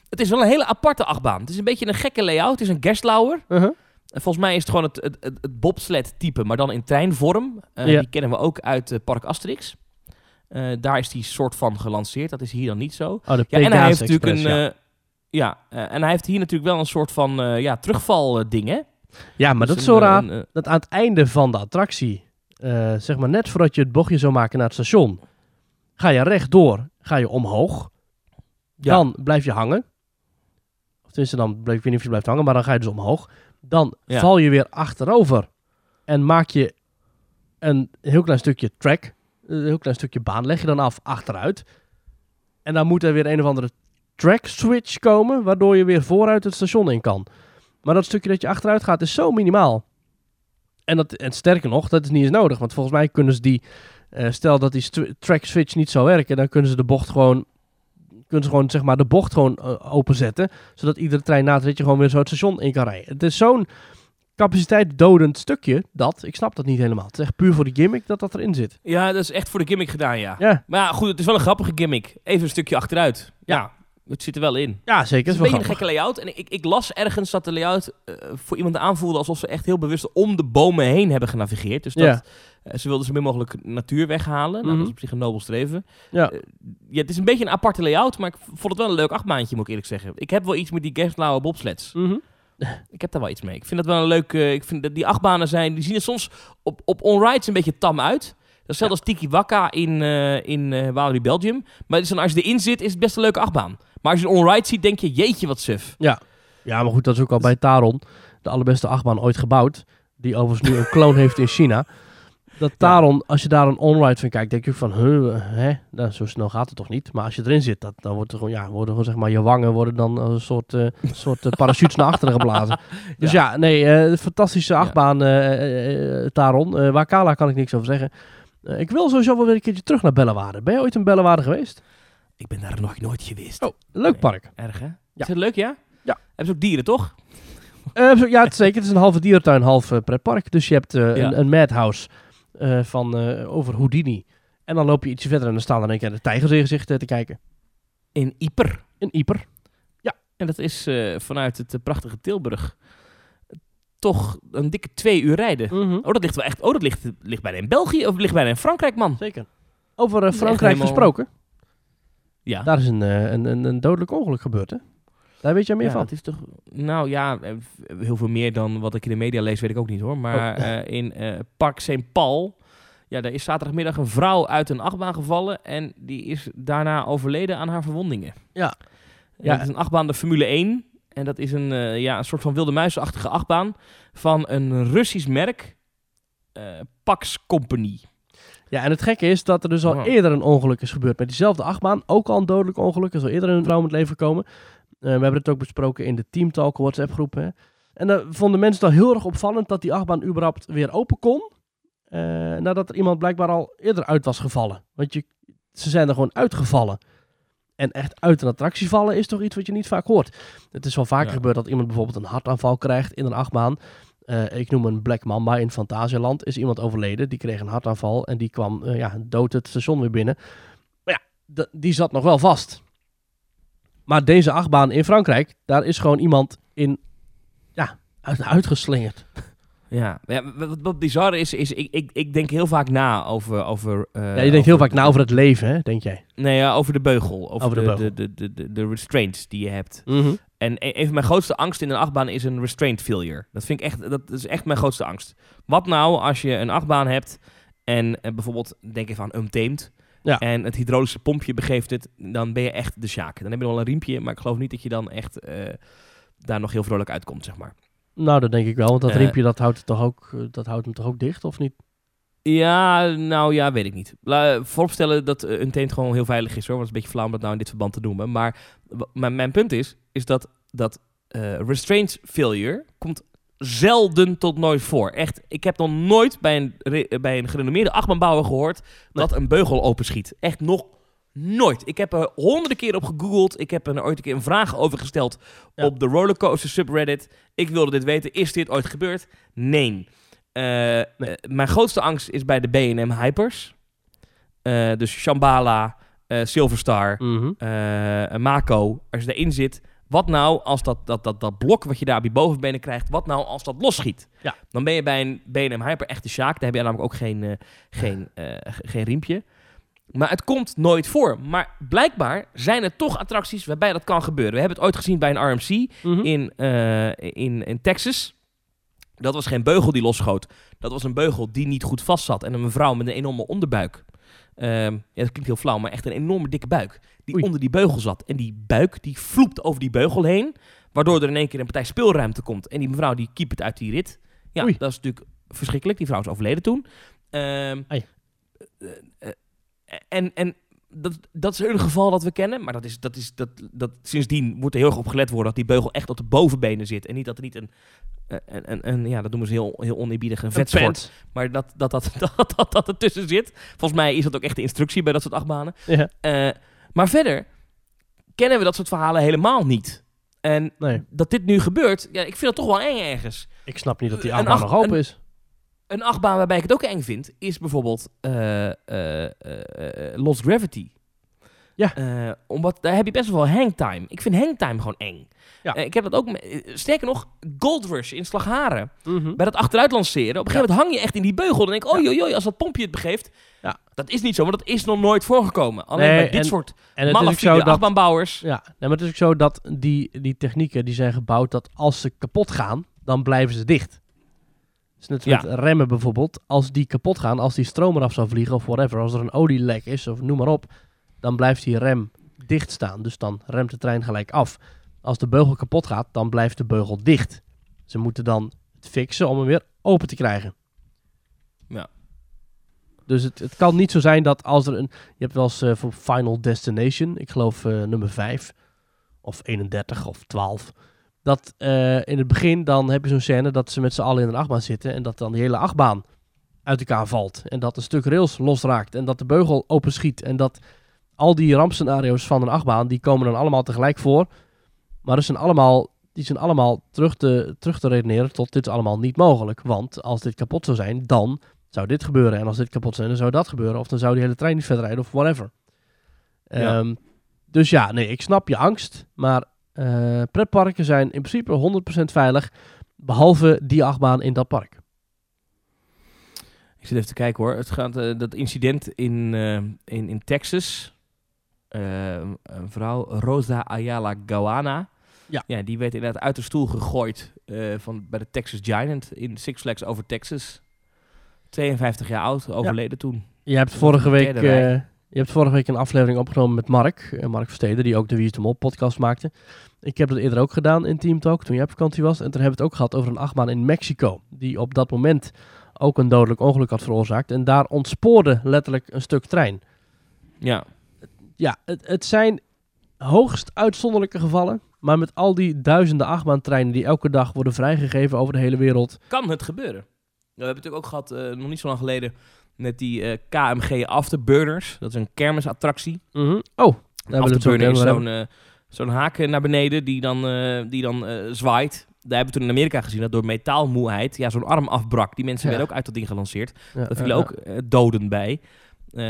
Het is wel een hele aparte achtbaan. Het is een beetje een gekke layout. Het is een Gerstlauer. Uh-huh. En volgens mij is het gewoon het, het, het, het bobsled type, maar dan in treinvorm. Ja. Die kennen we ook uit Park Asterix. Daar is die soort van gelanceerd. Dat is hier dan niet zo. Oh, de Ja, en hij heeft natuurlijk Express, een... ja. Ja, eh, en hij heeft hier natuurlijk wel een soort van eh, ja, terugval eh, hè? ja, maar dat Dus is zo raar. een, dat aan het einde van de attractie, zeg maar net voordat je het bochtje zou maken naar het station, ga je rechtdoor, ga je omhoog. Ja. Dan blijf je hangen. Of tenminste, dan blijf, ik weet niet of je blijft hangen, maar dan ga je dus omhoog. Dan Ja. val je weer achterover en maak je een heel klein stukje track, een heel klein stukje baan, leg je dan af achteruit. En dan moet er weer een of andere track switch komen, waardoor je weer vooruit het station in kan. Maar dat stukje dat je achteruit gaat is zo minimaal. En, dat, en sterker nog, dat is niet eens nodig. Want volgens mij kunnen ze die, eh, stel dat die track switch niet zou werken, dan kunnen ze de bocht gewoon, kunnen ze gewoon zeg maar de bocht gewoon eh, openzetten. Zodat iedere trein na het ritje gewoon weer zo het station in kan rijden. Het is zo'n capaciteit dodend stukje dat, ik snap dat niet helemaal. Het is echt puur voor de gimmick dat dat erin zit. ja, dat is echt voor de gimmick gedaan, ja. Ja, Maar ja, goed, het is wel een grappige gimmick. Even een stukje achteruit. Ja, het zit er wel in. ja zeker. Het is is een beetje een gekke layout. En ik, ik las ergens dat de layout eh, voor iemand aanvoelde alsof ze echt heel bewust om de bomen heen hebben genavigeerd. Dus dat, Ja. eh, ze wilden zo min mogelijk natuur weghalen. Nou, Mhm. dat is op zich een nobel streven. Ja. Eh, ja, het is een beetje een aparte layout, maar ik vond het wel een leuk achtbaantje, moet ik eerlijk zeggen. Ik heb wel iets met die Gerstlauwe bobsleds. Mhm. Ik heb daar wel iets mee. Ik vind dat wel een leuk... ik vind dat die achtbanen zijn... Die zien er soms op, op onrides een beetje tam uit. Dat is hetzelfde als Tiki Waka in, eh in eh Walibi Belgium. Maar dan, als je erin zit, is het best een leuke achtbaan. Maar als je een onride ziet, denk je... Jeetje, wat suf. Ja. ja, maar goed, dat is ook al bij Taron. De allerbeste achtbaan ooit gebouwd. Die overigens nu een kloon heeft in China. Dat Taron, als je daar een onride van kijkt, denk je van, huh, hè, nou, zo snel gaat het toch niet. Maar als je erin zit, dat, dan wordt er gewoon, ja, worden gewoon, zeg maar, je wangen worden dan een soort, eh soort eh, parachutes naar achteren geblazen. Dus ja, nee, eh, fantastische achtbaan, Taron. Eh Wakala kan ik niks over zeggen. Ik wil sowieso wel weer een keertje terug naar Bellewaarde. Ben je ooit in Bellewaarde geweest? Ik ben daar nog nooit geweest. Oh, leuk park. Erg, hè? Is het leuk, ja? Ja. Hebben ze ook dieren, toch? Eh, zo- ja, het zeker. Het is een halve dierentuin, half eh, pretpark. Dus je hebt eh, Ja. een, een madhouse eh, van, eh, over Houdini. En dan loop je ietsje verder en dan staan er een keer de tijgers in gezicht eh, te kijken. In Ieper. Een Ieper. En dat is eh, vanuit het eh, prachtige Tilburg toch een dikke twee uur rijden. Mhm. Oh, dat ligt wel echt... Oh, dat ligt, ligt bijna in België of ligt bijna in Frankrijk, man. Zeker. Over eh, Frankrijk helemaal- gesproken. Ja. Daar is een, eh, een, een, een dodelijk ongeluk gebeurd, hè? Daar weet jij meer ja, van? het is toch... Nou ja, eh, heel veel meer dan wat ik in de media lees, weet ik ook niet hoor. Maar Oh. eh, in Park St. Paul... Ja, daar is zaterdagmiddag een vrouw uit een achtbaan gevallen... en die is daarna overleden aan haar verwondingen. Ja. Ja. Het is een achtbaan, de Formule 1. En dat is een, ja, een soort van wilde muisachtige achtbaan... van een Russisch merk... Pax Company. Ja, en het gekke is dat er dus al eerder een ongeluk is gebeurd met diezelfde achtbaan. Ook al een dodelijk ongeluk. Er is al eerder een vrouw om het leven gekomen. Eh, we hebben het ook besproken in de Team Talk WhatsApp groep. Hè. En dan vonden mensen het al heel erg opvallend dat die achtbaan überhaupt weer open kon. eh, nadat er iemand blijkbaar al eerder uit was gevallen. Want je, ze zijn er gewoon uitgevallen. En echt uit een attractie vallen is toch iets wat je niet vaak hoort. Het is wel vaker Ja. gebeurd dat iemand bijvoorbeeld een hartaanval krijgt in een achtbaan. Eh, ik noem een Black Mamba in Fantasialand. Is iemand overleden, die kreeg een hartaanval en die kwam eh, ja, dood het station weer binnen. Maar ja, die zat nog wel vast. Maar deze achtbaan in Frankrijk, daar is gewoon iemand in, ja, uit, uitgeslingerd. Ja, ja wat, wat bizar is, is ik, ik, ik denk heel vaak na over... over eh, ja, je denkt heel vaak na over het leven, hè, denk jij. Nee, ja, over de beugel. Over, Over de de, beugel. De, de, de, de restraints die je hebt. En e- een van mijn grootste angsten in een achtbaan is een restraint failure. Dat vind ik echt, dat is echt mijn grootste angst. Wat nou als je een achtbaan hebt En eh, bijvoorbeeld, denk even aan Untamed. Ja. En het hydraulische pompje begeeft het, dan ben je echt de sjaak. Dan heb je nog wel een riempje, maar ik geloof niet dat je dan echt eh, daar nog heel vrolijk uitkomt, zeg maar. Nou, dat denk ik wel. Want dat Eh. riempje, dat houdt, het toch ook, eh, dat houdt hem toch ook dicht, of niet? Ja, nou ja, weet ik niet. La, vooropstellen dat uh, Untamed gewoon heel veilig is hoor. Want het is een beetje flauw om dat nou in dit verband te noemen. Maar mijn, punt is, is dat, dat eh, restraint failure komt zelden tot nooit voor. Echt, ik heb nog nooit bij een, bij een gerenommeerde achtbaanbouwer gehoord dat een beugel openschiet. Echt nog nooit. Ik heb er honderden keer op gegoogeld. Ik heb er ooit een keer een vraag over gesteld Ja. op de rollercoaster subreddit. Ik wilde dit weten. Is dit ooit gebeurd? Nee. Eh, eh, mijn grootste angst is bij de B&M Hypers. Eh, dus Shambhala, Silverstar, Mhm. Mako. Als je erin zit, wat nou als dat, dat, dat, dat blok wat je daar op je bovenbenen krijgt, wat nou als dat losschiet? Ja. Dan ben je bij een B&M Hyper echt de sjaak. Daar heb je namelijk ook geen, geen, ge- geen riempje. Maar het komt nooit voor. Maar blijkbaar zijn er toch attracties waarbij dat kan gebeuren. We hebben het ooit gezien bij een RMC Mhm. in, eh, in, in Texas. Dat was geen beugel die losschoot. Dat was een beugel die niet goed vast zat. En een mevrouw met een enorme onderbuik. Ehm, ja, dat klinkt heel flauw, maar echt een enorme dikke buik. Die Oei. onder die beugel zat. En die buik die vloept over die beugel heen. Waardoor er in één keer een partij speelruimte komt. En die mevrouw die keept het uit die rit. Ja, Oei. dat is natuurlijk verschrikkelijk. Die vrouw is overleden toen. Eh, en en dat, dat is een geval dat we kennen. Maar dat is, dat is, dat, dat, sindsdien wordt er heel erg op gelet worden dat die beugel echt op de bovenbenen zit. En niet dat er niet een, een, een, een ja, dat noemen ze heel, heel oneerbiedig, een pant. Maar dat dat, dat, dat, dat, dat ertussen zit. Volgens mij is dat ook echt de instructie bij dat soort achtbanen. Ja. Eh, maar verder kennen we dat soort verhalen helemaal niet. En Nee, dat dit nu gebeurt, ja, ik vind het toch wel eng ergens. ik snap niet dat die achtbaan acht- nog open is. Een achtbaan waarbij ik het ook eng vind, is bijvoorbeeld eh, eh, eh, Lost Gravity. Ja. Eh, omdat daar heb je best wel hangtime. Ik vind hangtime gewoon eng. Ja. Ik heb dat ook. sterker nog, Gold Rush in Slagharen. Mhm. Bij dat achteruit lanceren. Op een gegeven moment hang je echt in die beugel. Dan denk ik, oh Ja. joh, joh, als dat pompje het begeeft. Ja. Dat is niet zo, want dat is nog nooit voorgekomen. Alleen Nee, bij dit en- soort En het is ook malafide achtbaanbouwers. Ja, nee, maar het is ook zo dat die, die technieken die zijn gebouwd dat als ze kapot gaan, dan blijven ze dicht. Dus net Ja. met remmen bijvoorbeeld, als die kapot gaan, als die stroom eraf zou vliegen of whatever, als er een olielek is of noem maar op, dan blijft die rem dicht staan. Dus dan remt de trein gelijk af. Als de beugel kapot gaat, dan blijft de beugel dicht. Ze moeten dan het fixen om hem weer open te krijgen. Ja. Dus het, het kan niet zo zijn dat als er een... Je hebt wel eens eh, voor Final Destination, ik geloof eh, nummer 5 of 31 of 12. Dat eh, in het begin dan heb je zo'n scène dat ze met z'n allen in een achtbaan zitten en dat dan die hele achtbaan uit elkaar valt. En dat een stuk rails losraakt en dat de beugel openschiet. En dat al die rampscenario's van een achtbaan, die komen dan allemaal tegelijk voor. Maar dat zijn allemaal, die zijn allemaal terug te, terug te redeneren tot dit is allemaal niet mogelijk. Want als dit kapot zou zijn, dan zou dit gebeuren. En als dit kapot zou zijn, dan zou dat gebeuren. Of dan zou die hele trein niet verder rijden of whatever. Ja. Ehm, dus ja, nee, ik snap je angst. Maar eh, pretparken zijn in principe 100% veilig. Behalve die achtbaan in dat park. Ik zit even te kijken hoor. Het gaat, eh, dat incident in, eh, in, in Texas. Een vrouw, Rosa Ayala Gawana. Ja. ja. Die werd inderdaad uit de stoel gegooid van, bij de Texas Giant in Six Flags over Texas. 52 jaar oud, overleden toen. Je hebt vorige week, je hebt vorige week een aflevering opgenomen met Mark. eh, Mark Versteden, die ook de Wie is de Mol podcast maakte. Ik heb dat eerder ook gedaan in Team Talk, toen jij op vakantie was. En toen hebben we het ook gehad over een achtbaan in Mexico. Die op dat moment ook een dodelijk ongeluk had veroorzaakt. En daar ontspoorde letterlijk een stuk trein. Ja. Ja, het, het zijn hoogst uitzonderlijke gevallen. Maar met al die duizenden achtbaantreinen die elke dag worden vrijgegeven over de hele wereld. Kan het gebeuren? We hebben het natuurlijk ook gehad, eh, nog niet zo lang geleden, met die eh, KMG Afterburners. Dat is een kermisattractie. Mhm. Oh, daar Afterburner is zo'n eh, zo'n haak naar beneden die dan, eh, die dan zwaait. Daar hebben we toen in Amerika gezien dat door metaalmoeheid ja, zo'n arm afbrak. Die mensen Ja. werden ook uit dat ding gelanceerd. Ja, Daar ja, vielen ook doden bij.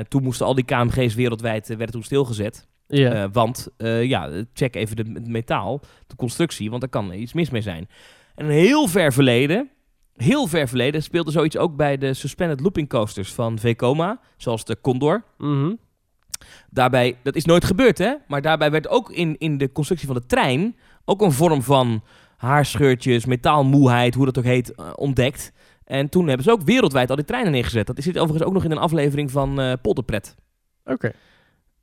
Toen moesten al die KMG's wereldwijd werden toen stilgezet. Eh, want ja, check even de, het metaal, de constructie, want daar kan iets mis mee zijn. En een heel ver verleden, heel ver verleden, speelde zoiets ook bij de suspended looping coasters van Vekoma, zoals de Condor. Mhm. Daarbij, dat is nooit gebeurd hè, maar daarbij werd ook in, in de constructie van de trein ook een vorm van haarscheurtjes, metaalmoeheid, hoe dat ook heet, eh, ontdekt. En toen hebben ze ook wereldwijd al die treinen neergezet. Dat zit overigens ook nog in een aflevering van eh Polderpret. Oké.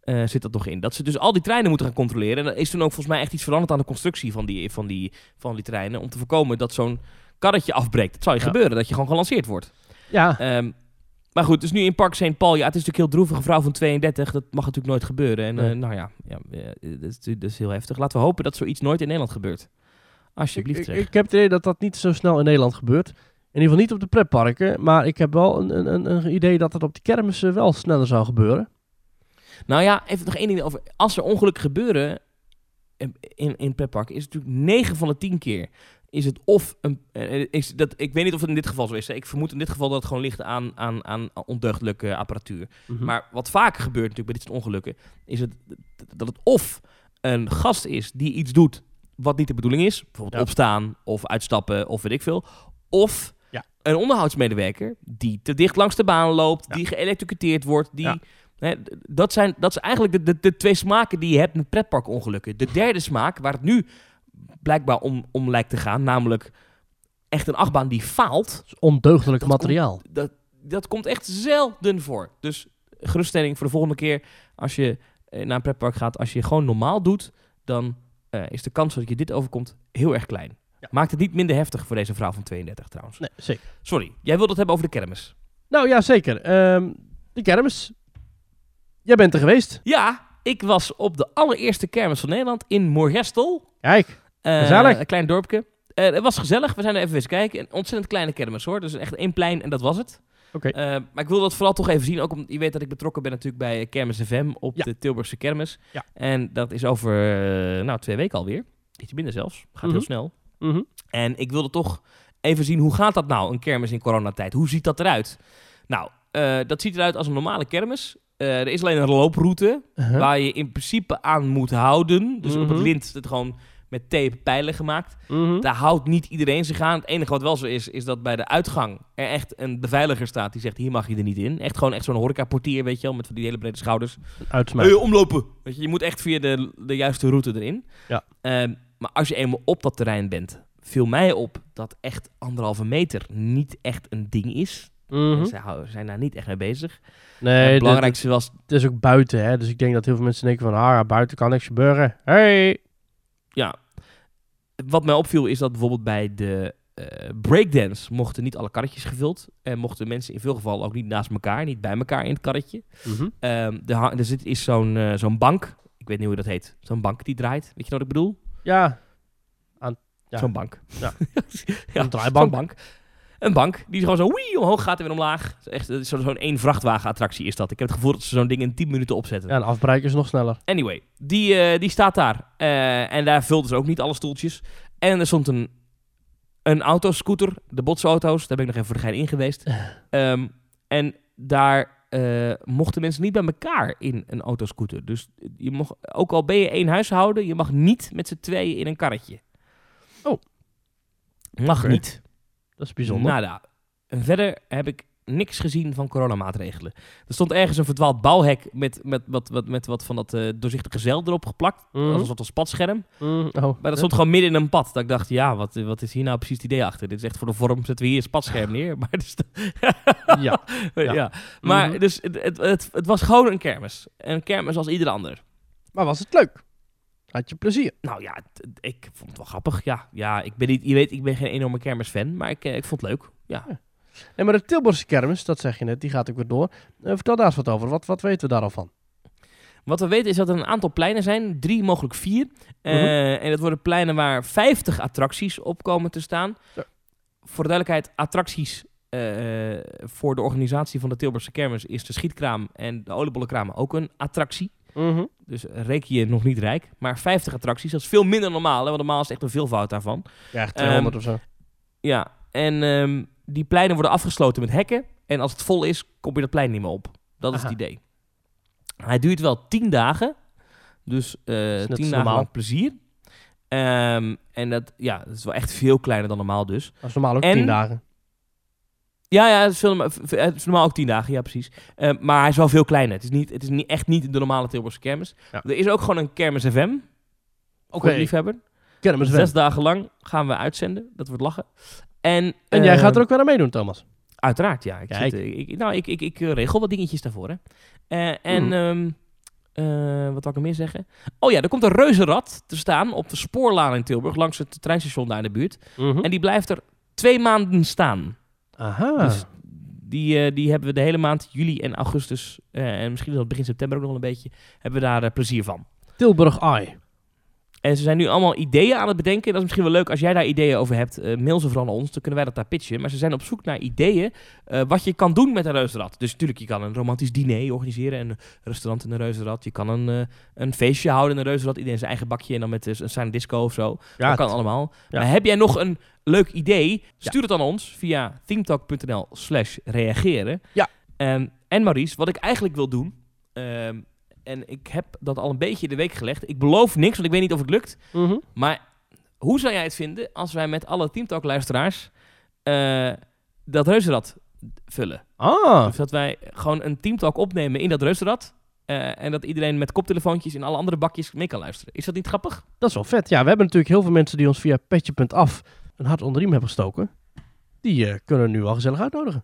eh, zit dat nog in. Dat ze dus al die treinen moeten gaan controleren. En er is toen ook volgens mij echt iets veranderd aan de constructie van die, van die, van die treinen. Om te voorkomen dat zo'n karretje afbreekt. Het zou je Ja. gebeuren, dat je gewoon gelanceerd wordt. Ja, Ehm, maar goed, dus nu in Park St. Paul. Ja, het is natuurlijk heel droevig. Een vrouw van 32, dat mag natuurlijk nooit gebeuren. En Nee. eh, nou ja, ja eh, dat, is, dat is heel heftig. Laten we hopen dat zoiets nooit in Nederland gebeurt. ik, Alsjeblieft ik, zeg. ik heb het idee dat dat niet zo snel in Nederland gebeurt. In ieder geval niet op de pretparken. Maar ik heb wel een, een, een, idee dat het op de kermissen wel sneller zou gebeuren. Nou ja, even nog één ding over. Als er ongelukken gebeuren in, in, in pretparken, is het natuurlijk 9 van de 10 keer. Is het of een. eh, Is dat, ik weet niet of het in dit geval zo is. hè. Ik vermoed in dit geval dat het gewoon ligt aan, aan, aan ondeugdelijke apparatuur. Mhm. Maar wat vaker gebeurt natuurlijk bij dit soort ongelukken, is het dat het of een gast is die iets doet wat niet de bedoeling is, bijvoorbeeld Ja. opstaan of uitstappen of weet ik veel, of Ja. een onderhoudsmedewerker die te dicht langs de baan loopt, Ja. die geëlektrocuteerd wordt, die hè, dat zijn dat zijn eigenlijk de, de, de twee smaken die je hebt met pretparkongelukken. De derde smaak, waar het nu blijkbaar om, om lijkt te gaan, namelijk echt een achtbaan die faalt, ondeugdelijk Dat materiaal. dat, dat komt echt zelden voor. Dus geruststelling voor de volgende keer als je eh, naar een pretpark gaat. Als je gewoon normaal doet, dan eh, is de kans dat je dit overkomt heel erg klein. Ja. Maakt het niet minder heftig voor deze vrouw van 32 trouwens. Nee, zeker. Sorry, jij wilde het hebben over de kermis. Nou ja, zeker. Ehm, de kermis. Jij bent er geweest. Ja, ik was op de allereerste kermis van Nederland in Moergestel. Kijk. Eh, Gezellig. Een klein dorpje. Eh, het was gezellig. We zijn er even eens kijken. Een ontzettend kleine kermis hoor. Dus echt één plein en dat was het. Oké. Eh, maar ik wil dat vooral toch even zien. Ook omdat je weet dat ik betrokken ben natuurlijk bij Kermis FM op Ja. de Tilburgse Kermis. Ja. En dat is over nou, twee weken alweer. Ietsje minder zelfs. Gaat Mhm. heel snel. Mhm. En ik wilde toch even zien hoe gaat dat nou, een kermis in coronatijd? Hoe ziet dat eruit? Nou, dat ziet eruit als een normale kermis. Er is alleen een looproute Uh-huh. waar je in principe aan moet houden. Dus op het Mhm. lint het gewoon met tape pijlen gemaakt. Mhm. Daar houdt niet iedereen zich aan. Het enige wat wel zo is, is dat bij de uitgang er echt een beveiliger staat die zegt, hier mag je er niet in. Echt gewoon echt zo'n horecaportier, weet je wel, met van die hele brede schouders. Uitsmijten. Hey, omlopen! Weet je, je moet echt via de, de juiste route erin. Ja. Ehm, maar als je eenmaal op dat terrein bent, viel mij op dat echt anderhalve meter niet echt een ding is. Mhm. Ze zijn daar niet echt mee bezig. Nee, het belangrijkste was, Het is ook buiten, hè. Dus ik denk dat heel veel mensen denken van... Ah, buiten kan niks gebeuren. Hey! Ja, wat mij opviel is dat bijvoorbeeld bij de eh, breakdance mochten niet alle karretjes gevuld. En mochten mensen in veel gevallen ook niet naast elkaar, niet bij elkaar in het karretje. Mhm. Ehm, er, ha- er zit, is zo'n eh, zo'n bank, ik weet niet hoe dat heet, zo'n bank die draait. Weet je wat ik bedoel? Ja, Ja. Zo'n bank. Ja. ja Een draaibank. Zo'n bank. Een bank die gewoon zo wee, omhoog gaat en weer omlaag. Echt, zo- zo'n één vrachtwagenattractie is dat. Ik heb het gevoel dat ze zo'n ding in 10 minuten opzetten. ja, en afbreken is nog sneller. Anyway, die, eh, die staat daar. Eh, en daar vulden ze ook niet alle stoeltjes. En er stond een, een autoscooter, de botsauto's. Daar ben ik nog even voor de gein in geweest. Ehm, en daar eh, mochten mensen niet bij elkaar in een autoscooter. Dus je mocht, ook al ben je één huishouden, je mag niet met z'n tweeën in een karretje. Oh. Mag niet. Dat is bijzonder. Nada. En verder heb ik niks gezien van coronamaatregelen. Er stond ergens een verdwaald bouwhek met, met, wat, wat, met wat van dat eh, doorzichtige zeil erop geplakt. Mhm. Als een soort spatscherm. Mhm. Oh, Maar dat stond gewoon midden in een pad. Dat ik dacht, ja, wat, wat is hier nou precies het idee achter? Dit is echt voor de vorm, zetten we hier een spatscherm neer. Maar, dus, Ja. ja. maar Mhm. dus het, het, het, het was gewoon een kermis. Een kermis als ieder ander. Maar was het leuk? Had je plezier? Nou ja, ik vond het wel grappig. Ja, ja ik ben niet, je weet, ik ben geen enorme kermisfan, maar ik, eh, ik vond het leuk. Ja. Nee, maar de Tilburgse kermis, dat zeg je net, die gaat ook weer door. Eh, vertel daar eens wat over. Wat, wat weten we daar al van? Wat we weten is dat er een aantal pleinen zijn, drie, mogelijk vier. Eh, Mhm. En dat worden pleinen waar 50 attracties op komen te staan. Zo. Voor de duidelijkheid, attracties voor de organisatie van de Tilburgse Kermis is de schietkraam en de oliebollenkraam ook een attractie. Mhm. Dus reken je nog niet rijk. Maar 50 attracties, dat is veel minder normaal. Hè? Want normaal is het echt een veelvoud daarvan. Ja, echt 200 of zo. Ja, en ehm, die pleinen worden afgesloten met hekken. En als het vol is, kom je dat plein niet meer op. Dat is het idee. Hij duurt wel 10 dagen. Dus eh net 10 als dagen normaal. lang plezier. Ehm, en dat, ja, dat is wel echt veel kleiner dan normaal dus. Dat is normaal ook En- 10 dagen. Ja, ja, het is, veel, het is normaal ook 10 dagen, ja precies. Ehm, maar hij is wel veel kleiner. Het is, niet, het is niet, echt niet de normale Tilburgse kermis. Ja. Er is ook gewoon een kermis FM. Ook een liefhebber. Kermis Zes West. dagen lang gaan we uitzenden. Dat wordt lachen. En, En jij eh, gaat er ook wel aan meedoen, Thomas. Uiteraard, ja. Ik, zit, eh, ik, ik- nou, ik, ik, ik eh, regel wat dingetjes daarvoor, hè. Eh, en, Hmm. ehm, eh, wat wil ik nog meer zeggen? Oh ja, er komt een reuzenrad te staan op de spoorlaan in Tilburg, langs het treinstation daar in de buurt. Mhm. En die blijft er twee maanden staan. Aha. Dus die, eh, die hebben we de hele maand juli en augustus, eh, en misschien wel begin september ook nog een beetje, hebben we daar eh, plezier van. Tilburg Eye. En ze zijn nu allemaal ideeën aan het bedenken. Dat is misschien wel leuk als jij daar ideeën over hebt. eh, mail ze vooral naar ons, dan kunnen wij dat daar pitchen. Maar ze zijn op zoek naar ideeën eh, wat je kan doen met een reuzenrad. Dus natuurlijk, je kan een romantisch diner organiseren en een restaurant in een reuzenrad. Je kan een, eh, een feestje houden in een reuzenrad. Iedereen zijn eigen bakje en dan met een silent disco of zo. Ja, dat kan het- allemaal. ja. Maar heb jij nog een leuk idee? Stuur het aan ons via themetalk.nl slash reageren. Ja. Ehm, en Maurice, wat ik eigenlijk wil doen... ehm, en ik heb dat al een beetje in de week gelegd. Ik beloof niks, want ik weet niet of het lukt. Mhm. Maar hoe zou jij het vinden als wij met alle Teamtalk-luisteraars eh, dat reuzenrad vullen? Ah, Dus dat wij gewoon een Teamtalk opnemen in dat reuzenrad. eh, en dat iedereen met koptelefoontjes in alle andere bakjes mee kan luisteren. Is dat niet grappig? dat is wel vet. Ja, we hebben natuurlijk heel veel mensen die ons via petje.af een hart onder de riem hebben gestoken. Die eh, kunnen nu al gezellig uitnodigen.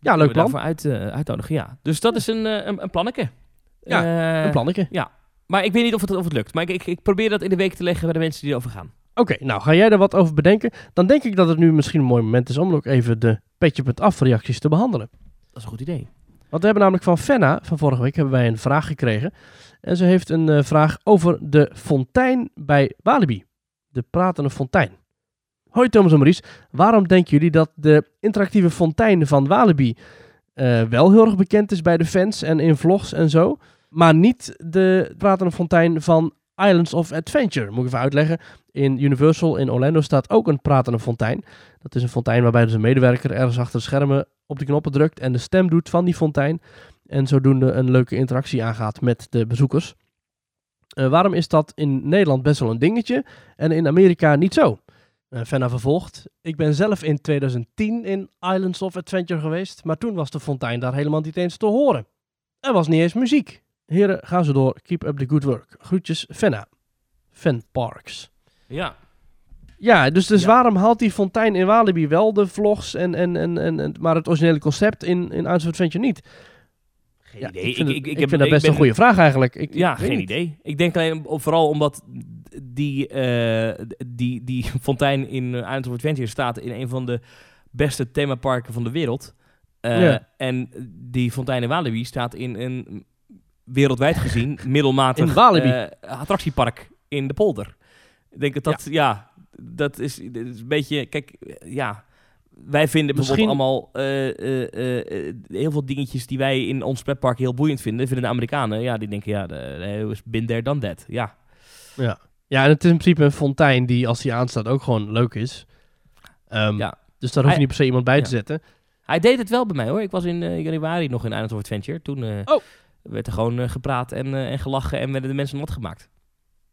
Ja, leuk plan. Daarvoor uit, uitnodigen, ja. Dus dat is een, een, een plannetje. Ja, Eh, Een plannetje. Maar ik weet niet of het, of het lukt. Maar ik, ik, ik probeer dat in de week te leggen bij de mensen die erover gaan. Oké, nou ga jij er wat over bedenken? Dan denk ik dat het nu misschien een mooi moment is om ook even de petje.af reacties te behandelen. Dat is een goed idee. Want we hebben namelijk van Fenna, van vorige week, hebben wij een vraag gekregen. En ze heeft een eh, vraag over de fontein bij Walibi. De pratende fontein. Hoi Thomas en Maurice, waarom denken jullie dat de interactieve fontein van Walibi eh, wel heel erg bekend is bij de fans en in vlogs en zo, maar niet de pratende fontein van Islands of Adventure? Moet ik even uitleggen. In Universal in Orlando staat ook een pratende fontein. Dat is een fontein waarbij dus een medewerker ergens achter de schermen op de knoppen drukt en de stem doet van die fontein. En zodoende een leuke interactie aangaat met de bezoekers. Eh, waarom is dat in Nederland best wel een dingetje en in Amerika niet zo? Uh, vervolgt. Ik ben zelf in 2010 in Islands of Adventure geweest, maar toen was de fontein daar helemaal niet eens te horen. Er was niet eens muziek. Heren, ga zo door. Keep up the good work. Groetjes, Fenna. Fan Parks. Ja. Ja, dus, dus Ja. waarom haalt die fontein in Walibi wel de vlogs, en, en, en, en, en- maar het originele concept in, in of Adventure niet? Geen Ja, idee. ik vind, het- ik heb- vind dat ik best ben- een goede vraag eigenlijk. Ik, Ja, ik geen niet. idee. Ik denk alleen om- vooral omdat die, eh, die, die fontein in of Adventure staat in een van de beste themaparken van de wereld. Eh, Ja. En die fontein in Walibi staat in een wereldwijd gezien middelmatig eh, attractiepark in de polder. Ik denk dat dat, ja, dat is, dat is een beetje, kijk, ja... Wij vinden Misschien- bijvoorbeeld allemaal eh, eh, heel veel dingetjes die wij in ons pretpark heel boeiend vinden. Vinden de Amerikanen, ja, die denken, ja, is been there, done that. Ja, Ja. ja, en het is in principe een fontein die als die aanstaat ook gewoon leuk is. Ehm, Ja. Dus daar hoef je niet per se iemand bij te Ja. zetten. Hij deed het wel bij mij hoor. Ik was in januari nog in Island of Adventure. Toen Oh. Werd er gewoon eh, gepraat en, eh, en gelachen en werden de mensen nat gemaakt.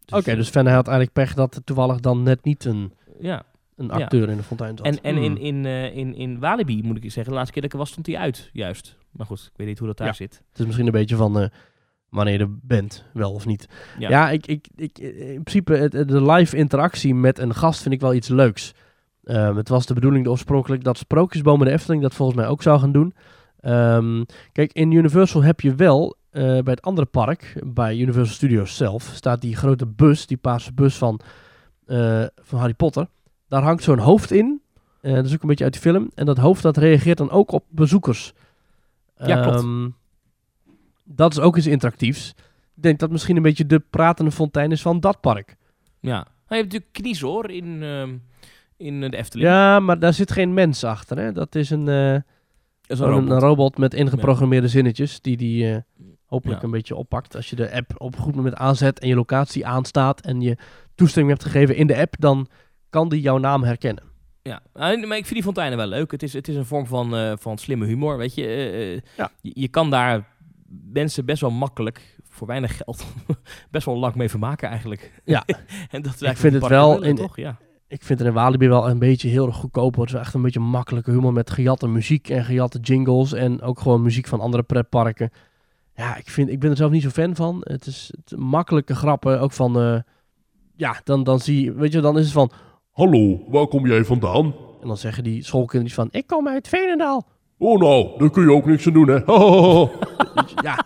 Oké, dus Fenna had eigenlijk pech dat er toevallig dan net niet een, Ja. een Ja. acteur in de fontein zat. En, en Hmm. in, in, eh, in, in Walibi moet ik zeggen, de laatste keer dat ik er was stond hij uit, juist. Maar goed, ik weet niet hoe dat daar Ja. zit. Het is misschien een beetje van eh, wanneer je er bent, wel of niet. Ja. Ja, ik, ik, ik, in principe het, de live interactie met een gast vind ik wel iets leuks. Ehm, het was de bedoeling oorspronkelijk dat Sprookjesbomen de Efteling dat volgens mij ook zou gaan doen. Ehm, kijk, in Universal heb je wel, eh, bij het andere park, bij Universal Studios zelf, staat die grote bus, die paarse bus van, eh, van Harry Potter. Daar hangt zo'n hoofd in. Eh, dat is ook een beetje uit de film. En dat hoofd dat reageert dan ook op bezoekers. Ja, klopt. Ehm, dat is ook iets interactiefs. Ik denk dat misschien een beetje de pratende fontein is van dat park. Ja. Nou, je hebt natuurlijk Kniezoor in, ehm, in de Efteling. Ja, maar daar zit geen mens achter. Hè? Dat is een, Dat is een robot. een robot met ingeprogrammeerde zinnetjes die die hopelijk Ja. een beetje oppakt. Als je de app op een goed moment aanzet en je locatie aanstaat en je toestemming hebt gegeven in de app, dan kan die jouw naam herkennen. Ja, Ah, maar ik vind die fonteinen wel leuk. Het is, het is een vorm van, eh, van slimme humor, weet je. Eh, eh, Ja. je. Je kan daar mensen best wel makkelijk, voor weinig geld, best wel lang mee vermaken eigenlijk. Ja. en dat is Ik vind het wel willen, in- toch? Ja. Ik vind het in Walibi wel een beetje heel erg goedkoop. Het is echt een beetje makkelijke humor met gejatte muziek en gejatte jingles. En ook gewoon muziek van andere pretparken. Ja, ik, vind, ik ben er zelf niet zo fan van. Het is het makkelijke grappen. Ook van, eh, ja, dan, dan zie je, weet je, dan is het van... Hallo, waar kom jij vandaan? En dan zeggen die schoolkinderen van, ik kom uit Veenendaal. Oh nou, daar kun je ook niks aan doen, hè? Ja,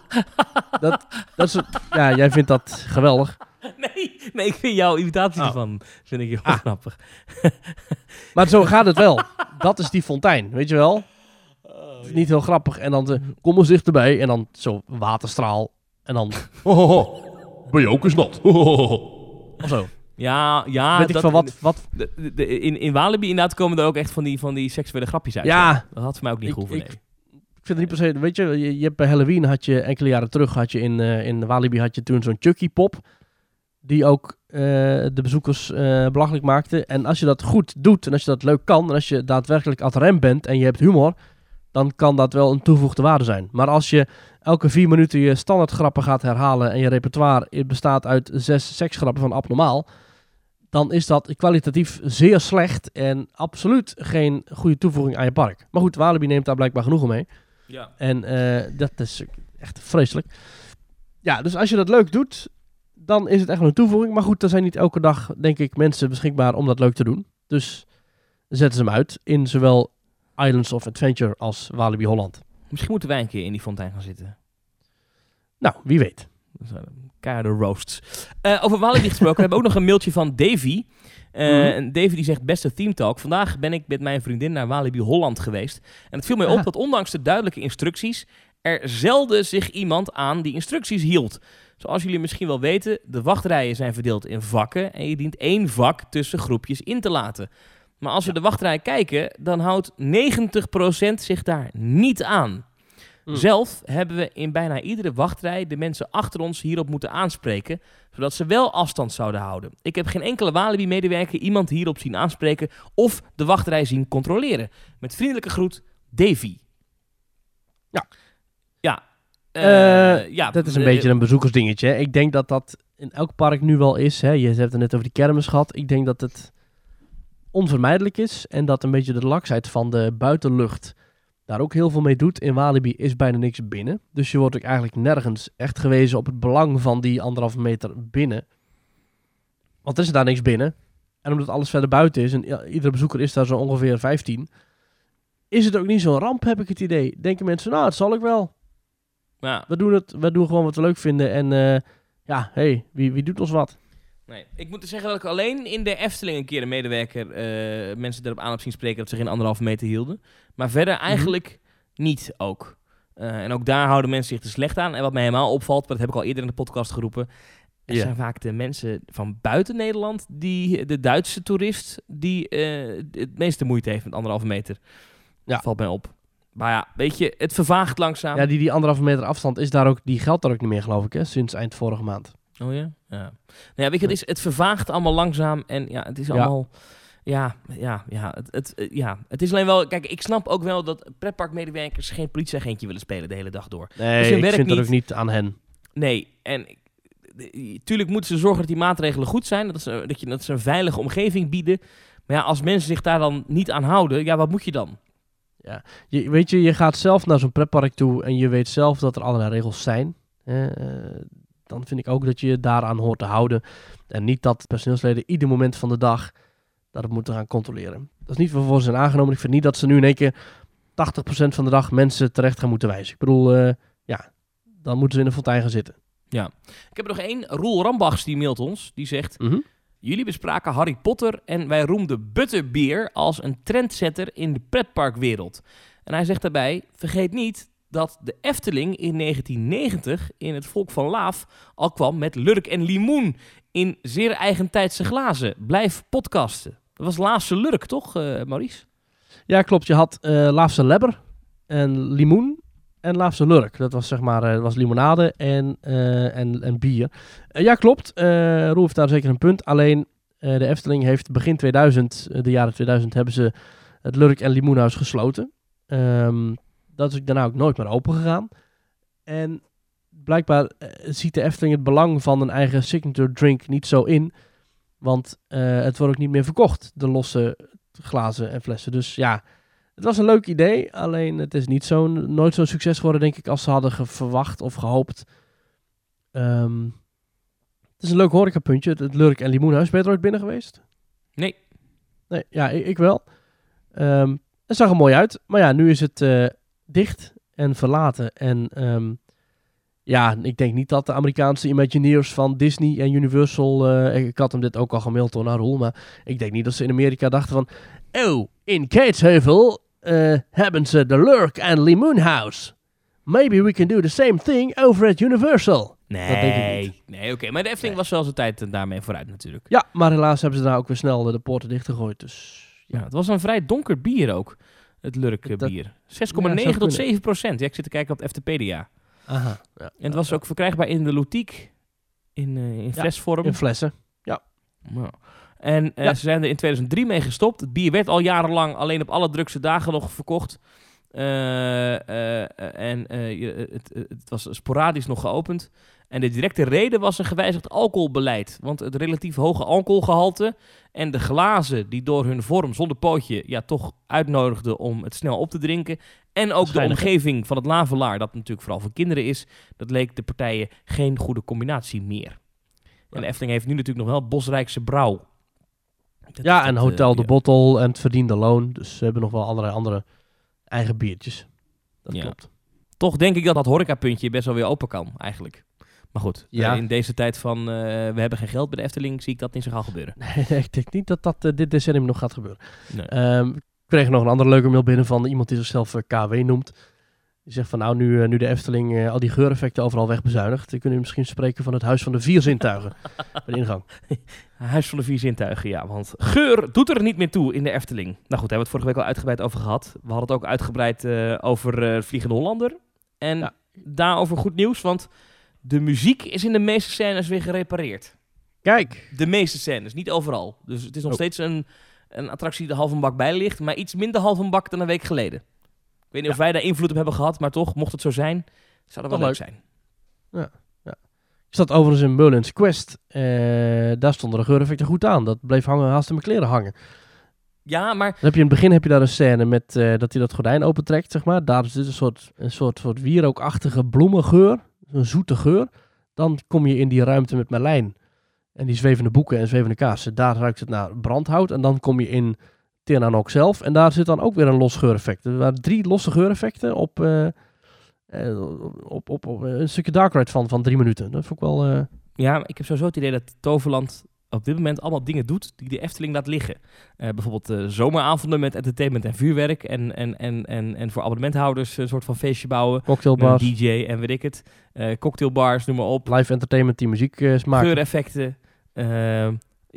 dat, dat is, ja, jij vindt dat geweldig. Nee, nee, ik vind jouw imitatie Oh. ervan vind ik heel Ah. grappig. Maar zo gaat het wel. Dat is die fontein, weet je wel? Het is niet heel grappig. En dan, de, kom eens dichterbij. En dan zo waterstraal. En dan, ben je ook eens nat? of zo. Ja, ja. weet ik dat- van wat, wat... de- de- de- in, in Walibi inderdaad komen er ook echt van die, van die seksuele grapjes uit. Ja, Dat had voor mij ook niet Ik- gehoeven, ik- nee. ik vind het niet per se... Weet je, je, je hebt bij Halloween had je enkele jaren terug... Had je in, eh, in Walibi had je toen zo'n Chucky pop. Die ook eh, de bezoekers eh, belachelijk maakte. En als je dat goed doet en als je dat leuk kan... En als je daadwerkelijk ad rem bent en je hebt humor... Dan kan dat wel een toegevoegde waarde zijn. Maar als je elke vier minuten je standaard grappen gaat herhalen... En je repertoire bestaat uit zes seksgrappen van abnormaal... Dan is dat kwalitatief zeer slecht en absoluut geen goede toevoeging aan je park. Maar goed, Walibi neemt daar blijkbaar genoegen mee. Ja. En eh, dat is echt vreselijk. Ja, dus als je dat leuk doet, dan is het echt een toevoeging. Maar goed, er zijn niet elke dag, denk ik, mensen beschikbaar om dat leuk te doen. Dus zetten ze hem uit in zowel Islands of Adventure als Walibi Holland. Misschien moeten wij een keer in die fontein gaan zitten. Nou, wie weet. Dat zijn Keiharde roasts. Eh, over Walibi gesproken, we hebben ook nog een mailtje van Davy. En Davy die zegt, beste Theme Talk. Vandaag ben ik met mijn vriendin naar Walibi Holland geweest. En het viel mij op Ah. dat ondanks de duidelijke instructies... er zelden zich iemand aan die instructies hield. Zoals jullie misschien wel weten, de wachtrijen zijn verdeeld in vakken... en je dient één vak tussen groepjes in te laten. Maar als we de wachtrij kijken, dan houdt 90% zich daar niet aan. Mm. Zelf hebben we in bijna iedere wachtrij de mensen achter ons hierop moeten aanspreken, zodat ze wel afstand zouden houden. Ik heb geen enkele Walibi-medewerker iemand hierop zien aanspreken of de wachtrij zien controleren. Met vriendelijke groet, Davy. Ja. Ja. Eh, Eh, ja, Dat is een beetje een bezoekersdingetje. Ik denk dat dat in elk park nu wel is. Hè. Je hebt het net over die kermis gehad. Ik denk dat het onvermijdelijk is. En dat een beetje de laksheid van de buitenlucht daar ook heel veel mee doet. In Walibi is bijna niks binnen. Dus je wordt ook eigenlijk nergens echt gewezen op het belang van die anderhalve meter binnen. Want er is daar niks binnen. En omdat alles verder buiten is en iedere bezoeker is daar zo ongeveer 15... is het ook niet zo'n ramp, heb ik het idee. Denken mensen, nou, het zal ik wel. Ja, We doen het, we doen gewoon wat we leuk vinden. En eh, ja, hey, wie, wie doet ons wat? Nee. Ik moet zeggen dat ik alleen in de Efteling een keer een medewerker eh, mensen erop aan heb zien spreken dat ze geen anderhalve meter hielden. Maar verder Mhm. eigenlijk niet ook. Eh, en ook daar houden mensen zich te slecht aan. En wat mij helemaal opvalt, maar dat heb ik al eerder in de podcast geroepen. Er zijn vaak de mensen van buiten Nederland, die, de Duitse toerist, die eh, het meeste moeite heeft met anderhalve meter. Ja. Valt mij op. Maar ja, weet je, het vervaagt langzaam. Ja, die, die anderhalve meter afstand is daar ook, die geldt daar ook niet meer, geloof ik, hè, sinds eind vorige maand. Oh ja? Ja. Nou ja, weet je, het, is, het vervaagt allemaal langzaam en ja, het is allemaal... Ja, ja, ja, het, het, eh, ja, het is alleen wel... Kijk, ik snap ook wel dat pretparkmedewerkers geen politieagentje willen spelen de hele dag door. Nee, hun ik werk vind dat ook niet aan hen. Nee, en de- tuurlijk moeten ze zorgen dat die maatregelen goed zijn, dat ze, dat, je, dat ze een veilige omgeving bieden. Maar ja, als mensen zich daar dan niet aan houden, ja, wat moet je dan? Je, weet je, je gaat zelf naar zo'n pretpark toe en je weet zelf dat er allerlei regels zijn. eh, dan vind ik ook dat je je daaraan hoort te houden. En niet dat personeelsleden ieder moment van de dag dat moeten gaan controleren. Dat is niet waarvoor ze zijn aangenomen. Ik vind niet dat ze nu in één keer 80% van de dag mensen terecht gaan moeten wijzen. Ik bedoel, eh, ja, dan moeten ze in de fontein gaan zitten. Ik heb er nog één, Roel Rambachs, die mailt ons. Die zegt, Mhm. jullie bespraken Harry Potter en wij roemden Butterbeer als een trendsetter in de pretparkwereld. En hij zegt daarbij, vergeet niet dat de Efteling in 1990 in het Volk van Laaf al kwam met Lurk en Limoen in zeer eigentijdse glazen. Blijf podcasten. Dat was laatste Lurk, toch, eh, Maurice? Ja, klopt. Je had eh Laafse Lebber en limoen en Laafse Lurk. Dat was zeg maar eh, was limonade en, en, en bier. Ja, klopt. Heeft daar zeker een punt. Alleen de Efteling heeft begin 2000, eh, de jaren 2000, hebben ze het Lurk en Limoenhuis gesloten. Ehm, dat is daarna ook nooit meer open gegaan. En blijkbaar eh, ziet de Efteling het belang van een eigen signature drink niet zo in. Want eh, het wordt ook niet meer verkocht, de losse glazen en flessen. Dus ja, het was een leuk idee. Alleen het is niet zo'n, nooit zo'n succes geworden, denk ik, als ze hadden verwacht of gehoopt. Ehm, het is een leuk horecapuntje, het, het Lurk en Limoenhuis. Ben je er ooit binnen geweest? Nee. Nee, ja, ik, ik wel. Ehm, het zag er mooi uit. Maar ja, nu is het eh, dicht en verlaten. En ehm, ja, ik denk niet dat de Amerikaanse Imagineers van Disney en Universal... eh, ik had hem dit ook al gemaild door naar Roel. Maar ik denk niet dat ze in Amerika dachten van... Oh, in Kaatsheuvel eh, hebben ze de Lurk en Limoon House. Maybe we can do the same thing over at Universal. Nee, nee oké. Maar de Efteling Nee. was wel zijn tijd eh, daarmee vooruit natuurlijk. Ja, maar helaas hebben ze daar ook weer snel de poorten dichtgegooid. Dus Ja, het was een vrij donker bier ook, het Lurk eh, Dat- bier. 6,9 Ja, zou tot kunnen. 7 procent. Ja, ik zit te kijken op de FTPedia. aha. Ja. En het was ook verkrijgbaar in de Lotiek, in, eh, in flesvorm. In flessen. Ja. En eh, Ja. ze zijn er in 2003 mee gestopt. Het bier werd al jarenlang alleen op alle drukste dagen nog verkocht. Eh, eh, eh, en het, het was sporadisch nog geopend. En de directe reden was een gewijzigd alcoholbeleid. Want het relatief hoge alcoholgehalte en de glazen die door hun vorm zonder pootje ja, toch uitnodigden om het snel op te drinken. En ook de omgeving van het lavelaar, dat natuurlijk vooral voor kinderen is. Dat leek de partijen geen goede combinatie meer. En de Efteling heeft nu natuurlijk nog wel Bosrijkse Brouw. Dat Ja, en Hotel de ja. Bottle en het verdiende loon. Dus ze hebben nog wel allerlei andere eigen biertjes. Dat Ja. klopt. Toch denk ik dat dat horecapuntje best wel weer open kan, eigenlijk. Maar goed, Ja. eh, in deze tijd van eh, we hebben geen geld bij de Efteling, zie ik dat niet zo gauw gebeuren. Nee, ik denk niet dat dat eh, dit decennium nog gaat gebeuren. Nee. Ehm, ik kreeg nog een andere leuke mail binnen van iemand die zichzelf KW noemt. Die zegt van nou, nu, eh, nu de Efteling eh, al die geureffecten overal wegbezuinigt. Dan kunnen we misschien spreken van het huis van de vier zintuigen. bij de ingang. Huis van de vier zintuigen, ja. Want geur doet er niet meer toe in de Efteling. Nou goed, daar hebben we het vorige week al uitgebreid over gehad. We hadden het ook uitgebreid eh, over Vliegende Hollander. En Ja. daarover goed nieuws, want de muziek is in de meeste scènes weer gerepareerd. Kijk, De meeste scènes, niet overal. Dus het is nog Oh. steeds een, een attractie die de half een bak bij ligt, maar iets minder half een bak dan een week geleden. Ik weet niet of wij daar invloed op hebben gehad, maar toch, mocht het zo zijn, zou dat wel leuk zijn. ik zat overigens in Merlin's Quest. Eh, daar stonden de geureffecten goed aan. Dat bleef hangen, haast in mijn kleren hangen. Ja, maar Dan heb je in het begin heb je daar een scène met eh, dat hij dat gordijn opentrekt, zeg maar. Daar is dit een soort, een soort, soort wierookachtige bloemengeur. Een zoete geur. Dan kom je in die ruimte met Merlijn. En die zwevende boeken en zwevende kaarsen. Daar ruikt het naar brandhout. En dan kom je in Tirnanok zelf. En daar zit dan ook weer een los geureffect. Er waren drie losse geureffecten op, eh, eh, op, op, op een stukje Dark Ride van, van drie minuten. Dat vond ik wel... eh, Ja, ik heb sowieso het idee dat Toverland op dit moment allemaal dingen doet die de Efteling laat liggen. Eh, bijvoorbeeld eh, zomeravonden met entertainment en vuurwerk. En, en, en, en, en voor abonnementhouders een soort van feestje bouwen. Cocktailbars, een DJ en weet ik het. Eh, cocktailbars, noem maar op. live entertainment die muziek eh maken. Geureffecten.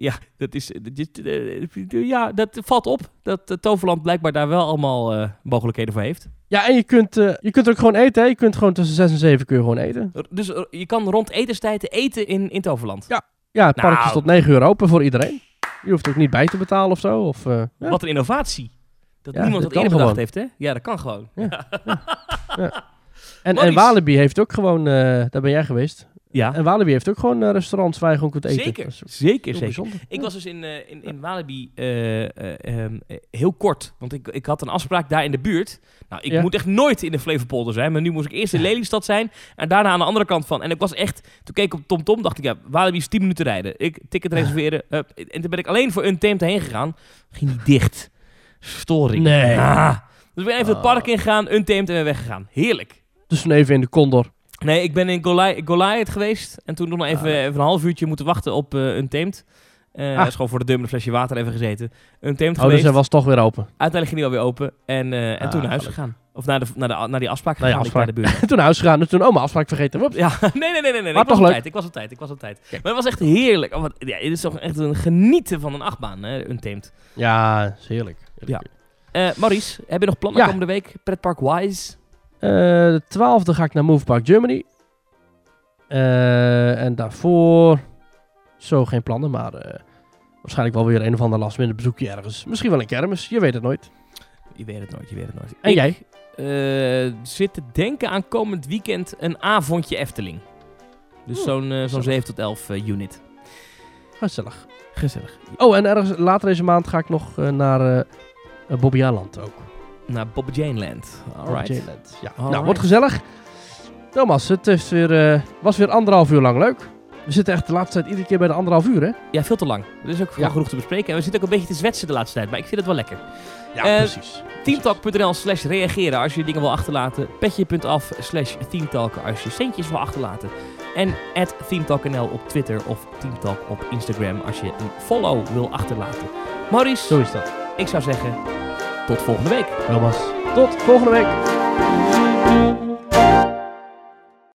Ja, dat is, dit- eh, ja, dat valt op. Dat eh, Toverland blijkbaar daar wel allemaal eh, mogelijkheden voor heeft. Ja, en je kunt, eh, je kunt er ook gewoon eten. Hè? Je kunt gewoon tussen 6 en 7 kun je gewoon eten. Dus je kan rond etenstijden eten in, in Toverland. Ja. Ja, het park is Nou. tot 9 uur open voor iedereen. Je hoeft ook niet bij te betalen of zo. Of, eh, ja. Wat een innovatie. Dat Ja, niemand dat dat eerder bedacht heeft, hè? Ja, dat kan gewoon. Ja. En, en. Walibi heeft ook gewoon, eh, daar ben jij geweest. Ja, En Walibi heeft ook gewoon eh, restaurants waar je gewoon kunt eten. zeker. Zeker, zeker. Ik was dus in, eh, in, in Walibi eh, eh, ehm, eh, heel kort. Want ik, ik had een afspraak daar in de buurt. Nou, ik Ja. moet echt nooit in de Flevopolder zijn. Maar nu moest ik eerst in Lelystad zijn. En daarna aan de andere kant van. En ik was echt... Toen keek ik op TomTom, dacht ik... Ja, Walibi is 10 minuten rijden. Ik ticket reserveren. en toen ben ik alleen voor Untamed heen gegaan. Ging die dicht. Storing. Nee. Ah. Dus ik ben even het Oh. park ingegaan. Untamed en weer weggegaan. Heerlijk. Dus toen even in de Condor. Nee, ik ben in Goli- Goliath geweest. En toen nog even, Ah. even een half uurtje moeten wachten op eh Untamed. Eh Ah. is gewoon voor de deur een flesje water even gezeten. Untamed Oh, dus geweest. hij was toch weer open. Uiteindelijk ging hij wel weer open. En, eh, en Ah, toen naar huis gegaan. Of naar, de, naar, de, naar die afspraak Naar gegaan ik bij de buurt. toen naar huis gegaan. En toen, mijn afspraak vergeten. Woeps. Ja, nee, nee, nee, nee. nee. Maar Ik was toch op leuk. tijd. Ik was op tijd. Ik was op tijd. Maar het was echt heerlijk. Oh, wat, ja, het is toch echt een genieten van een achtbaan, hè, Untamed. Ja, is heerlijk. Heerlijk. Eh Maurice, heb je nog plannen Ja. komende week? Pretpark Wise? Eh, de 12e ga ik naar Move Park Germany. Eh, en daarvoor zo geen plannen, maar eh, waarschijnlijk wel weer een of ander last minute bezoekje ergens. Misschien wel een kermis, je weet het nooit. Je weet het nooit, je weet het nooit. En ik, jij? zit te denken aan komend weekend een avondje Efteling. Dus zo'n zo'n gezellig. 7 tot 11 eh, unit. Gezellig. Gezellig. Oh, en ergens later deze maand ga ik nog naar uh, Bobbejaanland ook. Naar Bob Jane Land. Alright. Bobbejaanland, Ja. Alright. Nou, wordt gezellig. Thomas, het is weer, eh, was weer anderhalf uur lang leuk. We zitten echt de laatste tijd iedere keer bij de anderhalf uur, hè? Ja, veel te lang. Er is ook Ja. genoeg te bespreken. En we zitten ook een beetje te zwetsen de laatste tijd, maar ik vind het wel lekker. Ja, Eh, precies. Teamtalk.nl slash reageren als je dingen wil achterlaten. Petje.af slash Teamtalk als je centjes wil achterlaten. En at TeamTalkNL op Twitter of Teamtalk op Instagram als je een follow wil achterlaten. Maurice, Zo is dat. ik zou zeggen, tot volgende week. Thomas. Tot volgende week.